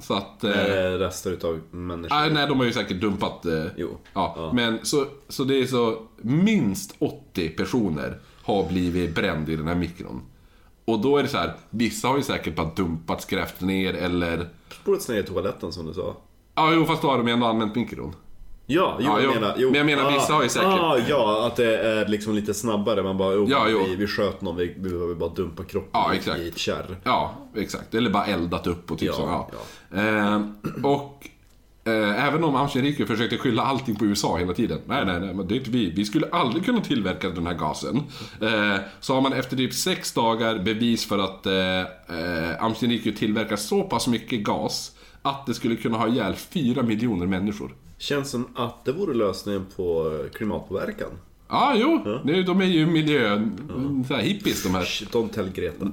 Så att... eh, rester utav människor. Nej, nej, de har ju säkert dumpat... Eh, Jo. Ja, Ja. Men så, så det är så... Minst 80 personer har blivit bränd i den här mikron. Och då är det så här, vissa har ju säkert bara dumpat, skräpt ner eller... Spolats ner i toaletten som du sa. Ja, jo, fast då har de ändå använt mikron. Ja, jo, Ja, jag menar... Jo. Men jag menar, vissa har ju säkert- Ah, ja, att det är liksom lite snabbare. Man bara, jo, Ja. Vi, vi sköt någon, vi behöver bara dumpa kroppen Ja, i- exakt. i ett kärr. Ja, exakt. Eller bara eldat upp och typ Ja, så. Ja. Eh, och eh, även om Shinrikyo försökte skylla allting på USA hela tiden. Nej, nej, nej, men det är inte vi. Vi skulle aldrig kunna tillverka den här gasen. Eh, så har man efter typ sex dagar bevis för att eh, eh, Shinrikyo tillverkar så pass mycket gas att det skulle kunna ha ihjäl fyra miljoner människor. Känns som att det vore lösningen på klimatpåverkan. Ja, jo. Det, de är ju miljö... Så här hippies de här. Shit, Don't tell Greta. [LAUGHS]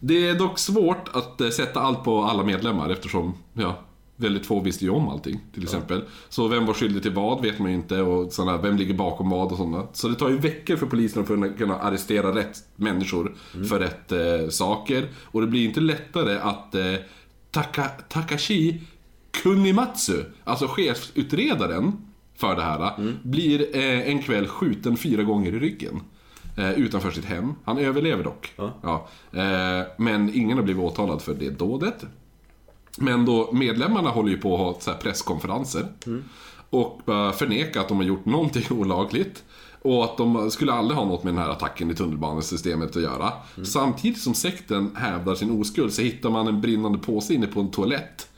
Det är dock svårt att eh, sätta allt på alla medlemmar eftersom, ja, väldigt få visste ju om allting till exempel. Så vem var skyldig till vad vet man ju inte och sådana, vem ligger bakom vad och sådana. Så det tar ju veckor för polisen att kunna, arrestera rätt människor för rätt eh, saker. Och det blir inte lättare att eh, Taka, Takashi Kunimatsu, alltså chefsutredaren för det här, blir eh, en kväll skjuten fyra gånger i ryggen. Eh, utanför sitt hem. Han överlever dock. Ja. Eh, men ingen har blivit åtalad för det dådet. Men då medlemmarna håller ju på att ha så presskonferenser. Och bara förneka att de har gjort någonting [LAUGHS] olagligt. Och att de skulle aldrig ha något med den här attacken i tunnelbanesystemet att göra. Samtidigt som sekten hävdar sin oskuld så hittar man en brinnande påse inne på en toalett.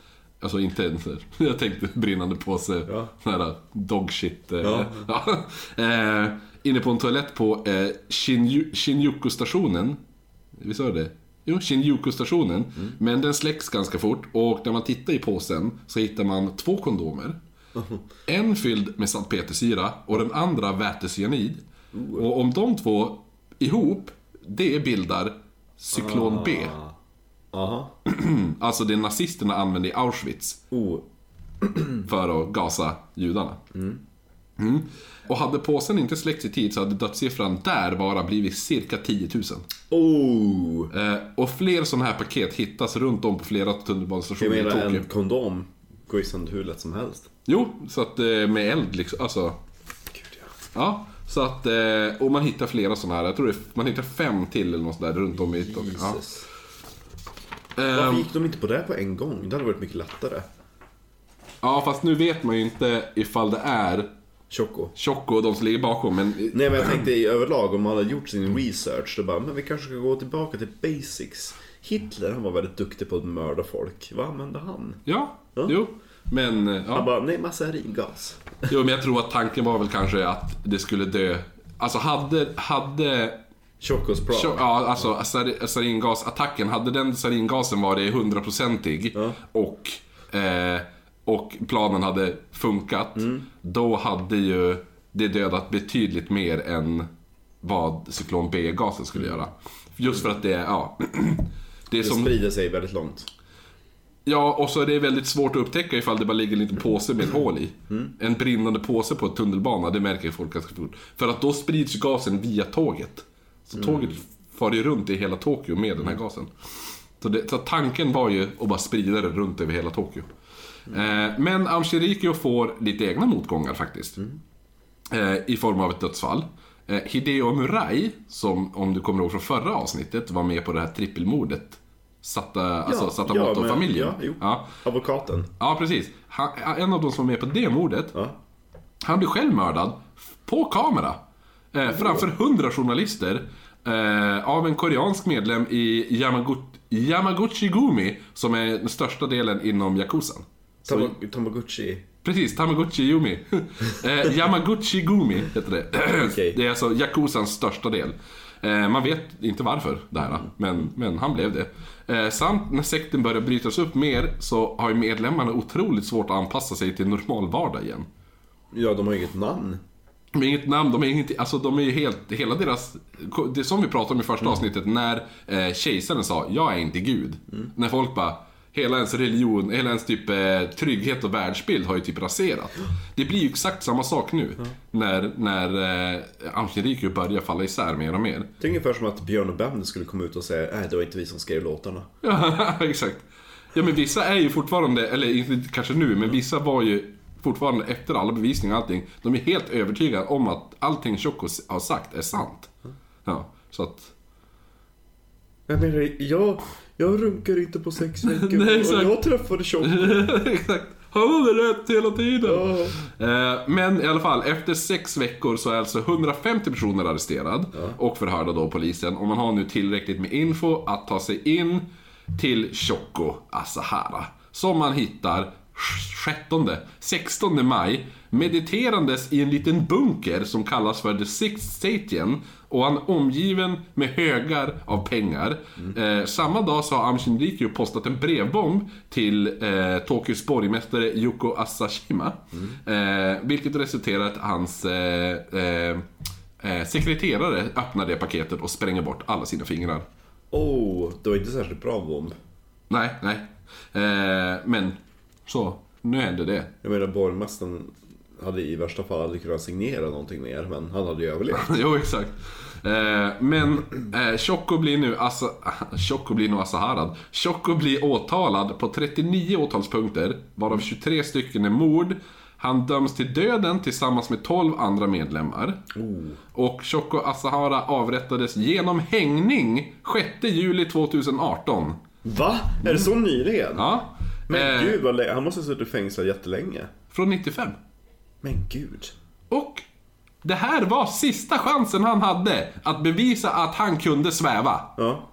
Alltså inte en, [LAUGHS] jag tänkte brinnande påse, Ja. sån här dog shit. eh, [LAUGHS] Ja. Eh, inne på en toalett på eh, Shinju, Shinjuku-stationen. Visst var det? Jo, Shinjuku-stationen. Men den släcks ganska fort och när man tittar i påsen så hittar man två kondomer. [LAUGHS] En fylld med salpetersyra och den andra vätecyanid. Och om de två ihop, det bildar cyklon B. Aha. [CLEARS THROAT] Alltså det nazisterna använde i Auschwitz Oh. [CLEARS THROAT] för att gasa judarna. Mm. Och hade påsen inte släckts i tid så hade dödssiffran där bara blivit cirka 10 000. Oh. Eh, och fler sådana här paket hittas runt om på flera Jag tunnelbanestationer i menar Tokyo. en kondom går ju sönder hur lätt som helst. Jo, så att eh, med eld liksom, alltså. Gud ja. Ja, så att, eh, och man hittar flera sådana här. Jag tror det, man hittar fem till eller något sånt där runt om i Tokyo. Jesus. Varför gick de inte på det på en gång? Det hade varit mycket lättare. ja, fast nu vet man ju inte ifall det är Choco. Choco och de som ligger bakom, men Nej men jag tänkte i överlag om man hade gjort sin research. Då bara, men vi kanske ska gå tillbaka till basics. Hitler han var väldigt duktig på att mörda folk. Vad använde han? ja, Ja. jo. Men, eh, Han ja. bara, nej massaringas. Jo, men jag tror att tanken var väl kanske att det skulle dö. Alltså hade, hade Chocos prom. Tjo- Ja, alltså sari- saringasattacken, hade den saringasen varit hundraprocentig Ja. och, eh, och planen hade funkat, Mm. då hade ju det dödat betydligt mer än vad cyklon B-gasen skulle göra. Just för att det är, ja... [CLEARS THROAT] Det är Det sprider sig väldigt långt. Ja, och så är det väldigt svårt att upptäcka ifall det bara ligger en liten påse med ett hål i. Mm. En brinnande påse på ett tunnelbana, det märker folk ganska fort. För att då sprids ju gasen via tåget. Så Mm. tåget far ju runt i hela Tokyo med den här gasen. Så, det, så tanken var ju att bara sprida det runt över hela Tokyo. Mm. Eh, men Amshirikyo får lite egna motgångar faktiskt. Mm. Eh, I form av ett dödsfall. Eh, Hideo Murai, som om du kommer ihåg från förra avsnittet var med på det här trippelmordet. Satta, alltså ja, Satamoto-familjen. men- ja, ja. Advokaten. Ja, precis. Han, en av de som var med på det mordet, Ja. han blev själv mördad på kamera. Eh, framför hundra journalister. Eh, av en koreansk medlem i Yamagut Yamaguchi Gumi, som är den största delen inom Yakuzan. Så, Tama- Tamagotchi. precis, Tamaguchi Yumi. [LAUGHS] eh, Yamaguchi Gumi heter det. [CLEARS THROAT] Okej. Det är alltså Yakuzans största del. Eh, man vet inte varför det här, men, men han blev det. Eh, samt när sekten börjar brytas upp mer så har ju medlemmarna otroligt svårt att anpassa sig till normal vardag igen. Ja, de har ju inget namn. De har inget namn, de är inget, alltså de är ju helt, hela deras, det som vi pratade om i första avsnittet när eh, kejsaren sa jag är inte gud. När folk bara, hela ens religion, hela ens typ eh, trygghet och världsbild har ju typ raserat. [GASPS] Det blir ju exakt samma sak nu. När, när eh, Amshinrikyo börjar falla isär mer och mer. Det är ungefär som att Björn och Benny skulle komma ut och säga nej det var inte vi som skrev låtarna. [LAUGHS] Ja, exakt. Ja men vissa är ju fortfarande, eller inte kanske nu, men vissa var ju fortfarande efter alla bevisningar och allting, de är helt övertygade om att allting Choco har sagt är sant. Ja, så att... Jag menar, jag, jag runkar inte på sex [LAUGHS] veckor Nej, och jag träffade Tjock. [LAUGHS] Exakt. Han hade rätt hela tiden. Eh, Men i alla fall, efter sex veckor så är alltså 150 personer arresterad och förhörda då av polisen. Och man har nu tillräckligt med info att ta sig in till Choco Asahara. Som man hittar 17, 16 maj mediterandes i en liten bunker som kallas för The Sixth Satian och han omgiven med högar av pengar. Eh, samma dag så har Aum Shinrikyo postat en brevbomb till eh, Tokyos borgmästare Yuko Asashima. Eh, vilket resulterar i att hans eh, eh, eh, sekreterare öppnar det paketet och spränger bort alla sina fingrar. Oh, det var inte särskilt bra bomb. Nej, nej. Men så, nu hände det. Jag menar borgmästaren hade i värsta fall aldrig kunnat signera någonting mer, men han hade ju överlevt. [LAUGHS] jo, exakt. Eh, men eh, Choco blir nu Asa, [LAUGHS] Choco blir nu Asaharad. Choco blir åtalad på 39 åtalspunkter, varav 23 stycken är mord. Han döms till döden tillsammans med 12 andra medlemmar. Och Choco Asahara avrättades genom hängning 6 juli 2018. Va? Är det så nyligen? Ja. Men Eh, gud vad länge. Han måste ha suttit fängslad jättelänge. Från 95. Men gud. Och det här var sista chansen han hade att bevisa att han kunde sväva. Ja.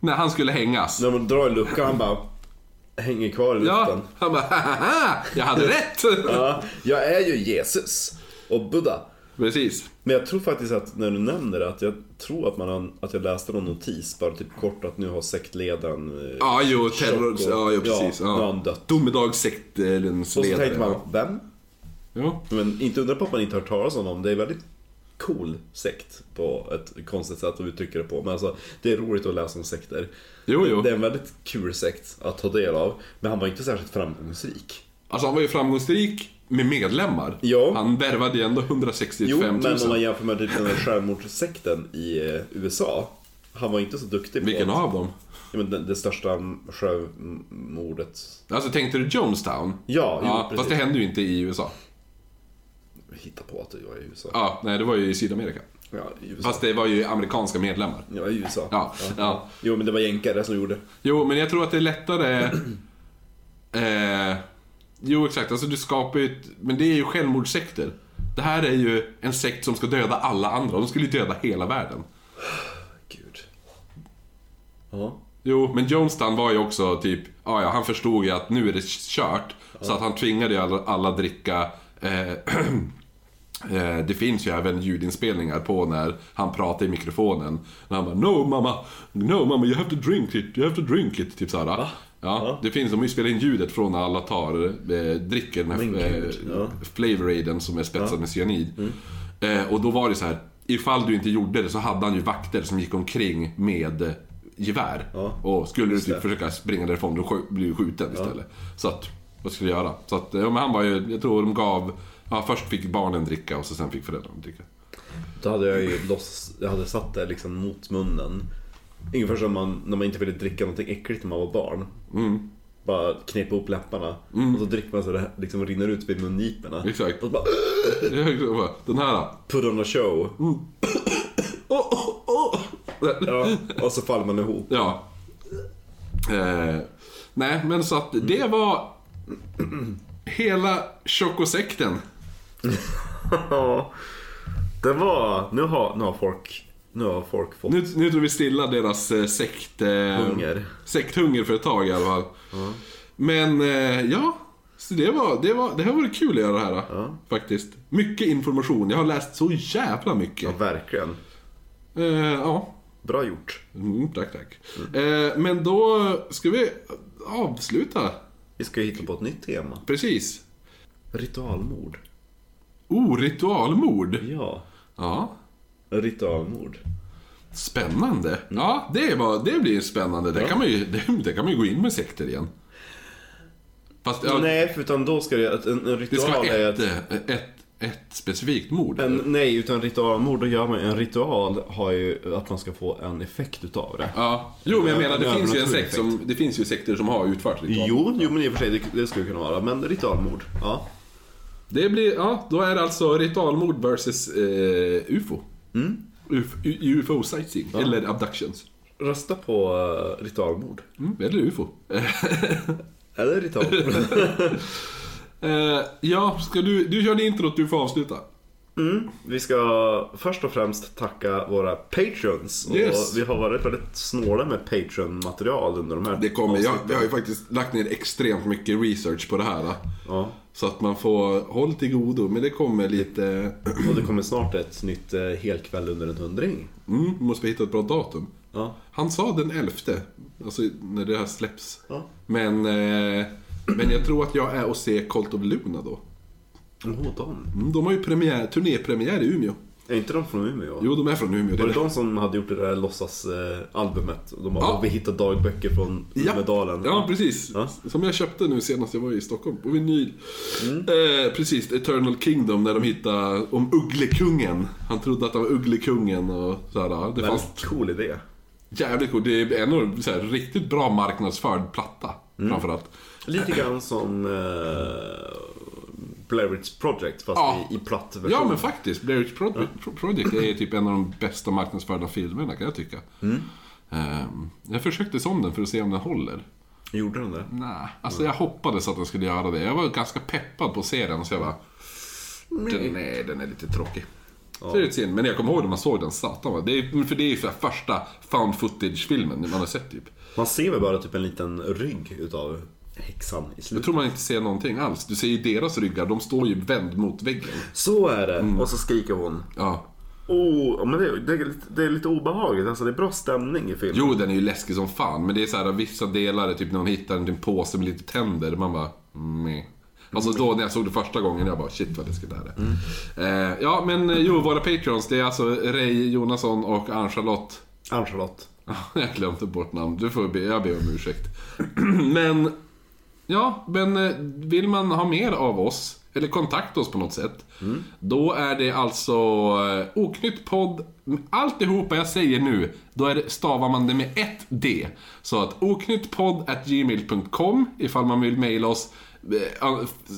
När han skulle hängas. När man drar i luckan han bara hänger kvar i Ja, luften. han bara haha, jag hade [LAUGHS] rätt! Ja, jag är ju Jesus och Buddha. Precis. Men jag tror faktiskt att när du nämner det, att jag tror att, man att jag läste någon notis, bara typ kort, att nu har sektledaren... eh, Ja, jo, terror... Choco- Ja, jo, precis. Ja, Ja. Domedagssektens Och så ledare. tänkte man, ja. vem? Jo. Men inte undra på att man inte har hört talas om dem. Det är väldigt cool sekt på ett konstigt sätt att uttrycka det på. Men alltså, det är roligt att läsa om sekter. Jo, jo. Det är en väldigt kul sekt att ta del av. Men han var inte särskilt framgångsrik. Alltså han var ju framgångsrik med medlemmar. Ja. Han värvade ju ändå 165 Jo, 000. men om man jämför med typ den här självmordssekten i eh, USA. Han var inte så duktig på Vilken att- av dem? Ja, men det, det största självmordet. Alltså tänkte du Jonestown? Ja, jo, ja precis. fast det hände ju inte i USA. Hitta på att det var i USA. Ja, nej det var ju i Sydamerika. Ja, i USA. Fast det var ju amerikanska medlemmar. Ja, i USA. Ja, ja. Jo, men det var jänkare som gjorde. Jo, men jag tror att det är lättare... [CLEARS THROAT] eh, jo, exakt. Alltså du skapar ju ett... Men det är ju självmordssekter. Det här är ju en sekt som ska döda alla andra. De skulle ju döda hela världen. Gud. Ja. Jo, men Jonestown var ju också typ... Ja, ja, han förstod ju att nu är det kört. Så att han tvingade ju alla, alla dricka... Eh, [CLEARS THROAT] eh, det finns ju även ljudinspelningar på när han pratar i mikrofonen. När han bara No mamma, no mamma you have to drink it, you have to drink it. Typ såhär. Ja, det finns, de har ju spelat in ljudet från när alla tar, eh, dricker den här eh, ja. Flavor Aiden som är spetsad med cyanid. Eh, och då var det så här. ifall du inte gjorde det så hade han ju vakter som gick omkring med gevär. Ja, och skulle du typ försöka springa därifrån, då blir du skjuten istället. Så att, vad skulle jag göra? Så att, ja, men han var ju, jag tror de gav, ja, först fick barnen dricka och så sen fick föräldrarna dricka. Då hade jag ju loss, jag hade satt det liksom mot munnen. Ungefär som man, när man inte ville dricka någonting äckligt när man var barn. Mm. Bara knepa upp läpparna och så dricker man så det liksom rinner ut vid mungiporna. Exakt. Och så bara Den här då. put on a show. Mm. Åh, åh, åh. Ja, och så faller man ihop. Ja. Eh, nej, men så att det var hela chokosekten. [LAUGHS] Ja. Det var, nu har, nu har folk, nu har folk fått Nu, nu tror vi stilla deras eh, sekt... Eh, hunger. Sekthunger för ett tag i alla fall. Men eh, ja, så det, var, det, var, det har varit kul att göra det här. Ja. Faktiskt. Mycket information. Jag har läst så jävla mycket. Ja, verkligen. Eh, ja. Bra gjort. Mm, tack, tack. Eh, men då ska vi avsluta. Vi ska hitta på ett nytt tema. Precis. Ritualmord. Oh, ritualmord. Ja, Ja. Ritualmord. Spännande. Ja, det, var, det blir spännande. Det, kan man ju, det, det kan man ju gå in med sekter igen. Fast ja, Nej, för utan då ska det, en, en det ritual ska vara är ett, ett, ett, ett, ett specifikt mord. en, Nej, utan ritualmord, då gör man en ritual har ju att man ska få en effekt utav det. Ja. Jo, men jag menar, det En finns ju en sekt som, det finns ju sekter som har utfört ritual. Jo, jo men i och för sig, det, det skulle kunna vara. Men ritualmord, ja. Det blir, ja, då är det alltså ritualmord versus eh, UFO. Mm. UFO, UFO sightseeing, eller abductions. Rösta på uh, ritualmord. Mm, eller UFO. [LAUGHS] Eller ritualmord. [LAUGHS] Eh, ja, ska du, du kör introt, du får avsluta. Mm. Vi ska först och främst tacka våra patrons. Yes. Vi har varit väldigt snåla med patron-material under de här Det kommer, jag, jag har ju faktiskt lagt ner extremt mycket research på det här. Ja. Så att man får håll till godo, men det kommer lite... Och det kommer snart ett nytt eh, helkväll under en hundring. Mm, måste vi hitta ett bra datum. Ja. Han sa den 11, alltså när det här släpps. Ja. Men, eh, men jag tror att jag är och ser Cult of Luna då. Åh, de. Mm, de har ju premiär, turnépremiär i Umeå. Är inte de från Umeå? Jo, de är från Umeå. Var det Det de som hade gjort det där låtsasalbumet? De bara, Ja. vi hittade dagböcker från Ja. Umedalen. Ja, precis. Ja. Som jag köpte nu senast jag var i Stockholm, på vinyl. Eh, precis, Eternal Kingdom, när de hittade om Ugglekungen. Han trodde att han var Ugglekungen och sådär. Det fanns cool idé. jävligt coolt. Det är en så här, riktigt bra marknadsförd platta, framförallt. Lite grann som uh, Blair Witch Project fast Ja. i, i platt version. Ja, men faktiskt. Blair Witch Pro- Pro- Project är typ en av de bästa marknadsförda filmerna, kan jag tycka. Ehm, jag försökte som den för att se om den håller. Gjorde den det? Nej, alltså jag hoppades att den skulle göra det. Jag var ganska peppad på serien så jag bara... Den, nej, den är lite tråkig. Så det är lite synd, men jag kommer ihåg när man såg den, satan vad- det är, För det är ju första found footage-filmen man har sett typ. Man ser väl bara typ en liten rygg utav häxan i Jag slutet. tror man inte ser någonting alls. Du ser ju deras ryggar, de står ju vänd mot väggen. Så är det. Och så skriker hon. Ja. Oh, men det, det, är lite, det är lite obehagligt. Alltså det är bra stämning i filmen. Jo, den är ju läskig som fan, men det är så här vissa delar, typ när hon hittar en påse med lite tänder, man bara... Meh. Alltså då när jag såg det första gången, jag bara shit vad läskigt det här är. Eh, ja, men eh, jo, våra patreons, det är alltså Ray Jonasson och Ann-Charlotte. Ann-Charlotte. [LAUGHS] Jag glömde bort namn, du får be, jag ber om ursäkt. [CLEARS THROAT] men, ja, men eh, vill man ha mer av oss, eller kontakta oss på något sätt. Då är det alltså eh, oknytt podd, alltihopa jag säger nu, då är det, stavar man det med ett D. Så att oknyttpodd.gmail.com ifall man vill mejla oss eh,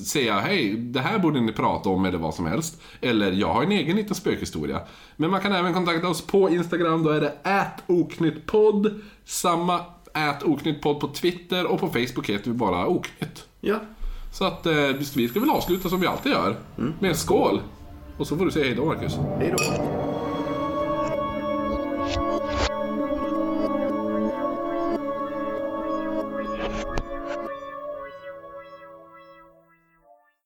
säga hej, det här borde ni prata om eller vad som helst. Eller jag har en egen liten spökhistoria. Men man kan även kontakta oss på Instagram, då är det oknyttpodd. Samma oknyttpodd på Twitter och på Facebook heter vi bara oknytt. Ja. Så att eh, vi ska väl avsluta som vi alltid gör. Med en skål. Och så får du säga hej då Marcus. Hej då.